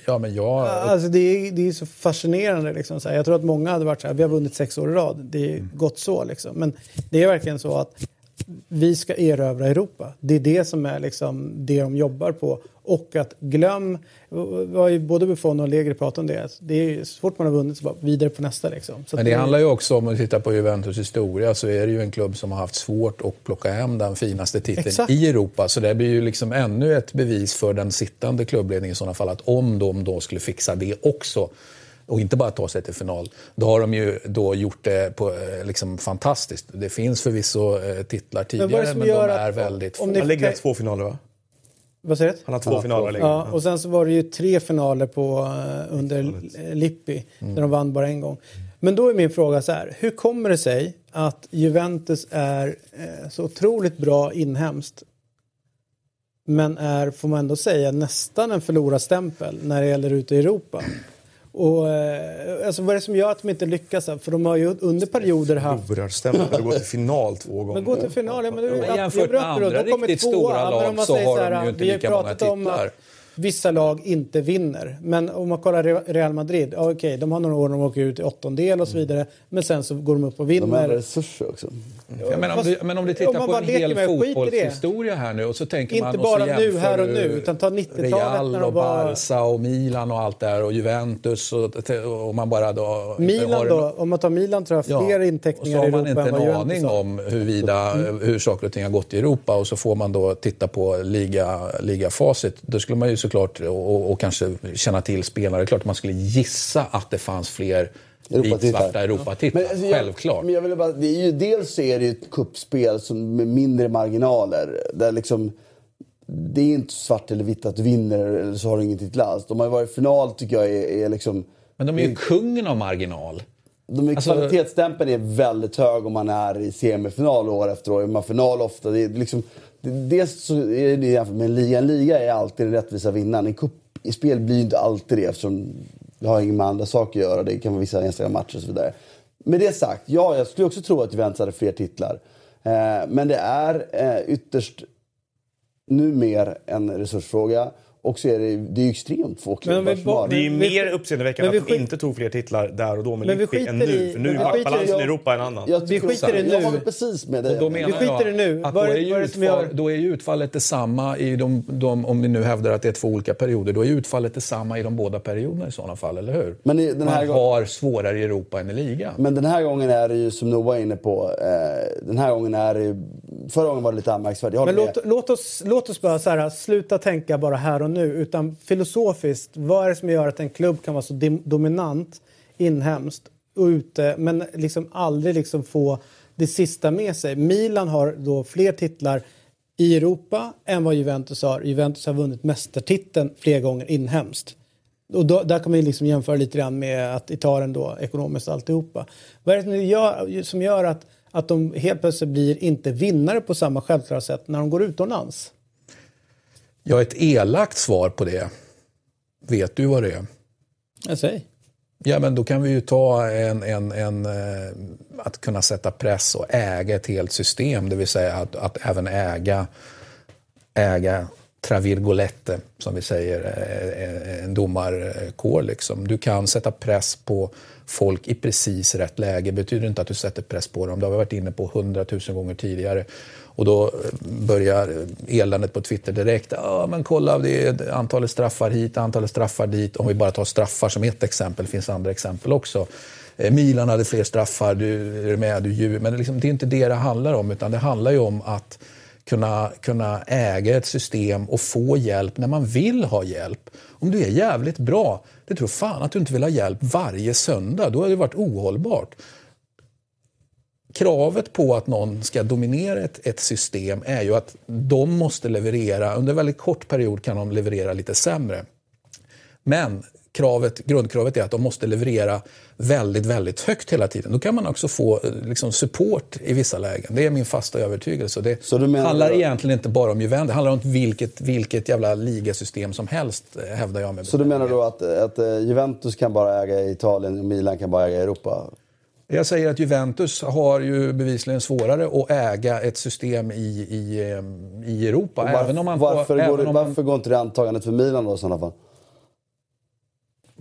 Speaker 2: Ja, men jag...
Speaker 1: Alltså det är, det är så fascinerande. Liksom, så här. Jag tror att många hade varit så här, vi har vunnit sex år i rad. Det är gott så. Liksom. Men det är verkligen så att vi ska erövra Europa. Det är det som är liksom det de jobbar på. Och att glöm, både Buffon och Allegri pratat om det. Det är så fort man har vunnit så bara vidare på nästa. Liksom.
Speaker 2: Men
Speaker 1: att
Speaker 2: det handlar ju också om, att titta på Juventus historia, så är det ju en klubb som har haft svårt att plocka hem den finaste titeln
Speaker 1: Exakt.
Speaker 2: i Europa. Så det blir ju liksom ännu ett bevis för den sittande klubbledningen i sådana fall, att om de då skulle fixa det också, och inte bara ta sig till final, då har de ju då gjort det på, eh, liksom fantastiskt. Det finns förvisso eh, titlar tidigare, men,
Speaker 1: gör
Speaker 2: de
Speaker 1: att-
Speaker 2: är väldigt
Speaker 1: om
Speaker 2: få.
Speaker 4: Han lägger två finaler va?
Speaker 1: Vad säger du?
Speaker 4: Han har två
Speaker 3: har
Speaker 4: finaler.
Speaker 3: två.
Speaker 1: Ja, och sen så var det ju tre finaler på, eh, under Lippi, där de vann bara en gång. Men då är min fråga så här, hur kommer det sig att Juventus är eh, så otroligt bra inhemskt men är, får man ändå säga, nästan en förlorarstämpel när det gäller ute i Europa? Och, eh, alltså, vad är det som gör att de inte lyckas? För de har ju under perioder haft...
Speaker 4: Förlorarstämpel och gå till final två gånger.
Speaker 1: Men gå till final, ja, men det är ju
Speaker 2: Men
Speaker 1: att-
Speaker 2: jämfört med andra
Speaker 1: de kommer
Speaker 2: riktigt stora lag
Speaker 1: man
Speaker 2: så
Speaker 1: säger
Speaker 2: har
Speaker 1: så här,
Speaker 2: de ju inte lika många titlar.
Speaker 1: att Vissa lag inte vinner. Men om man kollar Re- Real Madrid, ja, okej, de har några år när de åker ut i åttondel och så vidare. Men sen så går de upp och
Speaker 3: De har
Speaker 1: vinner.
Speaker 3: resurser också.
Speaker 2: Ja, men, om du, men om du
Speaker 1: om
Speaker 2: tittar
Speaker 1: man
Speaker 2: på
Speaker 1: bara
Speaker 2: en hel
Speaker 1: med,
Speaker 2: fotbollshistoria här nu och så tänker
Speaker 1: Inte
Speaker 2: man så
Speaker 1: bara nu, här och nu, utan ta 90-talet
Speaker 2: Real
Speaker 1: när de
Speaker 2: och
Speaker 1: var-
Speaker 2: Barca och Milan och allt där och Juventus och, och man bara då...
Speaker 1: Milan
Speaker 2: har
Speaker 1: då, om man tar Milan tror jag fler inteckningar
Speaker 2: och
Speaker 1: i
Speaker 2: så har man
Speaker 1: Europa
Speaker 2: inte
Speaker 1: än
Speaker 2: en aning
Speaker 1: Juventus
Speaker 2: om huruvida, hur saker och ting har gått i Europa och så får man då titta på liga, ligafacit. Då skulle man ju såklart, och, och kanske känna till spelare, det är klart att man skulle gissa att det fanns fler vitsvarta Europatitlar.
Speaker 3: alltså, jag-
Speaker 2: Självklart.
Speaker 3: Men jag vill bara, det är ju, dels så är det ju ett kuppspel som med mindre marginaler. Där liksom, det är inte svart eller vitt att du vinner eller så har du ingen titel alls. De har ju varit i final tycker jag är, är liksom...
Speaker 2: Men de är ju kungen av marginal.
Speaker 3: De är,
Speaker 2: Alltså-
Speaker 3: kvalitetsstämpeln är väldigt hög om man är i semifinal år efter år. Är man final ofta. Det är liksom, det, dels så är det jämfört med en liga. En liga är alltid den rättvisa vinnaren. En cup i spel blir ju inte alltid det eftersom det har inget med andra saker att göra. Det kan vara vissa enstaka matcher och så vidare. Med det sagt, ja, jag skulle också tro att Juventus hade fler titlar. Eh, men det är eh, ytterst nu mer en resursfråga. Och så är det, det är ju extremt få klubbar
Speaker 1: vi
Speaker 3: som har
Speaker 4: Det är ju
Speaker 1: vi-
Speaker 4: mer uppseendeväckande
Speaker 1: vi
Speaker 4: att de
Speaker 1: skit-
Speaker 4: inte tog fler titlar där och då med
Speaker 1: Men vi
Speaker 4: Lippi än nu.
Speaker 1: i-
Speaker 4: För nu är
Speaker 1: vi skiter i-
Speaker 4: maktbalansen i
Speaker 3: jag-
Speaker 4: Europa en annan.
Speaker 3: Jag
Speaker 1: Vi
Speaker 3: tycker
Speaker 1: skiter i
Speaker 3: Jag
Speaker 1: nu.
Speaker 3: håller precis med dig.
Speaker 2: Menar
Speaker 1: skiter
Speaker 2: jag
Speaker 1: i nu.
Speaker 2: Att då,
Speaker 1: är-
Speaker 2: ju utfall, då är ju utfallet detsamma i de, de, om ni nu hävdar att det är två olika perioder, då är utfallet detsamma i de båda perioderna i sådana fall, eller hur?
Speaker 3: Men i den här
Speaker 2: Man
Speaker 3: gången-
Speaker 2: har svårare i Europa än i ligan.
Speaker 3: Men den här gången är det ju som Noah var inne på. Eh, den här gången är det ju- Förra gången var det lite anmärkningsvärt.
Speaker 1: Men låt, låt, oss, låt oss bara så här, sluta tänka bara här och nu. Utan filosofiskt, vad är det som gör att en klubb kan vara så dominant inhemskt och ute men liksom aldrig liksom få det sista med sig? Milan har då fler titlar i Europa än vad Juventus har. Juventus har vunnit mästartiteln flera gånger inhemskt. Och då, där kan man liksom jämföra lite grann med att Italien då ekonomiskt alltihopa. Vad är det som gör, som gör att, att de helt plötsligt blir inte vinnare på samma självklara sätt när de går utomlands?
Speaker 2: Jag har ett elakt svar på det. Vet du vad det är?
Speaker 1: Jag säger.
Speaker 2: Ja, men då kan vi ju ta en, en, en, eh, att kunna sätta press och äga ett helt system, det vill säga att, att även äga, äga travirgolette, som vi säger, eh, en domarkår. Liksom. Du kan sätta press på folk i precis rätt läge. betyder inte att du sätter press på dem. Det har vi varit inne på hundratusen gånger tidigare. Och då eh, börjar eländet på Twitter direkt. Ja, men kolla, det är antalet straffar hit, antalet straffar dit. Om vi bara tar straffar som ett exempel, det finns andra exempel också. Eh, Milan hade fler straffar, du är med, du ljuger. Men liksom, det är inte det det handlar om, utan det handlar ju om att kunna, kunna äga ett system och få hjälp när man vill ha hjälp. Om du är jävligt bra, det tror fan att du inte vill ha hjälp varje söndag. Då har det varit ohållbart kravet på att någon ska dominera ett, ett system är ju att de måste leverera, under en väldigt kort period kan de leverera lite sämre. Men kravet, grundkravet är att de måste leverera väldigt, väldigt högt hela tiden. Då kan man också få eh, liksom, support i vissa lägen. Det är min fasta övertygelse. Det
Speaker 3: Så menar
Speaker 2: handlar egentligen inte bara om Juventus. Det handlar om vilket, vilket jävla ligasystem som helst, eh, hävdar jag med
Speaker 3: Så du menar då att, att eh, Juventus kan bara äga Italien och Milan kan bara äga Europa?
Speaker 2: Jag säger att Juventus har ju bevisligen svårare att äga ett system i, i, i Europa.
Speaker 3: Och varför,
Speaker 2: även om man...
Speaker 3: varför,
Speaker 2: även
Speaker 3: går,
Speaker 2: om man,
Speaker 3: varför går inte det antagandet för Milan då i sådana fall?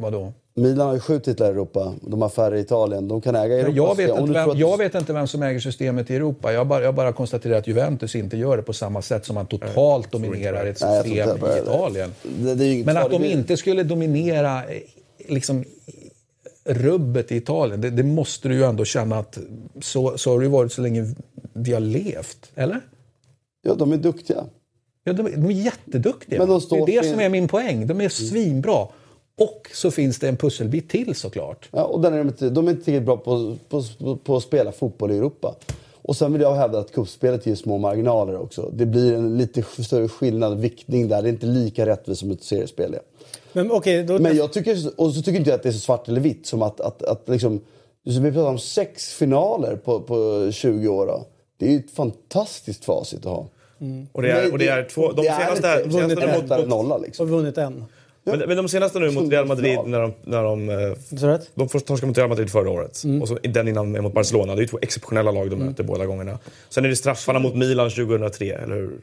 Speaker 2: Vadå?
Speaker 3: Milan har ju sju titlar i Europa. De har färre i Italien. De kan äga Europa.
Speaker 2: Jag vet, inte vem,
Speaker 3: att-
Speaker 2: jag vet inte vem som äger systemet i Europa. Jag bara, jag bara konstaterar att Juventus inte gör det på samma sätt som man totalt dominerar ett
Speaker 3: Nej,
Speaker 2: system
Speaker 3: jag
Speaker 2: i Italien.
Speaker 3: Det, det
Speaker 2: Men att de inte skulle dominera eh, liksom, rubbet i Italien, det, det måste du ju ändå känna att så, så har det ju varit så länge vi har levt. Eller?
Speaker 3: Ja, de är duktiga.
Speaker 2: Ja, de, är- de är jätteduktiga.
Speaker 3: Men de
Speaker 2: det är det
Speaker 3: för-
Speaker 2: som är min poäng. De är svinbra. Och så finns det en pusselbit till såklart.
Speaker 3: Ja, och den är de, inte, de är inte tillräckligt bra på, på, på, på att spela fotboll i Europa. Och sen vill jag hävda att cupspelet ger små marginaler också. Det blir en lite större skillnad, viktning där. Det är inte lika rättvist som ett seriespel är.
Speaker 1: Men okej, då...
Speaker 3: Men jag tycker, och så tycker inte jag att det är så svart eller vitt som att, att, att liksom, vi pratar om sex finaler på, på 20 år. Då. Det är ju ett fantastiskt facit att ha.
Speaker 4: Och det är, och det är två... De
Speaker 3: det är
Speaker 4: senaste,
Speaker 3: inte
Speaker 4: senaste
Speaker 3: vunnit
Speaker 4: mot, mot,
Speaker 3: nolla
Speaker 1: har
Speaker 3: liksom.
Speaker 1: vunnit en.
Speaker 4: Men, men de senaste nu mot Real Madrid när de... När de eh, de först torskade mot Real Madrid förra året.
Speaker 3: Mm.
Speaker 4: Och så den innan mot Barcelona. Det är ju två exceptionella lag de möter båda gångerna. Sen är det straffarna mot Milan 2003, eller hur?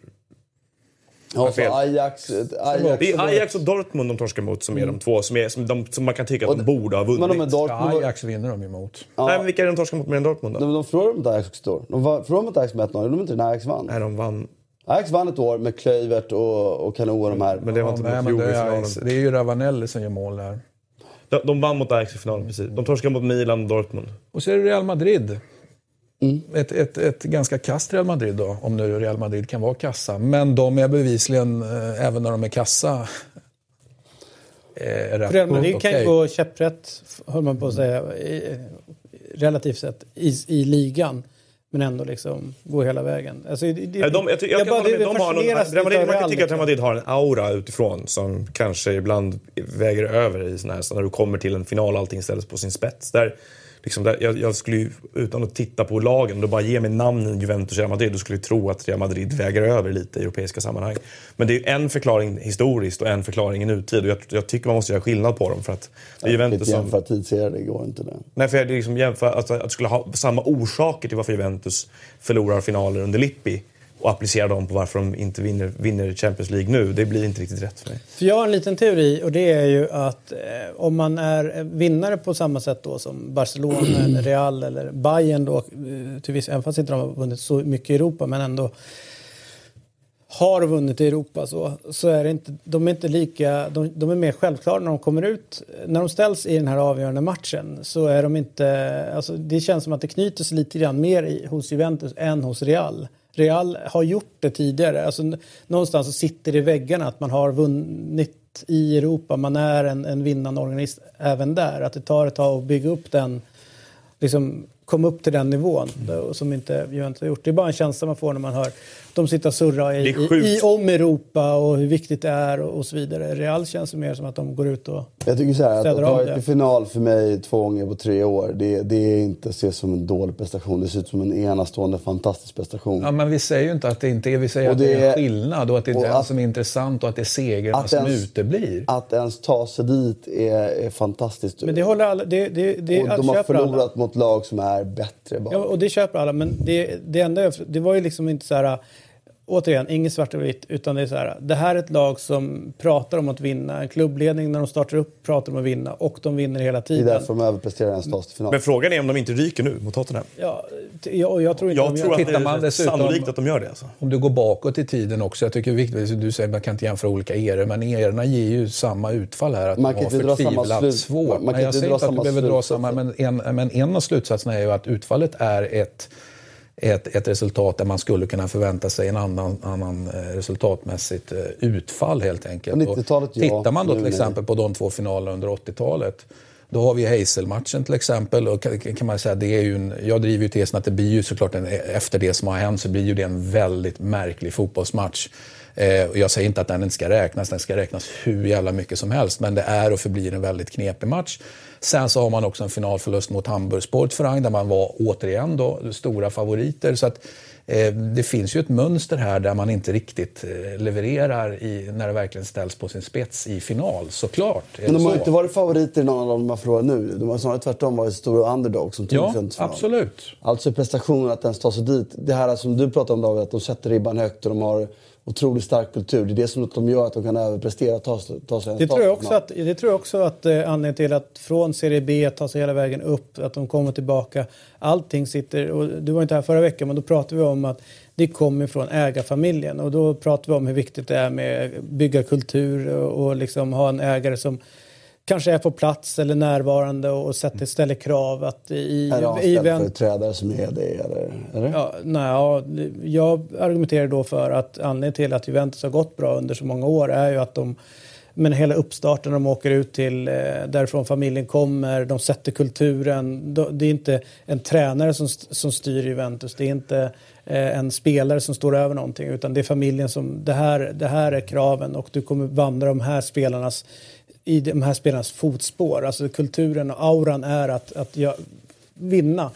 Speaker 3: Ja, så Ajax, Ajax,
Speaker 4: Det är Ajax och Dortmund de torskar mot som är de två som, är, som, de, som man kan tycka att de borde ha vunnit.
Speaker 3: Men de är
Speaker 2: Ja,
Speaker 3: Dortmund,
Speaker 2: Ajax vinner de emot.
Speaker 4: Nej, men vilka är de torskar mot mer än Dortmund då?
Speaker 3: de, de förlorade mot Ajax också då. De förlorade mot Ajax med 1-0. Gjorde de inte när Ajax vann?
Speaker 4: Nej, de vann.
Speaker 3: Ajax vann ett år med Klöivert och, och Kanou och de här.
Speaker 4: Men det var
Speaker 2: Ja,
Speaker 4: inte
Speaker 2: nej,
Speaker 4: mot
Speaker 2: det, är, det är ju Ravanelli som gör mål där.
Speaker 4: De, de vann mot Ajax i finalen, precis. De torskade mot Milan och Dortmund.
Speaker 2: Och så är det Real Madrid.
Speaker 3: Mm.
Speaker 2: Ett, ett, ett ganska kast Real Madrid då, om nu Real Madrid kan vara kassa. Men de är bevisligen, eh, även när de är kassa, eh, rätt
Speaker 1: Real Madrid kan ju gå käpprätt, höll man på att säga, i, relativt sett, i, i ligan. Men ändå liksom gå hela vägen. Alltså, det,
Speaker 4: de, jag, jag,
Speaker 1: bara-
Speaker 4: de har någon, Real Madrid, man kan tycka att Real. Madrid har en aura utifrån som kanske ibland väger över i såna här, så när du kommer till en final allting ställs på sin spets. Där, liksom, där, jag, jag skulle ju, utan att titta på lagen, du bara ger mig namnen Juventus och Real Madrid, då skulle jag tro att Real Madrid väger över lite i europeiska sammanhang. Men det är en förklaring historiskt och en förklaring i nutid och jag, jag tycker man måste göra skillnad på dem för att det är Juventus som...
Speaker 3: jämföra tidsserier, det går inte det.
Speaker 4: Nej, för jag liksom jämför, alltså, att du skulle ha samma orsaker till varför Juventus förlorar finaler under Lippi och applicera dem på varför de inte vinner, vinner Champions League nu, det blir inte riktigt rätt för mig.
Speaker 1: För jag har en liten teori och det är ju att eh, om man är vinnare på samma sätt då som Barcelona [clears throat] eller Real eller Bayern då, eh, till viss, även fast inte de har vunnit så mycket i Europa men ändå har vunnit i Europa så, så är det inte, de är inte lika, de, de är mer självklara när de kommer ut. När de ställs i den här avgörande matchen så är de inte, alltså det känns som att det knyter sig lite grann mer i, hos Juventus än hos Real. Real har gjort det tidigare, alltså någonstans så sitter det i väggarna att man har vunnit i Europa, man är en, en vinnande organism även där. Att det tar ett tag att bygga upp den liksom komma upp till den nivån då, som inte Juventus har gjort. Det är bara en känsla man får när man hör de sitta och surra i, i, i, om Europa och hur viktigt det är och, och så vidare. Real känns mer som att de går ut och...
Speaker 3: Jag tycker så här, att
Speaker 1: av
Speaker 3: varit
Speaker 1: det.
Speaker 3: i final för mig två gånger på tre år, det, det är inte ses som en dålig prestation. Det ser ut som en enastående fantastisk prestation.
Speaker 2: Ja, men vi säger ju inte att det inte är, vi säger
Speaker 3: Och
Speaker 2: att det är
Speaker 3: det
Speaker 2: en
Speaker 3: är-
Speaker 2: skillnad och att det är den
Speaker 3: att-
Speaker 2: som är intressant och att det är segrarna
Speaker 3: att
Speaker 2: som
Speaker 3: ens-
Speaker 2: uteblir.
Speaker 3: Att ens ta sig dit är, är fantastiskt.
Speaker 1: Men det håller alla... Det, det, det,
Speaker 3: och de har
Speaker 1: köper alla.
Speaker 3: förlorat mot lag som är bättre bara.
Speaker 1: Ja, och det köper alla. Men det, det enda jag- det var ju liksom inte så här... Återigen, inget svart och vitt. Utan det är så här. Det här är ett lag som pratar om att vinna. En klubbledning när de startar upp pratar om att vinna. Och de vinner hela
Speaker 3: det är
Speaker 1: tiden.
Speaker 3: därför de överpresterar ens tas till final.
Speaker 4: Men frågan är om de inte ryker nu mot Tottenham.
Speaker 1: Ja, jag, jag tror inte
Speaker 4: Jag
Speaker 1: de
Speaker 4: tror
Speaker 1: gör
Speaker 4: att det
Speaker 2: man
Speaker 4: är
Speaker 2: dessutom-
Speaker 4: sannolikt att de gör det. Alltså.
Speaker 2: Om du går bakåt i tiden också, jag tycker det är viktigt, du säger att man kan inte jämföra olika eror, men erorna ger ju samma utfall här. Att
Speaker 3: Man
Speaker 2: man
Speaker 3: kan inte dra samma
Speaker 2: svårt.
Speaker 3: man kan
Speaker 2: Nej, jag
Speaker 3: inte
Speaker 2: säger inte att du
Speaker 3: samma
Speaker 2: behöver dra samma, men en, men en av slutsatserna är ju att utfallet är ett ett, ett resultat där man skulle kunna förvänta sig en annan, annan eh, resultatmässigt eh, utfall helt enkelt.
Speaker 3: På 90-talet,
Speaker 2: Och
Speaker 3: ja.
Speaker 2: Tittar man då till exempel på de två finalerna under 80-talet då har vi Hazel-matchen till exempel. Och kan man säga, det är ju en, jag driver ju tesen att det blir ju såklart en, efter det som har hänt så blir ju det en väldigt märklig fotbollsmatch. Eh, och jag säger inte att den inte ska räknas, den ska räknas hur jävla mycket som helst. Men det är och förblir en väldigt knepig match. Sen så har man också en finalförlust mot Hamburg Sportverein där man var återigen då stora favoriter. Så att, eh, det finns ju ett mönster här där man inte riktigt eh, levererar i, när det verkligen ställs på sin spets i final, såklart.
Speaker 3: Men de har
Speaker 2: så.
Speaker 3: inte varit favoriter i någon av de man förlorat nu. De har snarare tvärtom varit stora underdogs som tog
Speaker 2: Ja,
Speaker 3: sig final.
Speaker 2: absolut.
Speaker 3: Alltså prestationen att ens ta sig dit. Det här som du pratar om David, att de sätter ribban högt och de har otroligt stark kultur. Det är det som de gör att de kan överprestera ta, ta sig
Speaker 1: Det tror jag också att, det tror jag också att eh, anledningen till att från Serie B ta sig hela vägen upp, att de kommer tillbaka. Allting sitter, och du var inte här förra veckan, men då pratade vi om att det kommer från ägarfamiljen och då pratade vi om hur viktigt det är med bygga kultur och, och liksom ha en ägare som kanske är på plats eller närvarande och sätter, ställer krav. Att i,
Speaker 3: Är det
Speaker 1: i,
Speaker 3: anställd
Speaker 1: event-
Speaker 3: företrädare som är det? Eller? eller?
Speaker 1: Ja, nej, ja, jag argumenterar då för att anledningen till att Juventus har gått bra under så många år är ju att de men hela uppstarten, de åker ut till eh, därifrån familjen kommer, de sätter kulturen. Det är inte en tränare som, som styr Juventus, det är inte eh, en spelare som står över någonting utan det är familjen som, det här, det här är kraven och du kommer vandra de här spelarnas i de här spelarnas fotspår. Alltså kulturen och auran är att, att jag, vinna.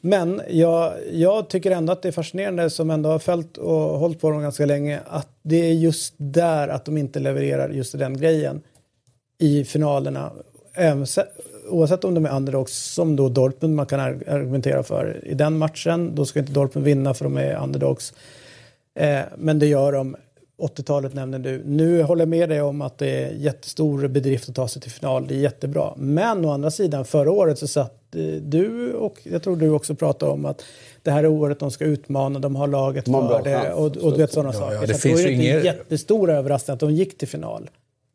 Speaker 1: Men jag, jag tycker ändå att det är fascinerande som ändå har följt och hållit på dem ganska länge att det är just där att de inte levererar just den grejen i finalerna. Även, oavsett om de är underdogs som då Dortmund man kan argumentera för i den matchen. Då ska inte Dortmund vinna för de är underdogs. Eh, men det gör de. 80-talet nämnde du. Nu håller jag med dig om att det är jättestor bedrift att ta sig till final. Det är jättebra. Men å andra sidan, förra året så satt eh, du och jag tror du också pratade om att det här är året de ska utmana, de har laget för det och, och du vet sådana
Speaker 2: Ja,
Speaker 1: saker.
Speaker 2: ja,
Speaker 1: så
Speaker 2: det
Speaker 1: att
Speaker 2: finns
Speaker 1: då är
Speaker 2: ju
Speaker 1: det inte
Speaker 2: ingen-
Speaker 1: en jättestor överraskning att de gick till final.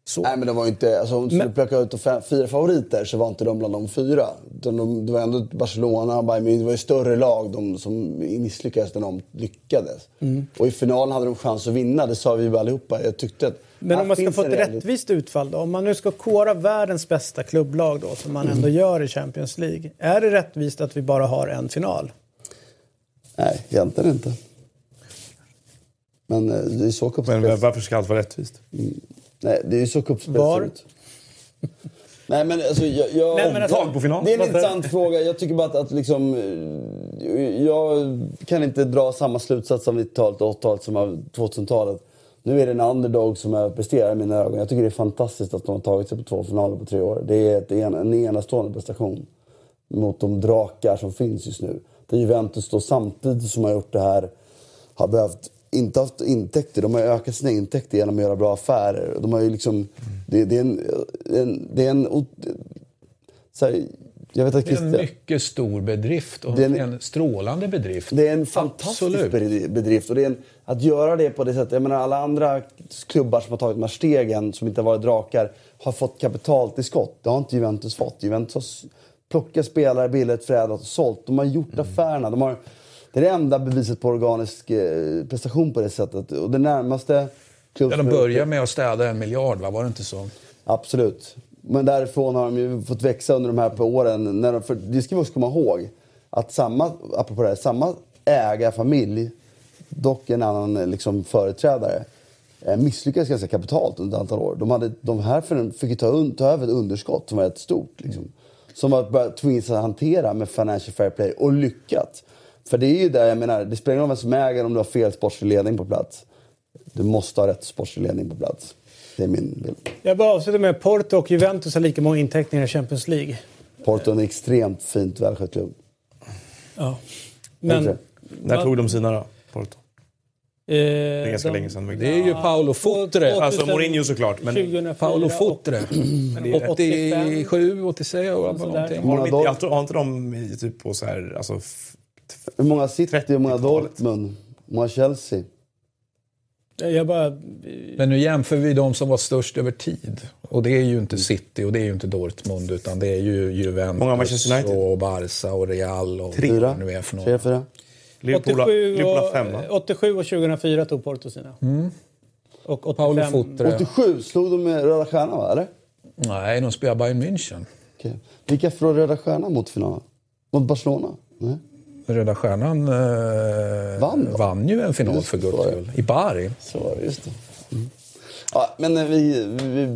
Speaker 1: Så.
Speaker 3: Nej men det var inte, alltså, om du skulle
Speaker 1: Men-
Speaker 3: plocka ut fem, fyra favoriter så var inte de bland de fyra. De, det var ändå Barcelona, Bayern Munich, det var ju större lag de, som misslyckades än de lyckades.
Speaker 1: Mm.
Speaker 3: Och i finalen hade de chans att vinna, det sa vi ju allihopa. Jag tyckte att
Speaker 1: Men om man ska få ett
Speaker 3: reell-
Speaker 1: rättvist utfall då? Om man nu ska kora världens bästa klubblag då, som man ändå gör i Champions League. Är det rättvist att vi bara har en final?
Speaker 3: Nej, egentligen inte. Men eh, det är så
Speaker 4: Men
Speaker 3: cupspel
Speaker 4: varför ska allt vara rättvist?
Speaker 3: Nej, det är ju så cupspel
Speaker 1: Var?
Speaker 3: ut. [laughs] Nej men alltså jag... jag
Speaker 1: Nej, men alltså-.
Speaker 3: Det är en
Speaker 1: Varför?
Speaker 3: intressant fråga. Jag tycker bara att, att liksom... eh, Jag kan inte dra samma slutsats av 90-talet och 80-talet som av 2000-talet. Nu är det en underdog som överpresterar i mina ögon. Jag tycker det är fantastiskt att de har tagit sig på två finaler på tre år. Det är ett, en, en enastående prestation mot de drakar som finns just nu. Där Juventus då samtidigt som har gjort det här har behövt inte haft intäkter. De har ökat sina intäkter genom att göra bra affärer. De har ju liksom... Det, det är en... en, det är en här, jag vet att
Speaker 2: Det är en mycket stor bedrift och
Speaker 3: en-
Speaker 2: en strålande bedrift.
Speaker 3: Det är en fantastisk
Speaker 2: Absolut.
Speaker 3: bedri- bedrift. Och det är en, att göra det på det sättet. Jag menar alla andra klubbar som har tagit de här stegen, som inte har varit drakar, har fått kapitaltillskott. Det har inte Juventus fått. Juventus har plockat spelare billigt, förädlat och sålt. De har gjort
Speaker 2: Mm.
Speaker 3: affärerna. De har, det är det enda beviset på organisk eh, prestation på det sättet. Och det närmaste
Speaker 2: Ja, de
Speaker 3: det-
Speaker 2: med att städa en miljard, va? var det inte så?
Speaker 3: Absolut. Men därifrån har de ju fått växa under de här på åren. När de, för det ska vi också komma ihåg. Att samma, apropå det här, samma ägarfamilj, dock en annan eh, liksom, företrädare, eh, misslyckades ganska kapitalt under ett antal år. De, hade, de här fick ju ta, un, ta över ett underskott som var rätt stort. Liksom, som var bara tvingades att hantera med Financial Fair Play och lyckats. För det är ju där, jag menar, det spelar ingen roll vem som äger om du har fel sportslig ledning på plats. Du måste ha rätt sportslig ledning på plats. Det är min bild.
Speaker 1: Jag bara avslutar med Porto och Juventus har lika många inteckningar i Champions League.
Speaker 3: Porto är en extremt fint välskött klubb.
Speaker 1: Ja.
Speaker 3: Men,
Speaker 1: Men...
Speaker 4: När tog de sina då? Porto?
Speaker 1: Eh,
Speaker 4: Det är ganska
Speaker 1: de-
Speaker 4: länge sedan.
Speaker 2: Det är ju Paolo Futre.
Speaker 4: Alltså Mourinho såklart, men
Speaker 1: 2004
Speaker 2: Paolo
Speaker 1: och- [clears throat] är
Speaker 2: 87, 86 år
Speaker 1: sådär.
Speaker 2: någonting.
Speaker 4: har, de inte, har inte de typ på så här, alltså,
Speaker 3: hur många City, hur många
Speaker 4: 30-talet.
Speaker 3: Dortmund, hur många Chelsea?
Speaker 1: Jag bara...
Speaker 2: Men nu jämför vi de som var störst över tid. Och det är ju inte City och det är ju inte Dortmund utan det är ju Juventus
Speaker 4: Många Manchester United?
Speaker 2: och Barca och Real och
Speaker 3: Fyra?
Speaker 2: vad det nu är för
Speaker 3: Tre, fyra?
Speaker 4: Liverpool, har-
Speaker 1: 87
Speaker 4: Liverpool har
Speaker 1: och,
Speaker 4: fem va?
Speaker 1: 87 och 2004 tog Porto sina. Och 85,
Speaker 2: Paolo Futre.
Speaker 3: 87 slog de med Röda Stjärnan va, eller?
Speaker 2: Nej, de spelar Bayern München.
Speaker 3: Okej. Vilka förlorade Röda Stjärnan mot finalen? Mot Barcelona? Nej.
Speaker 2: Röda Stjärnan eh,
Speaker 3: Vann
Speaker 2: vann ju en final
Speaker 3: Just
Speaker 2: för guds skull. I Bari.
Speaker 3: Så var det, just det. Mm. Ja, men eh, vi... vi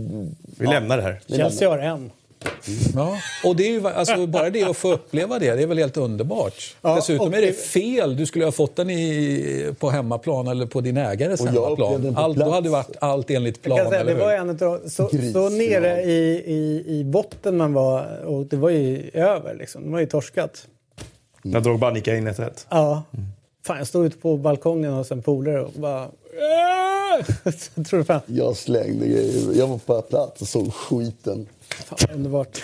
Speaker 4: Vi lämnar det här.
Speaker 1: Chelsea har en.
Speaker 2: Ja. Och det är ju, alltså, bara det att få uppleva det, det är väl helt underbart.
Speaker 1: Ja,
Speaker 2: Dessutom är det fel. Du skulle ha fått den i, på hemmaplan eller på din ägares
Speaker 3: Och
Speaker 2: hemmaplan. Allt, då hade det varit allt enligt
Speaker 1: Jag
Speaker 2: plan,
Speaker 1: kan säga,
Speaker 2: eller
Speaker 1: det var en utav, så, så nere i, i, i botten man var och det var ju över liksom. Det var ju torskat.
Speaker 4: När Drogba nickade in 1-1.
Speaker 1: Ja. Fan, jag stod ute på balkongen hos en polare och bara... [laughs] jag trodde fan,
Speaker 3: Jag slängde grejer. Jag var på plats och såg skiten.
Speaker 1: fan underbart.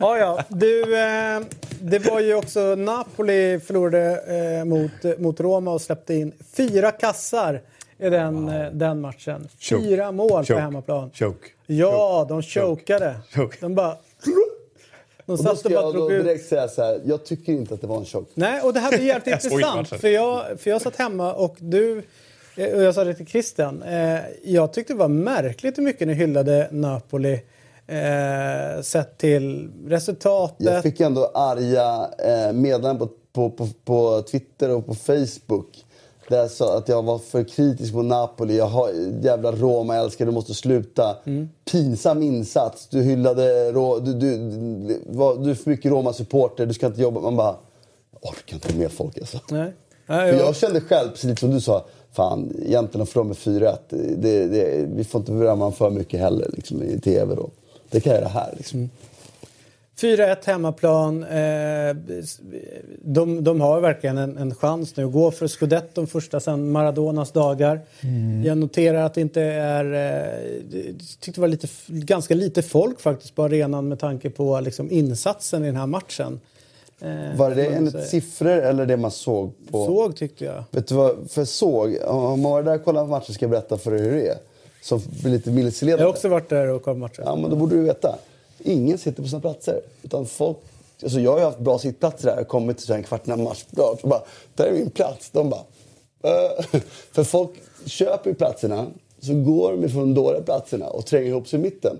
Speaker 1: Ja, ja. Du, eh, det var ju också Napoli förlorade eh, mot, mot Roma och släppte in fyra kassar i den, eh, den matchen.
Speaker 4: Choke.
Speaker 1: Fyra mål
Speaker 4: Choke.
Speaker 1: på hemmaplan.
Speaker 4: Choke.
Speaker 1: Ja, de chokade.
Speaker 4: Choke.
Speaker 1: De bara... De satt och bara
Speaker 3: jag då
Speaker 1: ut.
Speaker 3: direkt säga så här. Jag tycker inte att det var en chock.
Speaker 1: Nej, och det här blir [laughs] jävligt intressant. För jag, för jag satt hemma och du... eh, Och jag sa det till Christian. Eh, jag tyckte det var märkligt hur mycket ni hyllade Napoli. Eh, sett till resultatet.
Speaker 3: Jag fick ändå arga eh, meddelanden på, på, på, på Twitter och på Facebook. Där jag sa att jag var för kritisk mot Napoli. Jag har, jävla Roma älskar du måste sluta. Pinsam insats. Du hyllade... Du, du, du, du är för mycket Roma-supporter. Du ska inte jobba. Man bara... Jag orkar inte med folk alltså.
Speaker 1: Nej.
Speaker 3: För
Speaker 1: Nej, jag,
Speaker 3: jag kände själv, precis som du sa, fan egentligen att förlora med 4-1. Det, det, vi får inte berömma för mycket heller liksom, i TV då. Det kan jag göra här liksom.
Speaker 1: 4-1 hemmaplan. Eh, de, de har verkligen en, en chans nu att gå för scudetton första sedan Maradonas dagar. Jag noterar att det inte är... Eh, jag tyckte det var lite, ganska lite folk faktiskt på arenan med tanke på liksom, insatsen i den här matchen. Eh,
Speaker 3: Var det enligt siffror eller det man såg på?
Speaker 1: Såg tyckte jag.
Speaker 3: Vet du vad? För såg, om man var där och kollade på matchen ska jag berätta för dig hur det är. Som blir lite
Speaker 1: Jag har också varit där och kollat matchen.
Speaker 3: Ja, men då borde du veta. Ingen sitter på sina platser. Utan folk, alltså jag har ju haft bra sittplatser där och kommit till en kvart innan match. Och bara, där är min plats. De bara... "Eh." [laughs] För folk köper ju platserna, så går de ifrån de dåliga platserna och tränger ihop sig i mitten.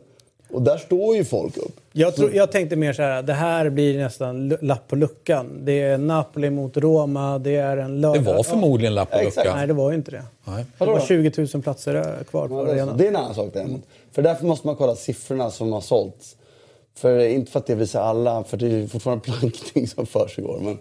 Speaker 3: Och där står ju folk upp.
Speaker 1: Jag, tror, jag tänkte mer så här, det här blir nästan lapp på luckan. Det är Napoli mot Roma, det är en
Speaker 2: Det
Speaker 1: lördag.
Speaker 2: var förmodligen lapp på
Speaker 3: Ja,
Speaker 2: luckan.
Speaker 1: Nej, det var ju inte det.
Speaker 2: Nej.
Speaker 1: Det var
Speaker 3: då?
Speaker 1: 20 000 platser eh, kvar på
Speaker 3: Ja, det,
Speaker 1: arenan.
Speaker 3: det är en annan sak däremot. För därför måste man kolla siffrorna som har sålts. För inte för att det visar alla, för det är fortfarande [laughs] plankning som försiggår. Men,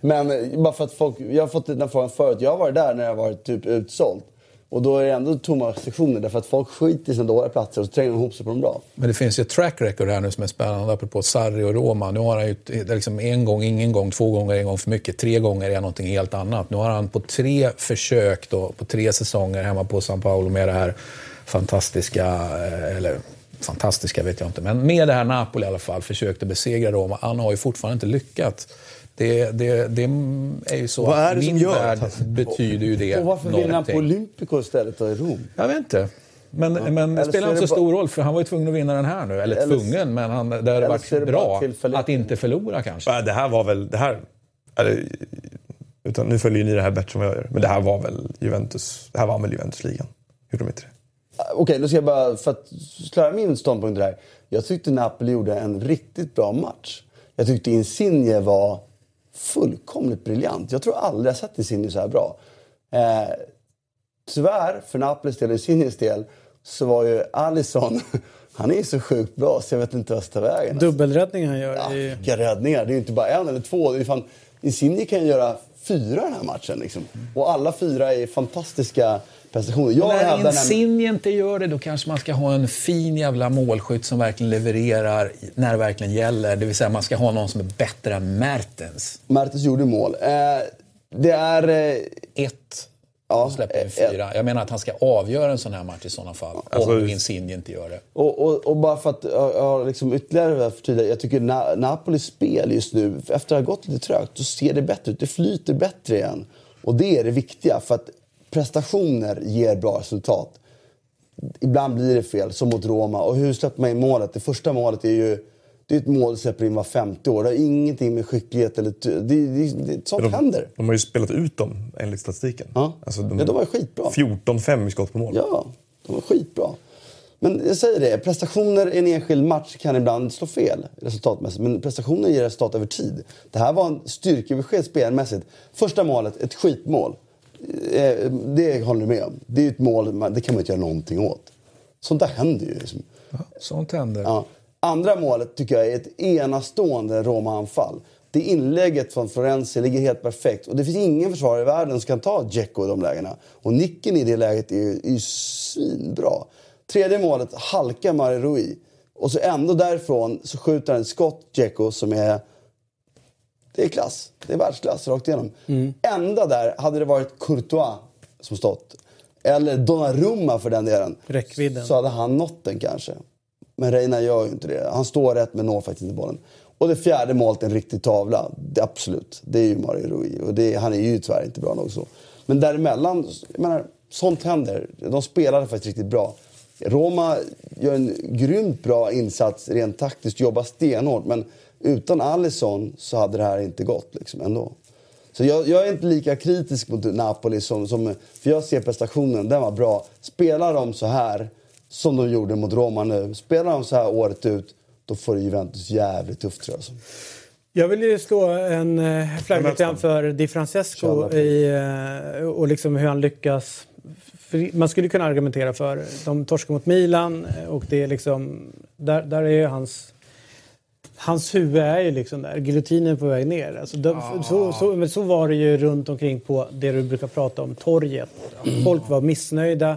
Speaker 3: men bara för att folk, jag har fått den frågan förut. Jag har varit där när det har varit typ utsålt. Och då är det ändå tomma sektioner därför att folk skiter i sina dåliga platser och så tränger de ihop sig på de bra.
Speaker 2: Men det finns ju ett track record här nu som är spännande, apropå Sarri och Roma. Nu har han ju liksom en gång, ingen gång, två gånger, en gång för mycket. Tre gånger är någonting helt annat. Nu har han på tre försök, då, på tre säsonger hemma på San Paolo med det här fantastiska, eh, eller fantastiska vet jag inte, men med det här Napoli i alla fall, försökte besegra Roma. Han har ju fortfarande inte lyckats. Det, det, det är ju så
Speaker 4: Vad är
Speaker 2: att
Speaker 4: det
Speaker 2: min
Speaker 4: gör
Speaker 2: värld betyder ju det
Speaker 3: Och varför vinner han på Olympico istället då i Rom?
Speaker 2: Jag vet inte. Men, men
Speaker 3: Eller
Speaker 2: det spelar inte så
Speaker 3: bara-
Speaker 2: stor roll för han var ju tvungen att vinna den här nu. Eller,
Speaker 3: Eller-
Speaker 2: tvungen, men han, det hade varit bra att inte förlora kanske.
Speaker 4: Ja, Det här var väl... Det här, eller, utan, nu följer ni det här bättre än vad jag gör. Men det här var väl Juventus. Det här var väl Juventus-ligan? Gjorde de inte det?
Speaker 3: Okej, nu ska jag bara, för att klara min ståndpunkt där. Jag tyckte Napoli gjorde en riktigt bra match. Jag tyckte Insigne var fullkomligt briljant. Jag tror aldrig jag sett Insigne så här bra. Eh, tyvärr, för Napolis del och Insignes del, så var ju Alisson, [laughs] han är ju så sjukt bra så jag vet inte ta vägen.
Speaker 1: Dubbelräddning han gör.
Speaker 3: Ja, vilka räddningar. Det är ju inte bara en eller två. Det är fan, Insigne kan ju göra fyra den här matchen. Liksom. Och alla fyra är fantastiska prestationer. Jag hävdar
Speaker 2: När
Speaker 3: nämligen-
Speaker 2: Insigne inte gör det, då kanske man ska ha en fin jävla målskytt som verkligen levererar när det verkligen gäller. Det vill säga man ska ha någon som är bättre än Mertens.
Speaker 3: Mertens gjorde mål. Eh, det är... Eh,
Speaker 2: Ett.
Speaker 3: ja,
Speaker 2: släpper in fyra. Jag menar att han ska avgöra en sån här match i sådana fall.
Speaker 4: Alltså-
Speaker 2: om Insigne inte gör det.
Speaker 3: Och, och, och bara för att ja, liksom ytterligare förtydliga. Jag tycker Na Napolis spel just nu, efter att ha gått lite trögt, så ser det bättre ut. Det flyter bättre igen. Och det är det viktiga. För att prestationer ger bra resultat. Ibland blir det fel, som mot Roma. Och hur släpper man in målet? Det första målet är ju det är ett mål som släpper in var 50 år. Det har ingenting med skicklighet eller... Det, det, det, sånt
Speaker 4: De,
Speaker 3: händer.
Speaker 4: de har ju spelat ut dem enligt statistiken.
Speaker 3: Ja.
Speaker 4: Alltså,
Speaker 3: Ja, de var skitbra.
Speaker 4: 14-5 i skott på mål.
Speaker 3: Ja, de var skitbra. Men jag säger det, prestationer i en enskild match kan ibland slå fel resultatmässigt. Men prestationer ger resultat över tid. Det här var en styrkebesked spelmässigt. Första målet, ett skitmål. Eh, det håller du med om. Det är ett mål, det kan man inte göra någonting åt. Sånt där händer ju. Liksom.
Speaker 2: Ja, sånt händer.
Speaker 3: Ja. Andra målet tycker jag är ett enastående Roma-anfall. Det inlägget från Florenzi ligger helt perfekt. Och det finns ingen försvarare i världen som kan ta Dzeko i de lägena. Och nicken i det läget är ju, är ju svinbra. Tredje målet halkar Mario Rui. Och så ändå därifrån så skjuter han ett skott, Dzeko, som är... Det är klass. Det är världsklass rakt igenom. Mm. Enda där hade det varit Courtois som stått. Eller Donnarumma för den delen.
Speaker 1: Räckvidden.
Speaker 3: Så hade han nått den kanske. Men Reina gör ju inte det. Han står rätt men når faktiskt inte bollen. Och det fjärde målet, en riktig tavla. Det, absolut. Det är ju Mario Rui. Och det, han är ju tyvärr inte bra nog så. Men däremellan, jag menar, sånt händer. De spelade faktiskt riktigt bra. Roma gör en grymt bra insats rent taktiskt, jobbar stenhårt. Men utan Alisson så hade det här inte gått liksom, ändå. Så jag, jag, är inte lika kritisk mot Napoli som, som... För jag ser prestationen, den var bra. Spelar de så här, som de gjorde mot Roma nu. Spelar de så här året ut, då får Juventus jävligt tufft tror jag.
Speaker 1: Jag vill ju slå en eh, flagga för Di Francesco i, eh, och liksom hur han lyckas. man skulle kunna argumentera för de torskar mot Milan eh, och det är liksom där, där är hans Hans huvud är ju liksom där, giljotinen på väg ner. Alltså de, ah. så, så, men så var det ju runt omkring på det du brukar prata om, torget. Folk var missnöjda.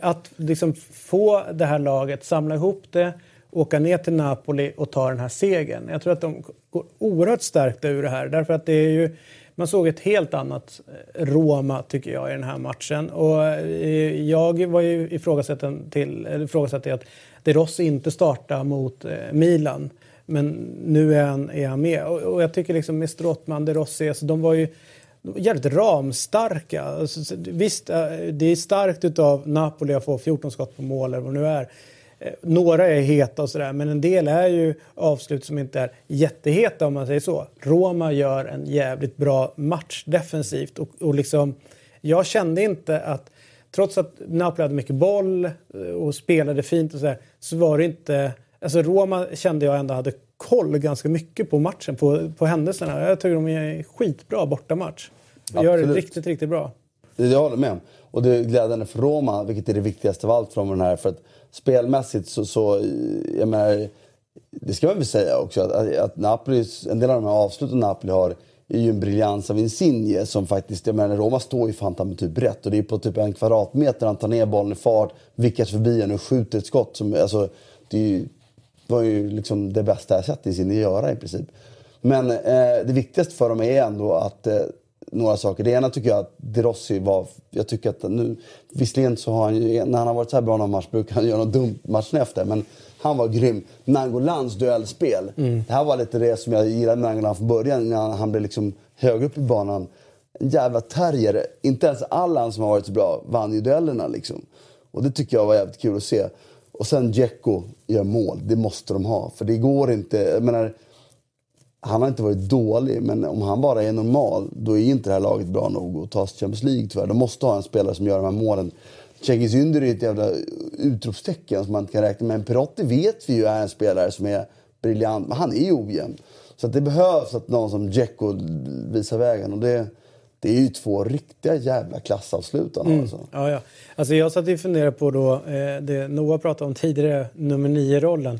Speaker 1: Att liksom få det här laget, samla ihop det åka ner till Napoli och ta den här segern. Jag tror att de går oerhört stärkta ur det här. Därför att det är ju, man såg ett helt annat eh, Roma, tycker jag, i den här matchen. Och eh, jag var ju ifrågasatt till, ifrågasatt att De Rossi inte startar mot eh, Milan. Men nu är han, är han med. Och, och jag tycker liksom med Strottman, De Rossi, alltså de var ju jävligt ramstarka. Alltså, visst, eh, det är starkt av Napoli att få 14 skott på mål eller vad det nu är. Eh, några är heta och sådär, men en del är ju avslut som inte är jätteheta om man säger så. Roma gör en jävligt bra match defensivt och, och liksom, jag kände inte att trots att Napoli hade mycket boll eh, och spelade fint och sådär, så var det inte... Alltså Roma kände jag ändå hade koll ganska mycket på matchen, på, på händelserna. Jag tycker de är skitbra bortamatch. De gör det riktigt, riktigt bra.
Speaker 3: Det jag håller med om. Och det är glädjande för Roma, vilket är det viktigaste av allt från den här. För att spelmässigt så, så jag menar, det ska man väl säga också, att, att Napoli, en del av de här avsluten Napoli har är ju en briljans av Insigne som faktiskt, jag menar Roma står ju fan med typ rätt och det är på typ en kvadratmeter han tar ner bollen i fart, vickas förbi en och skjuter ett skott som, alltså, det ju, var ju liksom det bästa jag sett Insigne göra i princip. Men eh, det viktigaste för dem är ändå att eh, några saker. Det ena tycker jag att De Rossi var... Jag tycker att nu... Visserligen så har han när han har varit så här bra någon match brukar han göra något dumt matchen efter. Men han var grym. Nangolans duellspel. Mm. Det här var lite det som jag gillade med Nangolan från början. När han blev liksom högre upp i banan. En jävla terrier. Inte ens Allan som har varit så bra vann ju duellerna liksom. Och det tycker jag var jävligt kul att se. Och sen Djecko gör mål. Det måste de ha. För det går inte... Jag menar, han har inte varit dålig, men om han bara är normal då är inte det här laget bra nog att ta sig Champions League tyvärr. De måste ha en spelare som gör de här målen. Cengiz Ynder är ett jävla utropstecken som man inte kan räkna med. Men Perotti vet vi ju är en spelare som är briljant, men han är ojämn. Så att det behövs att någon som Djecko visar vägen. Och det, det är ju två riktiga jävla klassavslutare. Mm. Alltså.
Speaker 1: Ja, ja. Alltså jag satt och funderade på då, eh, det Noah pratade om tidigare, nummer nio-rollen.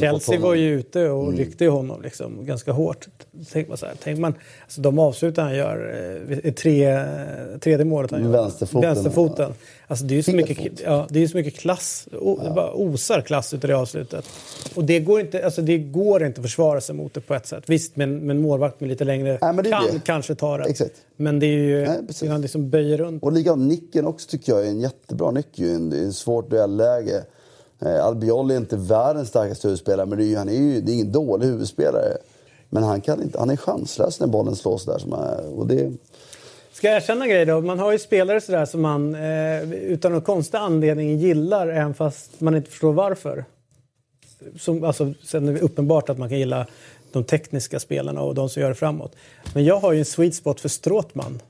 Speaker 1: Chelsea var ju ute och mm. ryckte honom liksom, ganska hårt. Tänk man så här, tänk man, alltså de avslut han gör, eh, tre, tredje målet han gör.
Speaker 3: Vänsterfoten.
Speaker 1: Vänsterfoten. Alltså det är ju så mycket, ja, det är så mycket klass, o, ja. det bara osar klass utav det avslutet. Och det går, inte, alltså det går inte att försvara sig mot det på ett sätt. Visst, men, men målvakt med lite längre Nej, kan kanske ta det.
Speaker 3: Exakt.
Speaker 1: Men det är ju, Nej, han liksom böjer runt.
Speaker 3: Och likadant nicken också tycker jag är en jättebra nick. Det är ett svårt duelläge. Eh, Albiol är inte världens starkaste huvudspelare, men det är, han är ju det är ingen dålig huvudspelare. Men han, kan inte, han är chanslös när bollen slås där. Som är, och det,
Speaker 1: Ska jag erkänna en grej då? Man har ju spelare sådär som man eh, utan någon konstig anledning gillar även fast man inte förstår varför. Som, alltså, sen är det uppenbart att man kan gilla de tekniska spelarna och de som gör det framåt. Men jag har ju en sweet spot för Stråtman.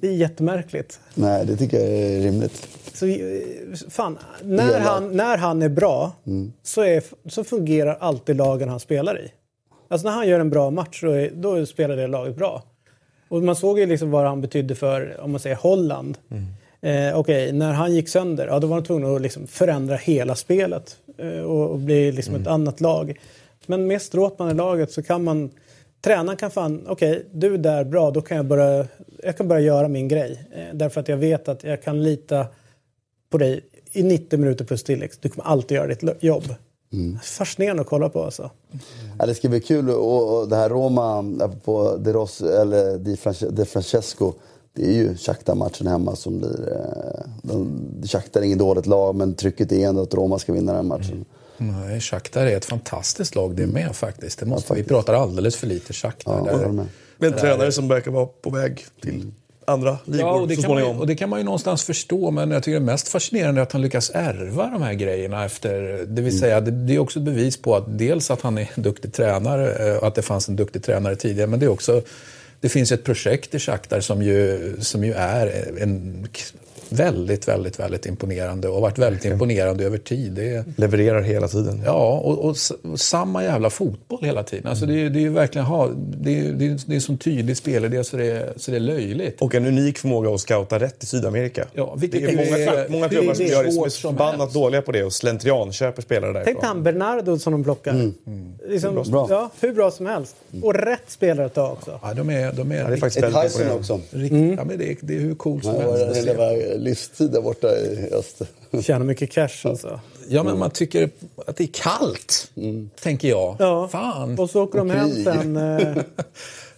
Speaker 1: Det är jättemärkligt.
Speaker 3: Nej, det tycker jag är rimligt.
Speaker 1: Så, eh, fan, när, han, när han är bra så, är, så fungerar alltid lagen han spelar i. Alltså när han gör en bra match så är, då spelar det laget bra. Och man såg ju liksom vad han betydde för, om man säger Holland. Eh, Okej, när han gick sönder, ja, då var han tvungen att liksom förändra hela spelet eh, och, och bli liksom ett annat lag. Men med Stråtman i laget så kan man, tränaren kan fan, okej, du är där bra, då kan jag börja, jag kan börja göra min grej. Eh, därför att jag vet att jag kan lita på dig i 90 minuter plus tillägg. Du kommer alltid göra ditt lo- jobb. Fascinerande att kolla på alltså.
Speaker 3: Ja, det ska bli kul. Och, och det här Roma, på De, Ros, eller Di France, De Francesco, det är ju Shakhtar-matchen hemma som blir... Eh, de, Shakhtar är inget dåligt lag, men trycket är ändå att Roma ska vinna den matchen.
Speaker 2: Nej, Shakhtar är ett fantastiskt lag det med faktiskt. Det måste, vi pratar alldeles för lite Shakhtar.
Speaker 3: Ja,
Speaker 2: där.
Speaker 3: med.
Speaker 4: Med en tränare som verkar vara på väg till andra ligor
Speaker 2: Ja, och det,
Speaker 4: så
Speaker 2: kan man, ju,
Speaker 4: småningom.
Speaker 2: och det kan man ju någonstans förstå, men jag tycker det mest fascinerande är att han lyckas ärva de här grejerna efter... Det vill säga, det, det är också ett bevis på att dels att han är en duktig tränare, eh, och att det fanns en duktig tränare tidigare, men det är också... Det finns ett projekt i Shakhtar som ju, som ju är en väldigt, väldigt, väldigt imponerande och har varit väldigt imponerande över tid. Det är,
Speaker 4: Levererar hela tiden.
Speaker 2: Ja, och, och, och samma jävla fotboll hela tiden. Alltså det, är- det är ju verkligen ha, det, är, det, är, det är som tydlig spelidé så det, är- så det är löjligt.
Speaker 4: Och en unik förmåga att scouta rätt i Sydamerika.
Speaker 2: Ja, vilket
Speaker 4: det är många,
Speaker 2: är-
Speaker 4: många klubbar som gör det som är förbannat dåliga på det och slentrianköper spelare därifrån.
Speaker 1: Tänk han Bernardo som de plockar. Liksom,
Speaker 3: Bra.
Speaker 1: Ja, hur bra som helst. Och rätt spelare att ta också.
Speaker 2: Ja, de är, de är,
Speaker 4: Ja, det är faktiskt
Speaker 3: Ett
Speaker 4: väldigt
Speaker 3: Tyson också.
Speaker 2: riktigt, ja, men det, är, det är hur coolt som helst.
Speaker 3: Livstid där borta i öst.
Speaker 1: Tjänar mycket cash alltså.
Speaker 2: Ja, men man tycker att det är kallt, tänker jag.
Speaker 1: Ja.
Speaker 2: Fan.
Speaker 1: Och så åker de hem
Speaker 3: krig.
Speaker 1: sen. Eh, [laughs]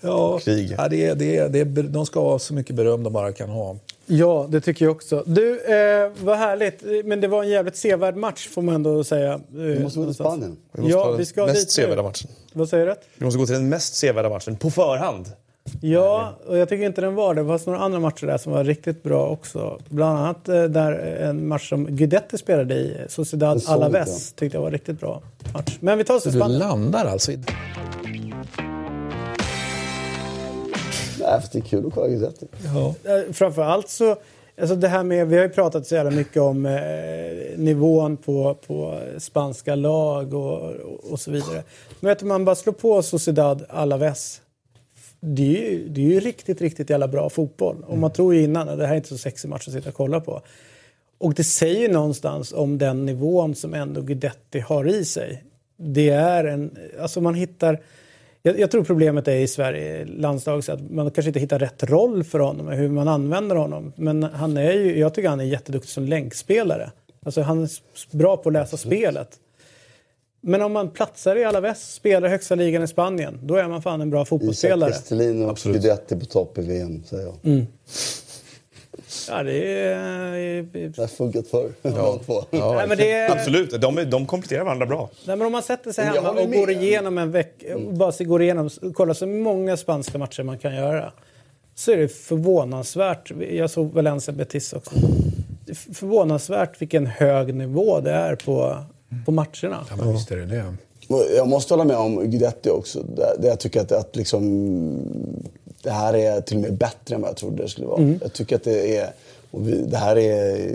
Speaker 2: Ja,
Speaker 4: Krig.
Speaker 2: Ja, det, är- det, är- det, är- de ska ha så mycket beröm de bara kan ha.
Speaker 1: ja, det tycker jag också. Du, eh, vad härligt. Men det var en jävligt sevärd match får man ändå säga. Eh,
Speaker 3: Vi måste gå till Spanien.
Speaker 4: Vi måste
Speaker 1: Ja,
Speaker 4: ta
Speaker 1: vi
Speaker 4: den
Speaker 1: ska
Speaker 4: mest
Speaker 1: dit
Speaker 4: sevärda matchen.
Speaker 1: Vad säger du?
Speaker 4: Vi måste gå till den mest sevärda matchen på förhand.
Speaker 1: Ja, och jag tycker inte den var det. Det fanns några andra matcher där som var riktigt bra också. Bland annat eh, där en match som Guidetti spelade i, Sociedad
Speaker 3: Jag såg
Speaker 1: Alaves, tyckte jag var riktigt bra match. Men vi tar oss till
Speaker 2: Du
Speaker 1: Spanien.
Speaker 2: landar alltså i...
Speaker 3: Nej, det är kul att kolla Guidetti.
Speaker 2: Ja.
Speaker 1: Eh, Framförallt så, alltså det här med, vi har ju pratat så jävla mycket om eh, nivån på, på spanska lag och, och, och så vidare. Men vet du, man bara slår på Sociedad Alaves. Det är, ju, det är ju riktigt, riktigt jävla bra fotboll. Och man tror ju innan att det här är inte så sexig match att sitta och kolla på. Och det säger någonstans om den nivån som ändå Guidetti har i sig. Det är en, alltså man hittar, jag, jag tror problemet är i Sverige, landslaget, att man kanske inte hittar rätt roll för honom, hur man använder honom. Men han är ju, jag tycker han är jätteduktig som länkspelare. Alltså han är bra på att läsa spelet. Men om man platsar i Alaves, spelar högsta ligan i Spanien, då är man fan en bra
Speaker 3: Isak
Speaker 1: fotbollsspelare.
Speaker 3: Kristelin och Guidetti på topp i VM, säger jag. [laughs]
Speaker 1: Ja, det är...
Speaker 3: Det har funkat förr. Ja. [laughs] två.
Speaker 1: Nej, men det är...
Speaker 4: Absolut, de, de kompletterar varandra bra.
Speaker 1: Nej, men om man sätter sig hemma och går igenom en vecka, bara så går igenom, kollar så många spanska matcher man kan göra, så är det förvånansvärt. Jag såg Valencia Betis också. Det är förvånansvärt vilken hög nivå det är på, på matcherna.
Speaker 2: Ja, men visst är det det.
Speaker 3: Jag måste hålla med om Guidetti också. Där jag tycker att, att liksom, det här är till och med bättre än vad jag trodde det skulle vara. Jag tycker att det är... Och vi, det här är,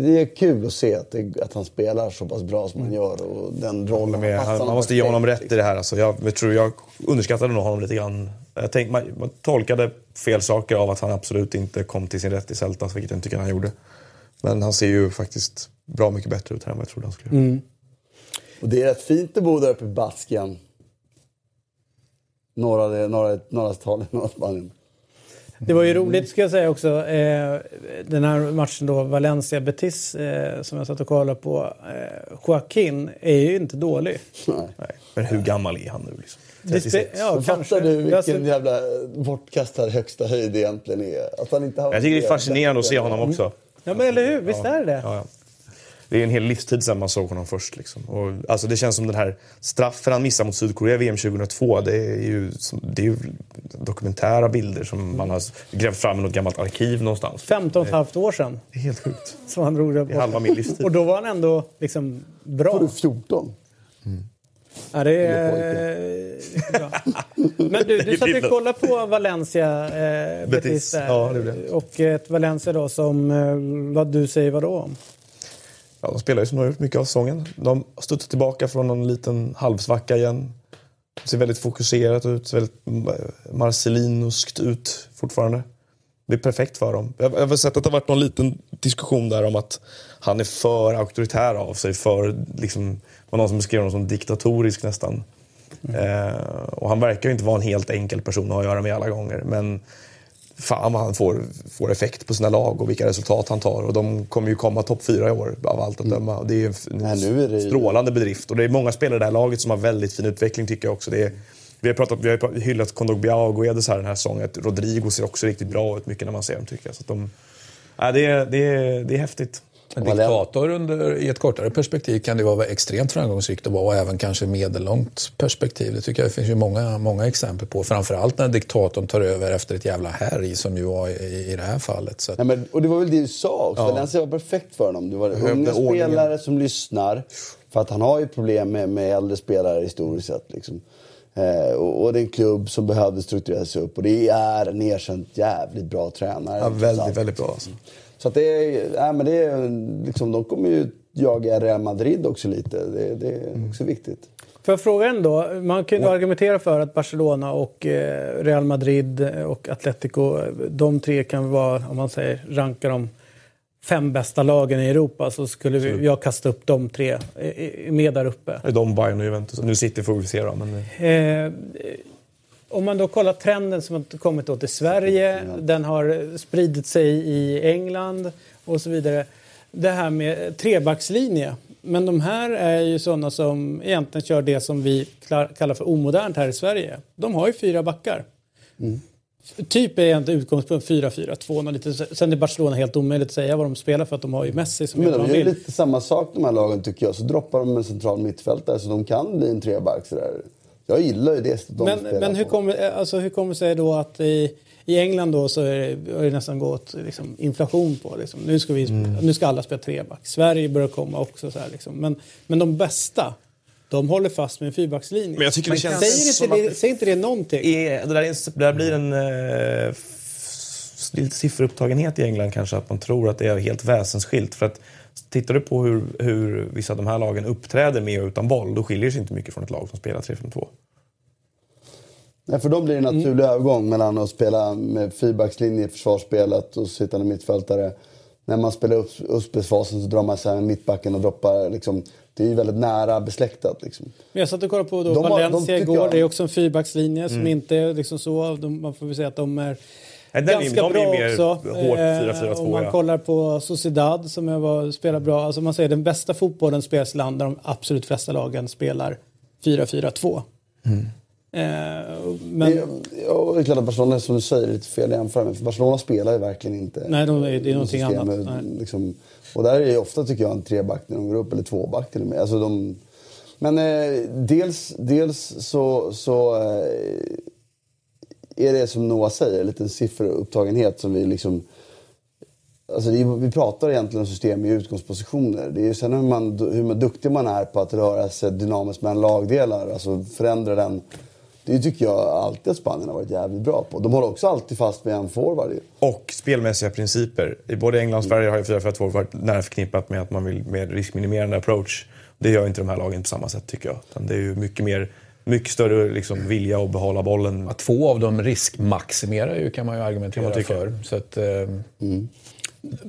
Speaker 3: det är kul att se att, det, att han spelar så pass bra som han gör. Och den rollen passar
Speaker 4: han, man måste ge honom rätt i det här. Alltså, jag, jag tror jag underskattade nog honom lite grann. Jag tänkte, man, man tolkade fel saker av att han absolut inte kom till sin rätt i Celtas, vilket jag inte tycker han gjorde. Men han ser ju faktiskt bra mycket bättre ut här än vad jag trodde han skulle göra.
Speaker 3: Och det är rätt fint att bo där uppe i Baskien. Norra, norra, norra Italien, norra Spanien.
Speaker 1: Det var ju roligt ska jag säga också, eh, den här matchen då, Valencia-Betis, eh, som jag satt och kollade på. Eh, Joaquin är ju inte dålig.
Speaker 3: Nej.
Speaker 4: Nej. Men hur gammal är han nu? Liksom?
Speaker 1: Det spe-
Speaker 4: 36.
Speaker 1: ja, kanske.
Speaker 3: fattar du vilken jävla bortkastad högsta höjd egentligen är? Att han inte har
Speaker 4: Jag tycker det är fascinerande att se honom också.
Speaker 1: Ja, men eller hur? Visst är det det?
Speaker 4: Ja, ja. Det är en hel livstid sedan man såg honom först. Liksom. Och, alltså, det känns som den här straffen han missade mot Sydkorea i VM 2002. Det är ju, det är ju dokumentära bilder som man har grävt fram i något gammalt arkiv någonstans.
Speaker 1: 15 och ett halvt år sedan
Speaker 4: Det är helt sjukt. [laughs]
Speaker 1: som han drog det
Speaker 4: Det är halva min livstid.
Speaker 1: Och då var han ändå liksom
Speaker 3: Var
Speaker 1: bra.
Speaker 3: du 14?
Speaker 1: Ja, det är. Men du, du satt och kollade på Valencia eh, Betis,
Speaker 4: Betis. Ja, det jag.
Speaker 1: Och ett Valencia då som, eh, vad du säger vadå?
Speaker 4: Ja, de spelar ju som de har gjort mycket av säsongen. De har studsat tillbaka från någon liten halvsvacka igen. Ser väldigt fokuserat ut, ser väldigt marcelinoskt ut fortfarande. Det är perfekt för dem. Jag har sett att det har varit någon liten diskussion där om att han är för auktoritär av sig. För, liksom, var någon som beskrev honom som diktatorisk nästan. Eh, och han verkar ju inte vara en helt enkel person att ha att göra med alla gånger. Men fan vad han får, får effekt på sina lag och vilka resultat han tar. Och de kommer ju komma topp fyra i år av allt att döma. Och det är en
Speaker 3: Nej, nu är det
Speaker 4: strålande bedrift. Och det är många spelare i det här laget som har väldigt fin utveckling tycker jag också. Det är, vi har, pratat, vi har hyllat Kondogbia och Guedes här den här säsongen. Rodrigo ser också riktigt bra ut mycket när man ser dem tycker jag. Så de, ja, det, är, det, är, det är häftigt.
Speaker 2: En diktator under, i ett kortare perspektiv kan det vara extremt framgångsrikt att vara och även kanske medellångt perspektiv. Det tycker jag det finns ju många, många exempel på. Framförallt när diktatorn tar över efter ett jävla härj som ju var i, i det här fallet. Så
Speaker 3: Nej, men, och det var väl det du sa också. Valencia var perfekt för honom. Det var
Speaker 4: Behövde
Speaker 3: unga
Speaker 4: ordningen.
Speaker 3: spelare som lyssnar. För att han har ju problem med, med äldre spelare historiskt sett. Liksom. Eh, och, och det är en klubb som behövde strukturera sig upp. Och det är en erkänt jävligt bra tränare.
Speaker 4: Ja, väldigt, väldigt bra alltså.
Speaker 3: Så att det är, nej, men det är, liksom, de kommer ju jaga Real Madrid också lite. Det, det är också viktigt.
Speaker 1: Får jag fråga ändå? Man kan ju argumentera för att Barcelona och eh, Real Madrid och Atletico, de tre kan vara, om man säger, ranka de fem bästa lagen i Europa så skulle vi, jag kasta upp de tre eh, med där uppe.
Speaker 4: De, Bayern och Juventus. Nu sitter får vi se då. Men, Eh,
Speaker 1: om man då kollar trenden som har kommit då till Sverige, den har spridit sig i England och så vidare. Det här med trebackslinje. Men de här är ju sådana som egentligen kör det som vi kallar för omodernt här i Sverige. De har ju fyra backar. Typ är egentligen utgångspunkt 4-4-2. något lite- Sen är Barcelona helt omöjligt att säga vad de spelar för att de har ju Messi som
Speaker 3: Men de gör lite samma sak de här lagen tycker jag. Så droppar de en central mittfältare så de kan bli en treback. sådär. Jag gillar ju det sättet de
Speaker 1: Men,
Speaker 3: spelar
Speaker 1: men hur,
Speaker 3: på.
Speaker 1: kommer, alltså, hur kommer det sig då att i, i England då så är det, har det nästan gått liksom, inflation på liksom. nu, ska vi,
Speaker 3: Mm.
Speaker 1: nu ska alla spela treback. Sverige börjar komma också. Så här, liksom. men, men de bästa, de håller fast med en fyrbackslinje.
Speaker 4: Men jag tycker det känns
Speaker 1: säger,
Speaker 4: som
Speaker 1: inte det,
Speaker 4: att-
Speaker 1: säger inte det någonting?
Speaker 4: är, det, där är det där blir en eh, f- lite sifferupptagenhet i England kanske. Att man tror att det är helt väsensskilt. För att tittar du på hur, hur vissa av de här lagen uppträder med och utan boll. Då skiljer det sig inte mycket från ett lag som spelar 3-5-2.
Speaker 3: Nej, för då blir det en naturlig övergång mellan att spela med fyrbackslinje i försvarsspelet och sittande mittfältare. När man spelar upp, uppspelsfasen så drar man sig med mittbacken och droppar. Liksom, det är ju väldigt nära besläktat. Liksom.
Speaker 1: Men jag satt och kollade på då
Speaker 3: De de
Speaker 1: Valencia
Speaker 3: tycker
Speaker 1: igår.
Speaker 3: jag-
Speaker 1: Det är också en fyrbackslinje som inte är liksom så. De, man får väl säga att de är
Speaker 4: den
Speaker 1: ganska
Speaker 4: är
Speaker 1: bra
Speaker 4: mer
Speaker 1: också.
Speaker 4: hårt 4-4-2,
Speaker 1: om man
Speaker 4: ja.
Speaker 1: kollar på Sociedad som jag var, spelar bra. Alltså man säger den bästa fotbollen spelas i land där de absolut flesta lagen spelar 4-4-2. Eh, men,
Speaker 3: Det, är- ja, det är klart att Barcelona, som du säger, är lite fel jämföra med. För Barcelona spelar ju verkligen inte.
Speaker 1: Nej, de det är någonting
Speaker 3: systemet,
Speaker 1: annat. Nej.
Speaker 3: Liksom, och där är det ofta, tycker jag, en treback när de går upp. Eller tvåback till och med. Alltså de, men eh, dels, dels så, så eh, är det som Noah säger, en liten sifferupptagenhet som vi liksom... Alltså det är, vi pratar egentligen om system i utgångspositioner. Det är ju sen hur, man, hur man, duktig man är på att röra sig dynamiskt mellan lagdelar. Alltså förändra den. Det tycker jag alltid att Spanien har varit jävligt bra på. De håller också alltid fast med en forward. ju.
Speaker 4: Och spelmässiga principer. I både England och Sverige har ju 4-4-2 varit nära förknippat med att man vill med riskminimerande approach. Det gör inte de här lagen på samma sätt tycker jag. Det är ju mycket mer mycket större liksom, vilja att behålla bollen.
Speaker 2: Att två av dem riskmaximerar ju kan man ju argumentera
Speaker 4: man
Speaker 2: för. Så att, eh,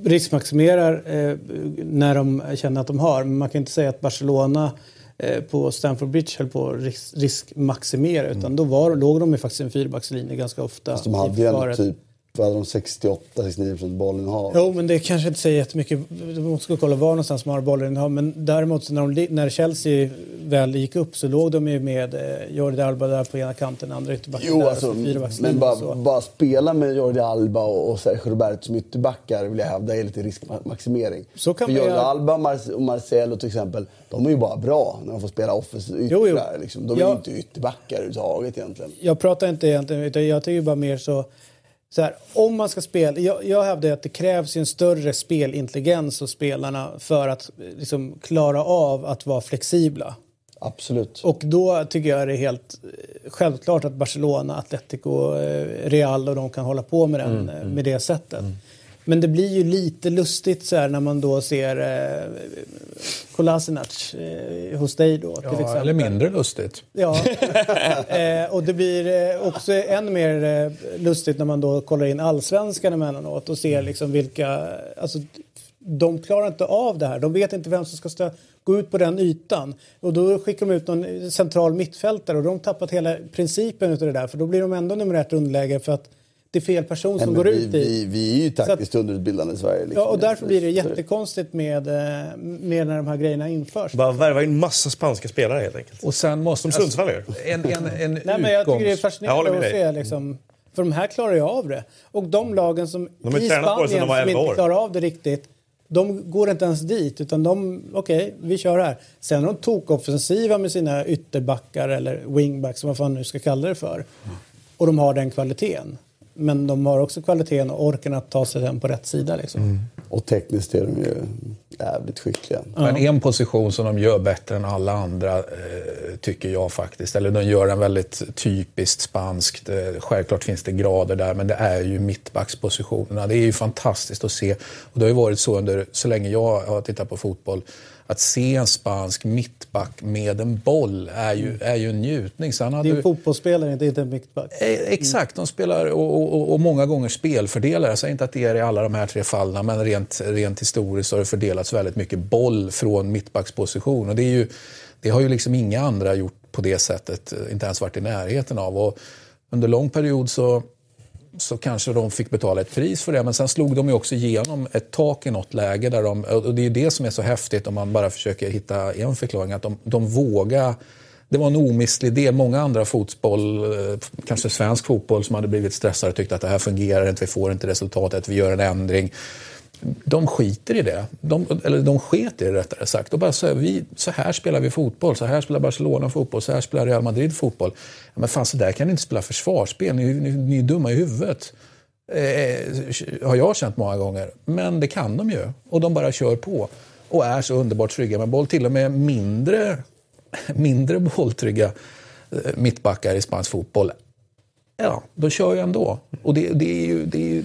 Speaker 1: riskmaximerar eh, när de känner att de har. Men man kan inte säga att Barcelona eh, på Stamford Bridge höll på att risk, riskmaximera. Utan då var, låg de ju faktiskt i en fyrbackslinje ganska ofta.
Speaker 3: Fast de
Speaker 1: i
Speaker 3: hade ju typ vad hade de 68-69% bollinnehav.
Speaker 1: Jo, men det kanske inte säger jättemycket. Du måste kolla var någonstans man har bollen har. Men däremot när, de, när Chelsea väl gick upp så låg de ju med eh, Jordi Alba där på ena kanten, andra ytterbacken
Speaker 3: Jo,
Speaker 1: där.
Speaker 3: alltså,
Speaker 1: så fyrbackslinje
Speaker 3: men bara, bara spela med Jordi Alba och, och Sergio Roberto som ytterbackar vill jag hävda är lite riskmaximering.
Speaker 1: Så kan
Speaker 3: För
Speaker 1: man
Speaker 3: Jordi
Speaker 1: göra.
Speaker 3: Alba Mar- och Marcelo till exempel, de är ju bara bra när de får spela offensivt yttrar. Liksom. De är ju inte ytterbackar överhuvudtaget egentligen.
Speaker 1: Jag pratar inte egentligen, utan jag tycker bara mer så... så här, om man ska spela, jag, jag hävdar att det krävs en större spelintelligens hos spelarna för att eh, liksom, klara av att vara flexibla.
Speaker 3: Absolut.
Speaker 1: Och då tycker jag det är helt eh, självklart att Barcelona, Atletico, eh, Real och de kan hålla på med, den, eh, med det sättet. Men det blir ju lite lustigt så här när man då ser eh, Kolasinac eh, hos dig då till
Speaker 2: Ja,
Speaker 1: exempel.
Speaker 2: eller mindre lustigt.
Speaker 1: Ja, [laughs] eh, och det blir eh, också än mer eh, lustigt när man då kollar in allsvenskan emellanåt och ser liksom vilka... Alltså, de klarar inte av det här. De vet inte vem som ska stå, gå ut på den ytan. Och då skickar de ut någon central mittfältare och de har tappat hela principen utav det där. För då blir de ändå nummer ett underläge för att det är fel person som
Speaker 3: Nej,
Speaker 1: går
Speaker 3: men
Speaker 1: ut
Speaker 3: vi,
Speaker 1: i.
Speaker 3: vi, vi är ju taktiskt underutbildade i Sverige. Liksom.
Speaker 1: Ja, och därför blir det jättekonstigt med, eh, med när de här grejerna införs.
Speaker 4: Bara värva in massa spanska spelare helt enkelt.
Speaker 2: Och sen måste...
Speaker 4: Som Sundsvall gör.
Speaker 2: En, en, en
Speaker 1: Nej, men jag tycker det är fascinerande att se. Liksom, för de här klarar ju av det. Och de lagen som
Speaker 4: De
Speaker 1: i Spanien
Speaker 4: de var
Speaker 1: som
Speaker 4: 11
Speaker 1: inte
Speaker 4: år.
Speaker 1: klarar av det riktigt, de går inte ens dit. Utan de, okej, vi kör här. Sen är de tokoffensiva med sina ytterbackar eller wingbacks, vad fan nu ska kalla det för. Och de har den kvaliteten. Men de har också kvaliteten och orken att ta sig den på rätt sida. Liksom.
Speaker 4: Mm.
Speaker 3: Och tekniskt är de ju jävligt skickliga.
Speaker 2: Men en position som de gör bättre än alla andra, eh, tycker jag faktiskt. Eller de gör den väldigt typiskt spanskt. Eh, självklart finns det grader där, men det är ju mittbackspositionerna. Det är ju fantastiskt att se. Och det har ju varit så under så länge jag har tittat på fotboll. Att se en spansk mittback med en boll är ju, är ju en njutning. Sen
Speaker 1: Det
Speaker 2: hade
Speaker 1: är
Speaker 2: du-
Speaker 1: en fotbollsspelare, inte inte en mittback.
Speaker 2: Eh, Exakt, de spelar och, och, och många gånger spelfördelare. Jag säger inte att det är i alla de här tre fallen, men rent, rent historiskt har det fördelats väldigt mycket boll från mittbacksposition. Och det, är ju, det har ju liksom inga andra gjort på det sättet, inte ens varit i närheten av. Och under lång period så, så kanske de fick betala ett pris för det. Men sen slog de ju också igenom ett tak i något läge. Där de, och det är ju det som är så häftigt om man bara försöker hitta en förklaring. Att de, de vågar det var en omistlig del. Många andra fotboll, eh, kanske svensk fotboll, som hade blivit stressade och tyckte att det här fungerar inte, vi får inte resultatet, vi gör en ändring. De skiter i det. De, eller de sket i det rättare sagt. Och bara så, här, vi, så här spelar vi fotboll, så här spelar Barcelona fotboll, så här spelar Real Madrid fotboll. Ja, men fan, så där kan ni inte spela försvarsspel, ni, ni, ni är dumma i huvudet. Eh, har jag känt många gånger. Men det kan de ju. Och de bara kör på. Och är så underbart trygga med boll. Till och med mindre, [laughs] mindre bolltrygga eh, mittbackar i spansk fotboll. Ja, de kör ju ändå. Och det, det, är ju, det är ju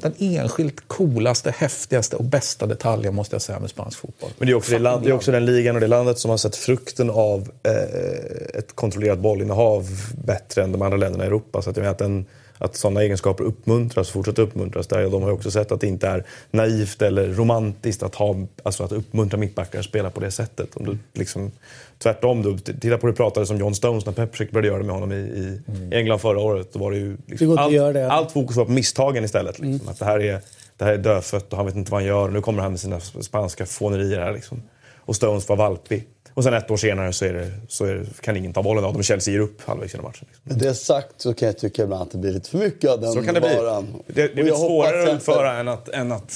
Speaker 2: den enskilt coolaste, häftigaste och bästa detaljen måste jag säga med spansk fotboll.
Speaker 4: Men det är, också det, land, det är också den ligan och det landet som har sett frukten av eh, ett kontrollerat bollinnehav bättre än de andra länderna i Europa. Så att jag menar att, den, att sådana egenskaper uppmuntras fortsätter uppmuntras där. De har också sett att det inte är naivt eller romantiskt att, ha, alltså att uppmuntra mittbackar att spela på det sättet. Om du liksom, tvärtom, du, titta på hur det pratades om John Stones när Pep försökte börja göra det med honom i, i England förra året. Då var det ju liksom, allt,
Speaker 1: det.
Speaker 4: allt fokus var på misstagen istället. Liksom. Att det här är det här är dödfött och han vet inte vad han gör. Nu kommer han med sina spanska fånerier här. Liksom. Och Stones var valpig. Och sen ett år senare så, är det, så är det, kan ingen ta bollen av dem. Chelsea ger upp halvvägs genom matchen. Liksom.
Speaker 3: Med det sagt så kan jag tycka ibland att det blir lite för mycket av den
Speaker 4: Så kan det bli.
Speaker 3: varan.
Speaker 4: Det, det lite
Speaker 3: jag
Speaker 4: svårare
Speaker 3: hoppas
Speaker 4: att utföra än att, än att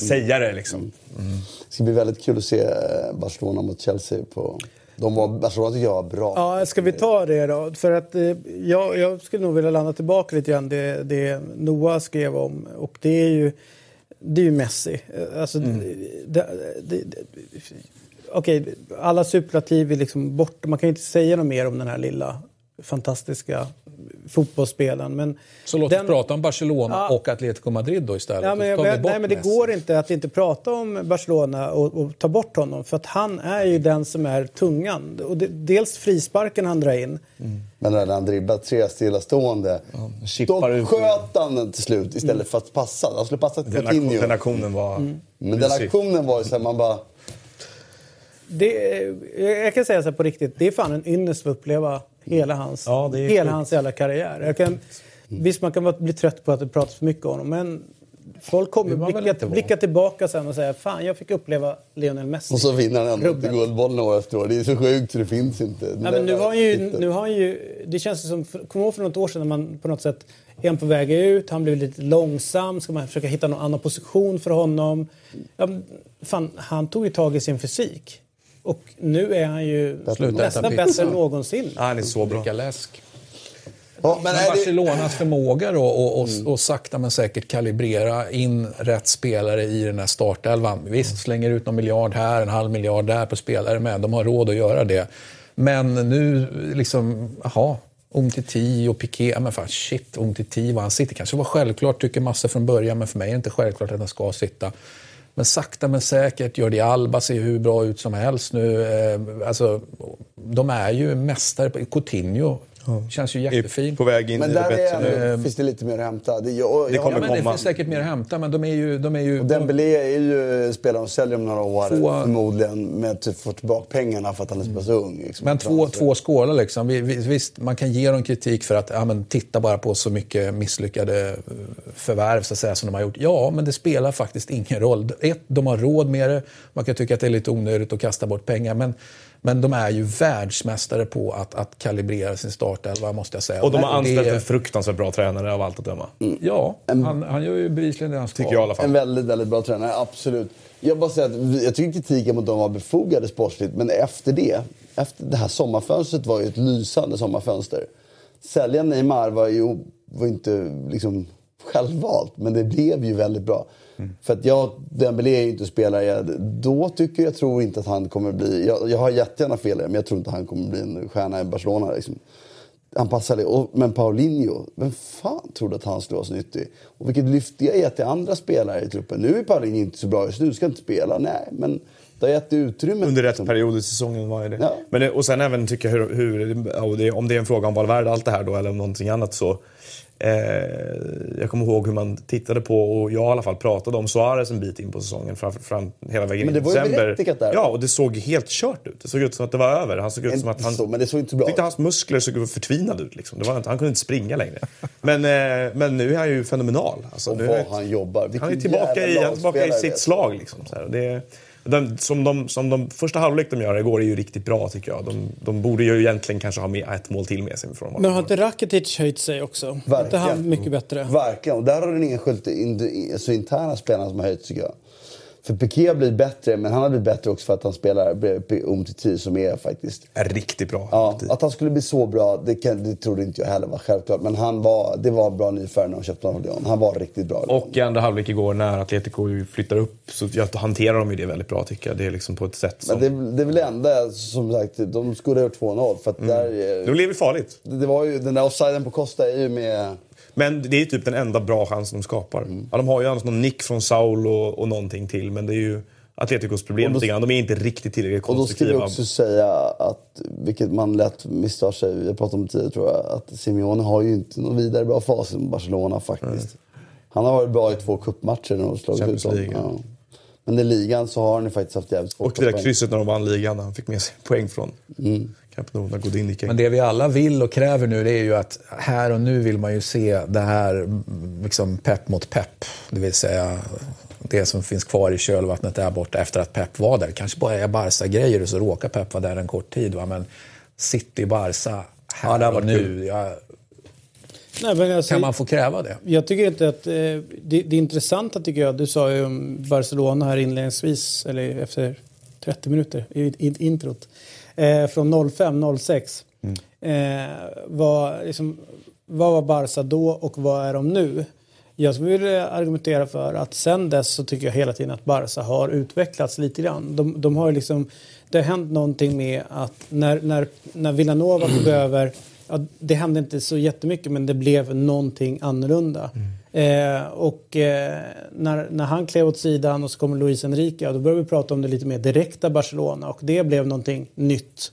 Speaker 4: säga det. Liksom.
Speaker 3: Det ska bli väldigt kul att se eh, Barcelona mot Chelsea. På... De var, Barcelona tycker jag var bra.
Speaker 1: Ja, ska vi ta det då? För att eh, jag, jag skulle nog vilja landa tillbaka lite grann det, det Noah skrev om. Och det är ju, det är ju Messi. Eh, Alltså, det, det, det, Okej, alla superlativ är liksom borta. Man kan ju inte säga något mer om den här lilla fantastiska fotbollsspelaren. Men
Speaker 2: Så låt
Speaker 1: den-
Speaker 2: oss prata om Barcelona
Speaker 1: Ja.
Speaker 2: och Atletico Madrid då istället.
Speaker 1: Ja, men,
Speaker 2: bort
Speaker 1: nej, men det går inte att inte prata om Barcelona och, och ta bort honom. För att han är ju den som är tungan. Och det, dels frisparken han drar in.
Speaker 3: Men när han dribblade tre stillastående,
Speaker 4: chippar
Speaker 3: då
Speaker 4: ut.
Speaker 3: sköt han den till slut istället för att passa. Han skulle passa till Coutinho.
Speaker 4: den aktionen var
Speaker 3: Men den aktionen var ju så här, man bara...
Speaker 1: Det, jag kan säga så på riktigt, det är fan en ynnest att uppleva hela hans,
Speaker 4: Ja,
Speaker 1: hela hans jävla karriär. Jag kan, visst, man kan vara- bli trött på att det pratas för mycket om honom, men folk kommer blicka,
Speaker 2: inte
Speaker 1: blicka tillbaka sen och säga fan, jag fick uppleva Lionel Messi.
Speaker 3: Och så vinner han ändå till Guldbollen år efter år. Det är så sjukt så det finns inte.
Speaker 1: Ja, men nu har han ju, nu har han ju, det känns som, kommer ihåg för något år sedan när man på något sätt är han på väg ut, han blev lite långsam, ska man försöka hitta någon annan position för honom? Ja, fan, han tog ju tag i sin fysik. Och nu är han ju
Speaker 2: Sluta
Speaker 1: nästan bättre än någonsin.
Speaker 4: Ja, han är så bra.
Speaker 2: Läsk.
Speaker 3: Ja, men
Speaker 2: Men
Speaker 3: är det...
Speaker 2: Barcelonas förmåga då och, och, och sakta men säkert kalibrera in rätt spelare i den här startelvan. Visst, slänger ut någon miljard här, en halv miljard där på spelare med. De har råd att göra det. Men nu liksom, jaha, Umtiti och Piqué, ja, men fan shit, Umtiti var han sitter. kanske var självklart, tycker massor från början, men för mig är det inte självklart att han ska sitta. Men sakta men säkert, Jordi Alba ser hur bra ut som helst nu. Eh, alltså, de är ju mästare. på Coutinho känns ju jättefin.
Speaker 4: På väg in
Speaker 3: Men
Speaker 4: i det
Speaker 3: där
Speaker 4: bättre
Speaker 3: är,
Speaker 4: nu.
Speaker 3: ändå- finns det lite mer att hämta. Det, jag,
Speaker 4: Det kommer
Speaker 2: Ja, men det
Speaker 4: komma.
Speaker 2: finns säkert mer att hämta, men de är ju... De är ju
Speaker 3: Och Dembélé är ju spelare de säljer om några år
Speaker 2: Två-
Speaker 3: förmodligen. Med att få tillbaka pengarna för att han är så pass ung. Liksom.
Speaker 2: Men två, två skålar liksom. Vi- vi- Visst, man kan ge dem kritik för att ja, men titta bara på så mycket misslyckade eh, förvärv så att säga, som de har gjort. Ja, men det spelar faktiskt ingen roll. Ett, de har råd med det. Man kan tycka att det är lite onödigt att kasta bort pengar. Men, men de är ju världsmästare på att, att kalibrera sin startelva, måste jag säga.
Speaker 4: Och de har
Speaker 2: Det-
Speaker 4: anställt en fruktansvärt bra tränare av allt att döma.
Speaker 2: Ja, han, han gör ju bevisligen det han ska.
Speaker 4: Tycker jag i alla fall.
Speaker 3: En väldigt, väldigt bra tränare, absolut. Jag bara säger att jag tycker kritiken mot dem var befogade sportsligt, men efter det, efter det här sommarfönstret var ju ett lysande sommarfönster. Sälja Neymar var ju var inte liksom självvalt, men det blev ju väldigt bra. För att jag, Dembélé är ju inte spelare jag, då tycker jag, tror inte att han kommer bli, jag, jag har jättegärna fel men jag tror inte han kommer bli en stjärna i Barcelona. Liksom. Han passar det. Men Paulinho, vem fan trodde att han skulle vara så nyttig? Och vilket lyft det gett till andra spelare i truppen. Nu är Paulinho inte så bra just nu, ska inte spela. Nej, men det har gett utrymme.
Speaker 4: Under rätt period i säsongen var det.
Speaker 3: Ja.
Speaker 4: Men det, och sen även tycker jag hur, hur om det är en fråga om Valverde, allt det här då, eller om någonting annat så. Eh, jag kommer ihåg hur man tittade på, och jag i alla fall pratade om Suarez en bit in på säsongen, fram, fram hela vägen
Speaker 3: Men det var ju berättigat där.
Speaker 4: Ja, och det såg helt kört ut. Det såg ut som att det var över. Han såg ut som att han...
Speaker 3: Så, men det såg inte bra
Speaker 4: tyckte hans muskler såg förtvinade ut. Liksom. Det var inte, han kunde inte springa längre. Men, eh, men nu är han ju fenomenal. Alltså,
Speaker 3: Och
Speaker 4: nu
Speaker 3: vad
Speaker 4: är-
Speaker 3: han jobbar. Vilken
Speaker 4: han är tillbaka i, han tillbaka i sitt slag. Liksom, så här. Det, den, som, de, som de första halvlek de gör igår är ju riktigt bra tycker jag. De, de borde ju egentligen kanske ha med ett mål till med sig. Från
Speaker 1: Men har inte Rakitic höjt sig också? Är inte han mycket bättre?
Speaker 3: Verkligen. Och där har den enskilt in, alltså interna spelarna som har höjt tycker jag. För Piqué blir bättre, men han har blivit bättre också för att han spelar Umtiti som är faktiskt...
Speaker 4: är riktigt bra.
Speaker 3: Ja, att han skulle bli så bra, det, kan, det trodde inte jag heller var självklart. Men han var, det var bra nyförvärv när de köpte honom från. Han var riktigt bra.
Speaker 4: Och i andra halvlek igår när Atletico flyttar upp så hanterar de ju det väldigt bra tycker jag. Det är liksom på ett sätt som...
Speaker 3: Men det, det är väl det enda, som sagt, de skulle ha gjort 2-0. För att
Speaker 4: Mm.
Speaker 3: där,
Speaker 4: Nu blev det farligt.
Speaker 3: det, det var ju, den där offsiden på Costa är ju med...
Speaker 4: Men det är typ den enda bra chansen de skapar.
Speaker 3: Mm.
Speaker 4: Ja, de har ju annars någon nick från Saul och, och någonting till, men det är ju Atleticos problem lite grann. De är inte riktigt tillräckligt
Speaker 3: Och då vi
Speaker 4: konstruktiva.
Speaker 3: också säga att, vilket man lätt misstar sig, jag pratade om det tidigare tror jag, att Simeone har ju inte någon vidare bra fas med Barcelona faktiskt. Han har varit bra i två cupmatcher när de slagit ut dem.
Speaker 4: Ja.
Speaker 3: Men i ligan så har han ju faktiskt haft jävligt svårt
Speaker 4: Och det där krysset när de vann ligan, han fick med sig poäng från
Speaker 3: Mm.
Speaker 4: Camp Godin.
Speaker 2: Men det vi alla vill och kräver nu det är ju att här och nu vill man ju se det här mm, liksom pepp mot pepp. Det vill säga det som finns kvar i kölvattnet där borta efter att Pep var där. Kanske bara är Barca-grejer och så råkar Pep vara där en kort tid. Va? Men City, Barca, här
Speaker 4: Ja,
Speaker 2: och nu.
Speaker 4: kul.
Speaker 2: Ja,
Speaker 1: Nej, men alltså,
Speaker 2: kan man få kräva det?
Speaker 1: Jag tycker inte att... Eh, det, det intressanta tycker jag, du sa ju om Barcelona här inledningsvis, eller efter 30 minuter i, i introt. Eh, från 05-06. Eh, vad, liksom, vad var Barca då och vad är de nu? Jag skulle vilja argumentera för att sen dess så tycker jag hela tiden att Barca har utvecklats lite grann. De, de har liksom, det har hänt någonting med att när, när, när Villanova tog över, ja, det hände inte så jättemycket men det blev någonting annorlunda. Mm. Eh, och eh, när, när han klev åt sidan och så kommer Luis Enrique, ja, då började vi prata om det lite mer direkta Barcelona och det blev någonting nytt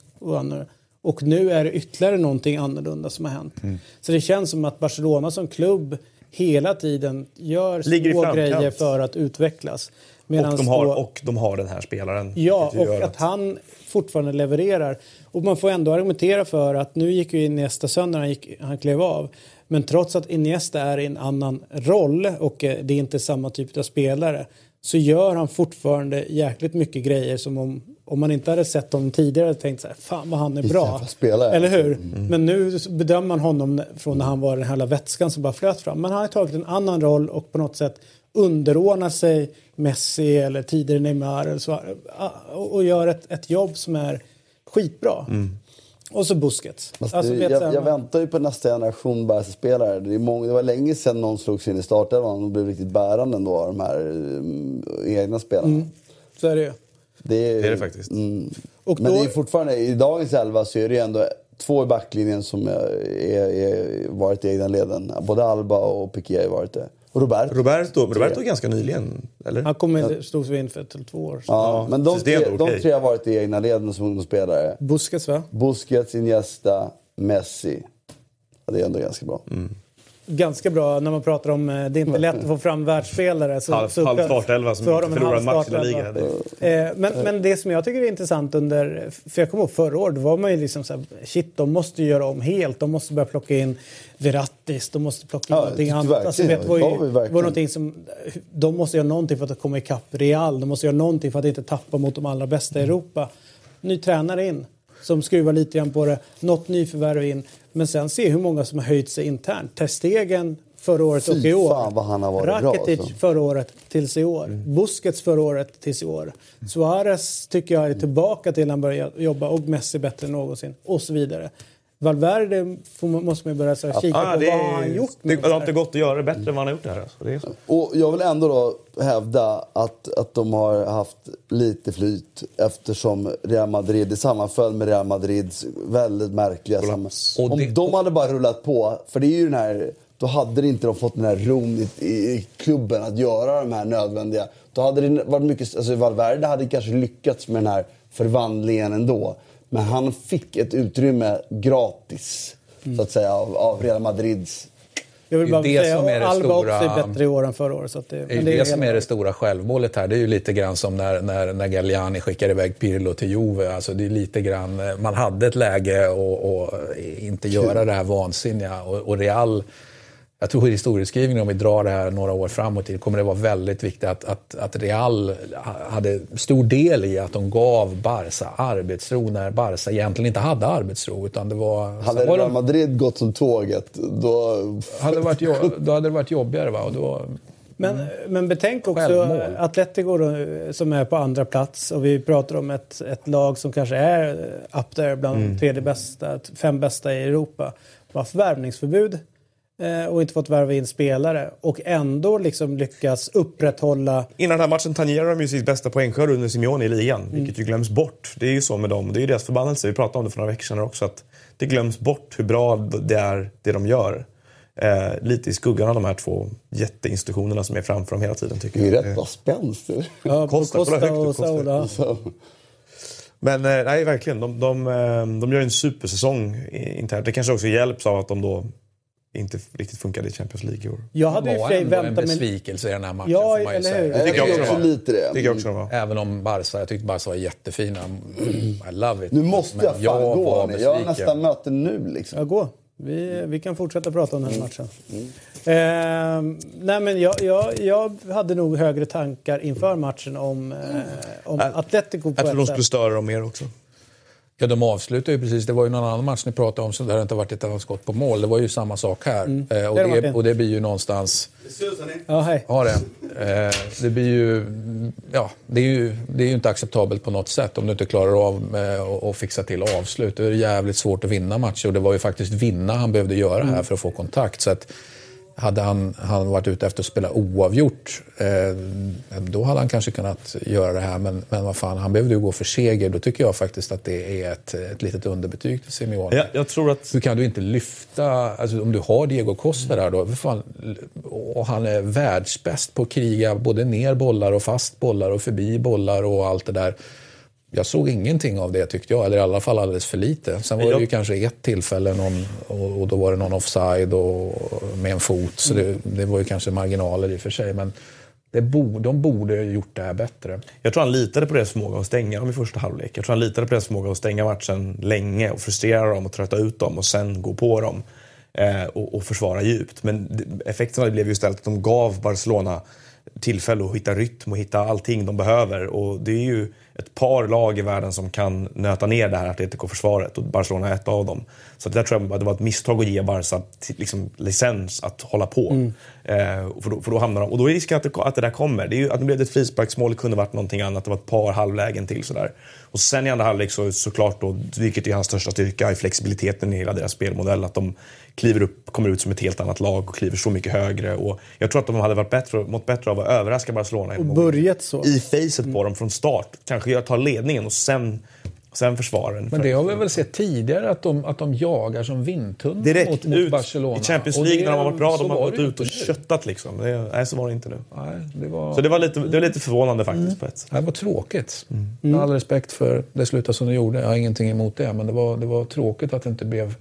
Speaker 1: och nu är det ytterligare någonting annorlunda som har hänt. Så det känns som att Barcelona som klubb hela tiden gör
Speaker 4: Ligger
Speaker 1: små grejer för att utvecklas.
Speaker 4: och, de har,
Speaker 1: då-
Speaker 4: och de har den här spelaren.
Speaker 1: Ja, och att han fortfarande levererar. Och man får ändå argumentera för att nu gick ju Iniesta sönder, han, gick, han klev av. Men trots att Iniesta är i en annan roll och eh, det är inte samma typ av spelare så gör han fortfarande jäkligt mycket grejer som om, om man inte hade sett honom tidigare hade tänkt så här, fan vad han är bra. Eller hur? Men nu bedömer man honom från när han var den här vätskan som bara flöt fram. Men han har tagit en annan roll och på något sätt underordnar sig Messi eller tidigare Neymar eller så, och gör ett, ett jobb som är skitbra. Och så Busquets. Alltså, vet
Speaker 3: jag, jag
Speaker 1: man-
Speaker 3: väntar ju på nästa generation Barca-spelare. Det, är många- det var länge sedan någon slogs in i startelvan och blev riktigt bärande ändå av de här eh, egna spelarna.
Speaker 1: Så är det ju.
Speaker 3: Det är
Speaker 4: Det är det faktiskt.
Speaker 3: Mm.
Speaker 1: Och
Speaker 3: Men
Speaker 1: då-
Speaker 3: det är fortfarande, i dagens elva så är det ju ändå två i backlinjen som är, är, är varit i egna leden. Både Alba och Piqué har varit det. Och Roberto.
Speaker 4: Roberto, Roberto är ganska nyligen, eller?
Speaker 1: Han kommer stod vi in för ett eller två år sedan.
Speaker 3: Ja, men de tre,
Speaker 4: ändå
Speaker 3: de tre har varit i egna leden som ungdomsspelare.
Speaker 1: Busquets va?
Speaker 3: Busquets, Iniesta, Messi. Ja, det är ändå ganska bra.
Speaker 4: Mm.
Speaker 1: Ganska bra när man pratar om eh, det är inte lätt att få fram världsspelare. Så,
Speaker 4: Halv-
Speaker 1: så,
Speaker 4: halv startelva som
Speaker 1: så har
Speaker 4: inte
Speaker 1: de en
Speaker 4: förlorar en match i La. Liga.
Speaker 1: Eh, men, men det som jag tycker är intressant under, för jag kommer ihåg förra året, då var man ju liksom så här, shit de måste ju göra om helt, de måste börja plocka in Verrattis, de måste plocka in
Speaker 3: Ja,
Speaker 1: någonting annat. Alltså, vet, var, ju,
Speaker 3: var
Speaker 1: någonting som, de måste göra någonting för att komma ikapp Real, de måste göra någonting för att inte tappa mot de allra bästa i Europa. Ny tränare in, som skruvar lite grann på det, något nyförvärv in, men sen se hur många som har höjt sig internt. Ter Stegen förra året
Speaker 3: Fy
Speaker 1: och i år.
Speaker 3: fan vad han har varit bra,
Speaker 1: Rakitic
Speaker 3: alltså.
Speaker 1: förra året tills i år. Busquets förra året tills i år. Suarez tycker jag är tillbaka till han börjar jobba och Messi bättre än någonsin. Och så vidare. Valverde får, man- måste man börja så här, kika
Speaker 4: Ah,
Speaker 1: på
Speaker 4: det,
Speaker 1: vad har han
Speaker 4: är,
Speaker 1: gjort.
Speaker 4: det, det har inte gått att göra det bättre än vad han har gjort det här. Alltså. Det är så.
Speaker 3: Och jag vill ändå då hävda att, att de har haft lite flyt eftersom Real Madrid, det sammanföll med Real Madrids väldigt märkliga samman...
Speaker 2: Och
Speaker 3: Om
Speaker 2: det-
Speaker 3: de hade bara rullat på, för det är ju den här... Då hade det inte de fått den här ron i, i klubben att göra de här nödvändiga... Då hade det varit mycket... Alltså Valverde hade kanske lyckats med den här förvandlingen ändå. Men han fick ett utrymme gratis, så att säga, av, av Real Madrids
Speaker 1: Jag vill
Speaker 2: Det är
Speaker 1: bara
Speaker 2: det
Speaker 1: säga
Speaker 2: som är det
Speaker 1: Alba
Speaker 2: stora-
Speaker 1: också är bättre i år än förra året. Så det,
Speaker 2: Det är det,
Speaker 1: är
Speaker 2: som är det stora självmålet här. Det är ju lite grann som när, när, när Galliani skickade iväg Pirlo till Juve. Alltså det är lite grann, eh, man hade ett läge att inte göra det här vansinniga. Och, och Real, jag tror i historieskrivningen, om vi drar det här några år framåt kommer det vara väldigt viktigt att, att, att Real hade stor del i att de gav Barca arbetsro när Barca egentligen inte hade arbetsro. Utan det var,
Speaker 3: Hade Real
Speaker 2: de-
Speaker 3: Madrid gått som tåget, då...
Speaker 2: hade det varit, då hade det varit jobbigare. Va? Och då,
Speaker 1: Men, men betänk också
Speaker 2: Självmål.
Speaker 1: Atletico då, som är på andra plats och vi pratar om ett, ett lag som kanske är up there bland
Speaker 2: Mm.
Speaker 1: tredje bästa, fem bästa i Europa. De har värvningsförbud och inte fått värva in spelare och ändå liksom lyckas upprätthålla
Speaker 4: Innan den här matchen tangerar de ju sitt bästa poängskörd under Simeone i ligan, vilket ju glöms bort. Det är ju så med dem. Det är ju deras förbannelse. Vi pratade om det för några veckor sedan också. Att det glöms bort hur bra det är, det de gör. Eh, lite i skuggan av de här två jätteinstitutionerna som är framför dem hela tiden, tycker
Speaker 3: Det är
Speaker 4: jag.
Speaker 3: rätt bra spänst.
Speaker 1: ja,
Speaker 4: Costa,
Speaker 1: Costa,
Speaker 4: kolla högt
Speaker 1: och. Saula.
Speaker 4: Men eh, nej, verkligen. De, de, eh, de gör en supersäsong internt. Det kanske också hjälps av att de då inte riktigt funkade i Champions League i år.
Speaker 1: Jag hade ju
Speaker 2: var ändå en besvikelse i den här matchen.
Speaker 1: Ja,
Speaker 2: får man ju
Speaker 1: eller
Speaker 2: säga.
Speaker 3: Jag
Speaker 4: tycker jag också
Speaker 3: också
Speaker 4: det var.
Speaker 3: lite det.
Speaker 4: Det tycker jag också de var.
Speaker 2: Även om Barca, jag tyckte Barca var jättefina. I love it.
Speaker 3: Nu måste
Speaker 2: Men
Speaker 3: jag fan
Speaker 2: jag
Speaker 3: gå. Jag har nästan möte nu liksom.
Speaker 1: Ja, gå. Vi, vi kan fortsätta prata om den här matchen. Eh, nej, men jag, jag, jag hade nog högre tankar inför matchen om, eh, om Atletico på
Speaker 4: Jag tror de skulle störa dem mer också.
Speaker 2: Ja, de avslutar ju precis. Det var ju någon annan match ni pratade om så där det inte varit ett enda skott på mål. Det var ju samma sak här. Eh, och,
Speaker 1: Mm. Det
Speaker 2: och det blir ju någonstans...
Speaker 1: Ja, hej.
Speaker 2: Ja, det. Eh, det blir ju... Ja, det är ju, det är ju inte acceptabelt på något sätt om du inte klarar av eh, att att fixa till avslut. Det är jävligt svårt att vinna matcher och det var ju faktiskt vinna han behövde göra
Speaker 1: Mm.
Speaker 2: här för att få kontakt. Så att hade han, han varit ute efter att spela oavgjort, eh, då hade han kanske kunnat göra det här. Men, men vad fan, han behövde ju gå för seger. Då tycker jag faktiskt att det är ett, ett litet underbetyg till Simeone.
Speaker 4: Ja, jag tror att...
Speaker 2: Hur kan du inte lyfta, alltså om du har Diego Costa där då, fan, och han är världsbäst på att kriga både ner bollar och fast bollar och förbi bollar och allt det där. Jag såg ingenting av det tyckte jag, eller i alla fall alldeles för lite. Sen var det
Speaker 4: Jag-
Speaker 2: ju kanske ett tillfälle någon, och, och då var det någon offside och, med en fot, så det, det var ju kanske marginaler i och för sig. Men det bo, de borde ha gjort det här bättre.
Speaker 4: Jag tror han litade på deras förmåga att stänga dem i första halvlek. Jag tror han litade på deras förmåga att stänga matchen länge och frustrera dem och trötta ut dem och sen gå på dem eh, och, och försvara djupt. Men det- effekten det blev ju istället att de gav Barcelona tillfälle att hitta rytm och hitta allting de behöver. Och det är ju ett par lag i världen som kan nöta ner det här Atletico-försvaret och Barcelona är ett av dem. Så det där tror jag det var ett misstag att ge Barca liksom, licens att hålla på. Eh, för, då, för då hamnar de, och då är risken att det, att det där kommer. Det är ju, att nu blev det ett frisparksmål, det kunde varit någonting annat. Det var ett par halvlägen till sådär. Och sen i andra halvlek så såklart då, vilket är hans största styrka, i flexibiliteten i hela deras spelmodell. Att de kliver upp, kommer ut som ett helt annat lag och kliver så mycket högre. Och jag tror att de hade varit bättre, mått bättre av att överraska Barcelona.
Speaker 1: Och börjat så.
Speaker 4: I facet på dem från start. Kanske kanske tar ledningen och sen, sen försvarar den.
Speaker 2: Men det har vi väl sett tidigare att de, att de jagar som vindtunnor
Speaker 4: Direkt
Speaker 2: mot, mot
Speaker 4: ut
Speaker 2: Barcelona.
Speaker 4: i Champions League
Speaker 2: det-
Speaker 4: när de har varit bra. De har gått ut och
Speaker 2: nu.
Speaker 4: köttat liksom. Det, nej, så var det inte nu.
Speaker 2: Nej, det var...
Speaker 4: Så det var lite, det var lite förvånande faktiskt på ett sätt.
Speaker 2: Det var tråkigt.
Speaker 4: Mm.
Speaker 2: Med all respekt för det slutade som det gjorde. Jag har ingenting emot det. Men det var, det var tråkigt att det inte blev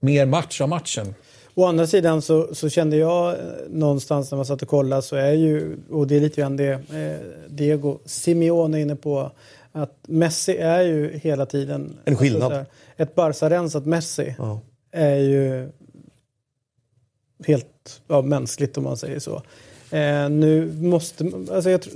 Speaker 2: mer match av matchen.
Speaker 1: Å andra sidan så, så kände jag eh, någonstans när man satt och kollade så är ju, och det är lite grann det eh, Diego Simeone är inne på, att Messi är ju hela tiden...
Speaker 4: En skillnad.
Speaker 1: Alltså, så här, ett Barca-rensat Messi
Speaker 4: Ja.
Speaker 1: är ju helt ja, mänskligt om man säger så. Eh, nu måste, alltså jag tror,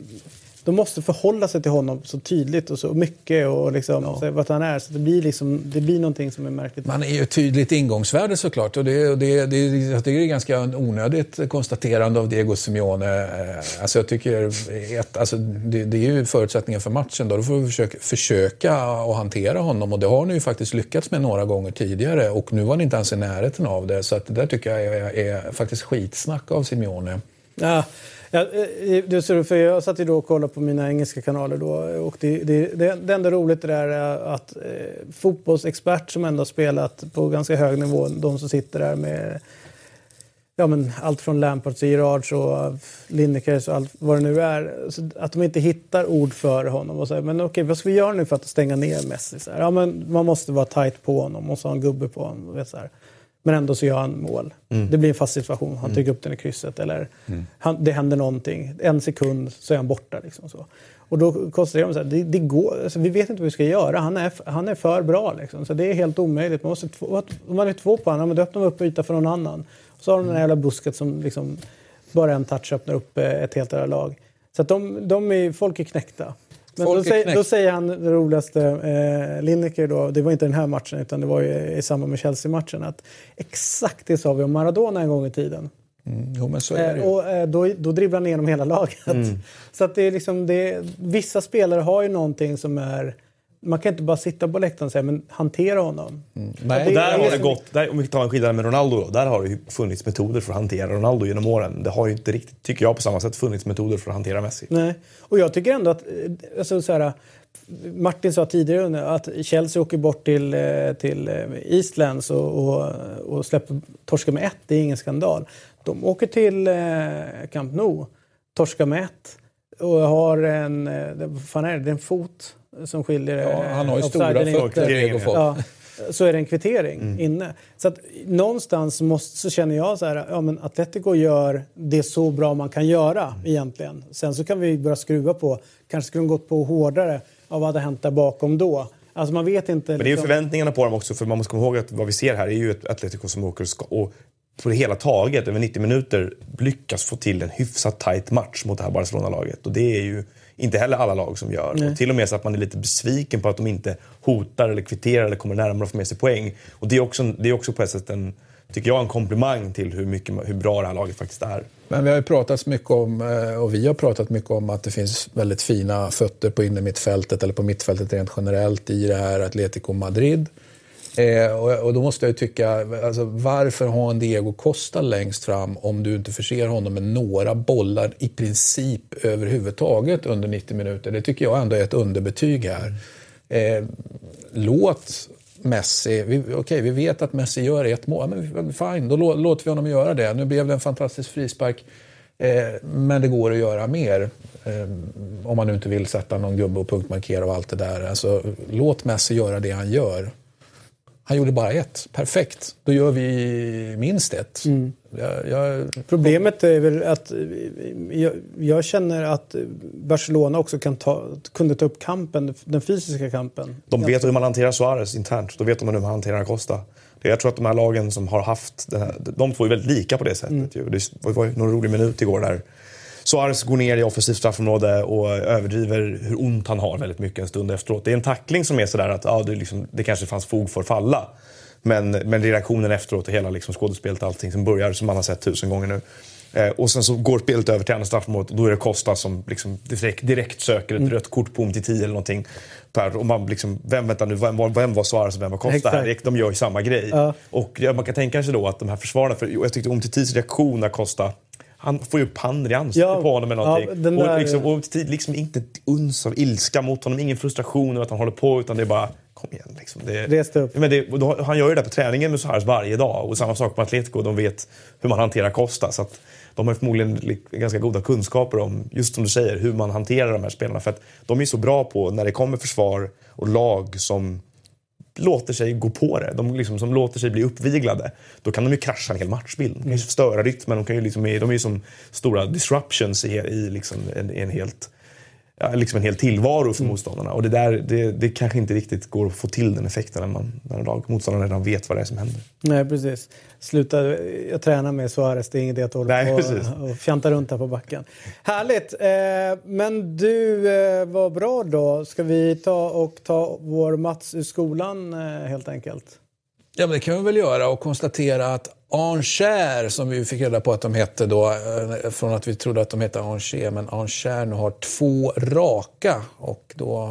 Speaker 1: de måste förhålla sig till honom så tydligt och så mycket och liksom, så, vad han är. Så det blir, liksom, det blir någonting som är märkligt.
Speaker 2: Man är ju ett tydligt ingångsvärde såklart. Och det, och det, det, jag tycker det är ganska onödigt konstaterande av Diego Simeone. Eh, Alltså jag tycker ett, alltså det, det är ju förutsättningen för matchen. Då, då får vi försöka, försöka att hantera honom. Och det har ni ju faktiskt lyckats med några gånger tidigare. Och nu var ni inte ens i närheten av det. Så att det där tycker jag är, är faktiskt skitsnack av Simeone.
Speaker 1: Ja, ja, eh, eh, du, för jag satt ju då och kollade på mina engelska kanaler då och det, det, det, det enda roligt det där är att eh, fotbollsexpert som ändå spelat på ganska hög nivå, de som sitter där med ja, men allt från Lampards och Gerards och Linekers och allt vad det nu är. Så att de inte hittar ord för honom och så här, men okej vad ska vi göra nu för att stänga ner Messi? Så här, ja, men man måste vara tight på honom, måste ha en gubbe på honom. och så här. Men ändå så gör han mål. Det blir en fast situation. Han trycker upp den i krysset. Eller han, det händer någonting. En sekund så är han borta. Liksom så. Och då konstaterar man att det, det går, alltså, vi vet inte vad vi ska göra. Han är, han är för bra. Liksom. Så det är helt omöjligt. Man måste, om man är två på honom, då öppnar man upp yta för någon annan. Så har de den här jävla busket som liksom, bara en touch öppnar upp eh, ett helt jävla lag. Så att de, de är, folk är knäckta. Men då, säger, då säger han det roligaste, eh, Lineker då, det var inte den här matchen utan det var i samband med Chelsea-matchen, att exakt det sa vi om Maradona en gång i tiden.
Speaker 2: Mm, jo,
Speaker 1: Eh, och eh, då, då dribblar han igenom hela laget. [laughs] Så att det är liksom, det, vissa spelare har ju någonting som är... Man kan inte bara sitta på läktaren och säga men hantera honom.
Speaker 2: Nej,
Speaker 1: det-
Speaker 4: Och där har det gått, där, om vi tar en skillnad med Ronaldo då, där har det funnits metoder för att hantera Ronaldo genom åren. Det har ju inte riktigt, tycker jag, på samma sätt funnits metoder för att hantera Messi.
Speaker 1: Nej. Och jag tycker ändå att... eh, Alltså, så här, Martin sa tidigare att Chelsea åker bort till, eh, till eh, Eastlands och, och, och släpper torska med ett. Det är ingen skandal. De åker till eh, Camp Nou, torskar med ett och har en... eh, Vad fan är det? Det är en fot som skiljer...
Speaker 2: Ja,
Speaker 1: eh,
Speaker 2: han har ju stora fötter.
Speaker 1: Ja, så är det en kvittering inne. Så att någonstans måste, så känner jag så här, ja men Atletico gör det så bra man kan göra egentligen. Sen så kan vi börja skruva på, kanske skulle de gått på hårdare av vad hade hänt där bakom då. Alltså man vet inte.
Speaker 4: Men det är ju förväntningarna på dem också, för man måste komma ihåg att vad vi ser här är ju ett Atletico som åker och på det hela taget, över 90 minuter, lyckas få till en hyfsat tight match mot det här Barcelona-laget. Och det är ju inte heller alla lag som gör. Och till och med så att man är lite besviken på att de inte hotar eller kvitterar eller kommer närmare att få med sig poäng. Och det är också, det är också på ett sätt en, tycker jag, en komplimang till hur, mycket, hur bra det här laget faktiskt är.
Speaker 2: Men vi har ju pratat mycket om, eh, och vi har pratat mycket om att det finns väldigt fina fötter på innermittfältet eller på mittfältet rent generellt i det här Atletico Madrid. Eh, och, och då måste jag ju tycka, alltså, varför ha en Diego Costa längst fram om du inte förser honom med några bollar i princip överhuvudtaget under 90 minuter? Det tycker jag ändå är ett underbetyg här. Eh, låt Messi, vi, okej vi vet att Messi gör ett mål, men fine, då lå- låter vi honom göra det. Nu blev det en fantastisk frispark, eh, men det går att göra mer. Eh, om man nu inte vill sätta någon gubbe och punktmarkera och allt det där. Alltså, låt Messi göra det han gör. Han gjorde bara ett, perfekt. Då gör vi minst ett. Jag, jag,
Speaker 1: Problemet är väl att eh, jag, jag känner att Barcelona också kan ta, kunde ta upp kampen, den fysiska kampen.
Speaker 4: De vet hur man hanterar Suarez internt. Då vet de hur man hanterar Acosta. Jag tror att de här lagen som har haft den här, de två är väldigt lika på det sättet. Ju. Det var ju någon rolig minut igår där Suarez går ner i offensivt straffområde och överdriver hur ont han har väldigt mycket en stund efteråt. Det är en tackling som är sådär att ja, det, liksom, det kanske fanns fog för att falla. Men, men reaktionen efteråt och hela liksom skådespelet och allting som börjar som man har sett tusen gånger nu. Eh, och sen så går spelet över till andra straffområdet och då är det Costa som liksom direkt, direkt söker ett rött kort på om till 10 eller någonting. Per, och man liksom, vem, vänta nu, vem, vem var Suarez och vem var Costa
Speaker 1: Exakt.
Speaker 4: här? De gör ju samma grej.
Speaker 1: Ja.
Speaker 4: Och man kan tänka sig då att de här försvararna, för jag tyckte om till reaktion när Costa han får ju upp handen i ansiktet
Speaker 1: Ja,
Speaker 4: på honom eller någonting.
Speaker 1: ja, där-
Speaker 4: och, liksom, och liksom inte ett uns av ilska mot honom, ingen frustration över att han håller på utan det är bara kom igen. Liksom. Det,
Speaker 1: Res dig upp.
Speaker 4: Men det, då, han gör ju det på träningen med Suarez varje dag och samma sak på Atletico. De vet hur man hanterar Costa. Så att de har förmodligen li- ganska goda kunskaper om, just som du säger, hur man hanterar de här spelarna. För att de är så bra på när det kommer försvar och lag som låter sig gå på det, de liksom, som låter sig bli uppviglade, då kan de ju krascha en hel matchbild. De kan ju förstöra rytmen, de, kan ju liksom, de är ju som stora disruptions i, i liksom en, en helt liksom en hel tillvaro för motståndarna. Och det, där, det, det kanske inte riktigt går att få till den effekten när, man, när lag, motståndarna redan vet vad det är som händer.
Speaker 1: Nej, precis. Sluta, jag tränar med Suarez, det är ingen idé att hålla
Speaker 4: Nej,
Speaker 1: på och, [laughs] och fjanta runt här på backen. Härligt! Eh, men du, eh, vad bra då. Ska vi ta och ta vår Mats ur skolan eh, helt enkelt?
Speaker 2: Ja, men det kan vi väl göra och konstatera att Angers, som vi fick reda på att de hette då, eh, från att vi trodde att de hette Angers, men Angers nu har två raka och då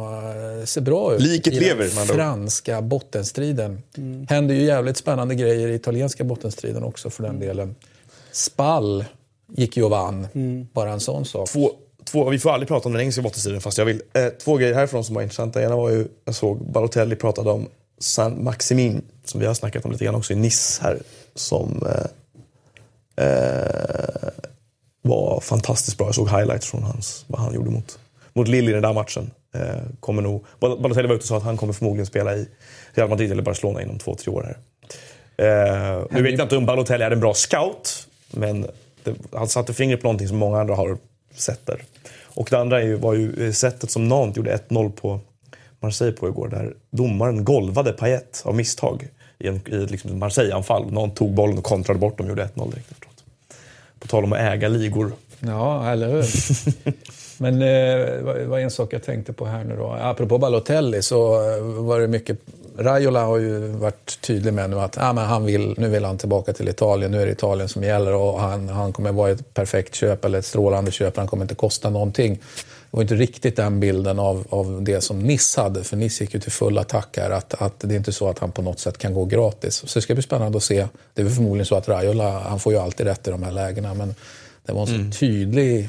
Speaker 2: eh, ser bra ut
Speaker 4: Liket
Speaker 2: i
Speaker 4: lever,
Speaker 2: den franska bottenstriden. Händer ju jävligt spännande grejer i italienska bottenstriden också för den delen. Spall gick ju och vann, bara en sån sak.
Speaker 4: Två, två, vi får aldrig prata om den engelska bottenstriden fast jag vill. Eh, två grejer härifrån som var intressanta. Ena var ju, jag såg Balotelli pratade om San Maximin, som vi har snackat om lite grann också i Nice här, som eh, eh, var fantastiskt bra. Jag såg highlights från hans, vad han gjorde mot, mot Lille i den där matchen. Eh, kommer nog, Balotelli var ute och sa att han kommer förmodligen spela i Real Madrid eller Barcelona inom två, tre år här. Eh, nu vet jag inte om Balotelli är en bra scout, men det, han satte fingret på någonting som många andra har sett där. Och det andra är ju, var ju eh, sättet som Nantes gjorde 1-0 på Marseille på igår, där domaren golvade Payet av misstag i, en, i ett liksom Marseille-anfall. Någon tog bollen och kontrade bort dem och gjorde 1-0 direkt efteråt. På tal om att äga ligor.
Speaker 2: Ja, eller hur? [laughs] Men eh, vad- en sak jag tänkte på här nu då. Apropå Balotelli så eh, var det mycket... Raiola har ju varit tydlig med nu att ah, men han vill, nu vill han tillbaka till Italien. Nu är det Italien som gäller och han, han kommer vara ett perfekt köp eller ett strålande köp. Han kommer inte kosta någonting. Var inte riktigt den bilden av, av det som Nice hade. För Nice gick ju till full attack här. Att, att det är inte så att han på något sätt kan gå gratis. Så det ska bli spännande att se. Det är väl förmodligen så att Raiola, han får ju alltid rätt i de här lägena. Men det var en så tydlig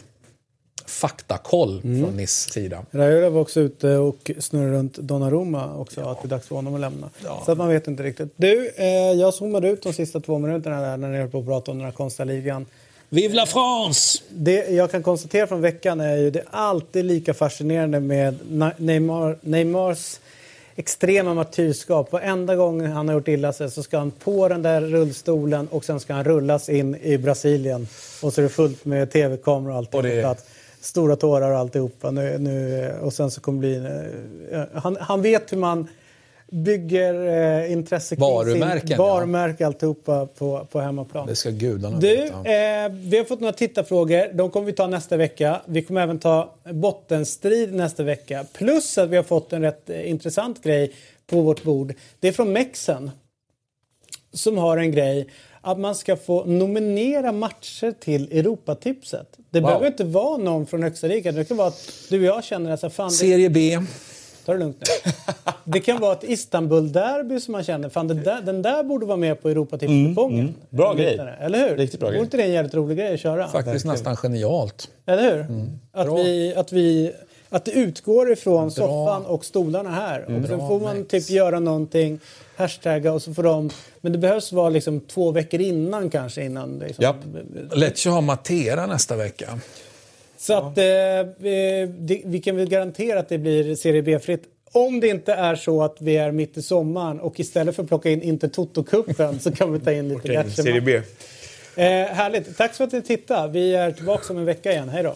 Speaker 2: faktakoll från Niss sida.
Speaker 1: Raiola var också ute och snurrade runt Donnarumma också, att det är dags för honom att lämna. Så att man vet inte riktigt. Du, eh, jag zoomade ut de sista två minuterna där när ni höll på att prata om den här konstiga ligan.
Speaker 2: Vive la France!
Speaker 1: Det jag kan konstatera från veckan är ju det är alltid lika fascinerande med Neymar, Neymars extrema martyrskap. Varenda gång han har gjort illa sig så ska han på den där rullstolen och sen ska han rullas in i Brasilien. Och så är det fullt med tv-kameror och allt
Speaker 2: Och det-.
Speaker 1: Stora tårar och alltihopa. Nu, nu, och sen så kommer bli... eh, Han, han vet hur man bygger eh, intresse kring
Speaker 2: Varumärken,
Speaker 1: sin
Speaker 2: ja.
Speaker 1: varumärke alltihopa på, på hemmaplan.
Speaker 2: Det ska gudarna
Speaker 1: Du,
Speaker 2: veta.
Speaker 1: eh, vi har fått några tittarfrågor. De kommer vi ta nästa vecka. Vi kommer även ta bottenstrid nästa vecka. Plus att vi har fått en rätt eh, intressant grej på vårt bord. Det är från Mexen som har en grej att man ska få nominera matcher till Europatipset. Det
Speaker 2: Wow.
Speaker 1: behöver inte vara någon från högsta ligan. Det kan vara att du och jag känner att fan,
Speaker 2: Serie B.
Speaker 1: ta det lugnt nu. Det kan vara ett Istanbul-derby som man känner, fan där, den där borde vara med på Europatipskupongen.
Speaker 4: Mm, Bra
Speaker 1: Eller
Speaker 4: grej.
Speaker 1: Eller hur?
Speaker 4: Riktigt bra
Speaker 1: Vore
Speaker 4: grej.
Speaker 1: inte det en jävligt rolig grej att köra?
Speaker 2: Faktiskt nästan genialt.
Speaker 1: Eller hur? Att,
Speaker 2: Bra.
Speaker 1: vi, att, vi, att det utgår ifrån soffan och stolarna här. Och sen
Speaker 2: Bra,
Speaker 1: får man
Speaker 2: Max.
Speaker 1: typ göra någonting, hashtagga och så får de... Men det behövs vara liksom två veckor innan kanske. Innan liksom,
Speaker 4: Japp.
Speaker 2: Lecce har Matera nästa vecka.
Speaker 1: Så att eh, vi, det, vi kan väl garantera att det blir Serie B-fritt. Om det inte är så att vi är mitt i sommaren och istället för att plocka in inte Toto-cupen så kan vi ta in lite Gatcheman.
Speaker 4: Serie B.
Speaker 1: Eh, härligt. Tack för att ni tittade. Vi är tillbaka om en vecka igen. Hej då.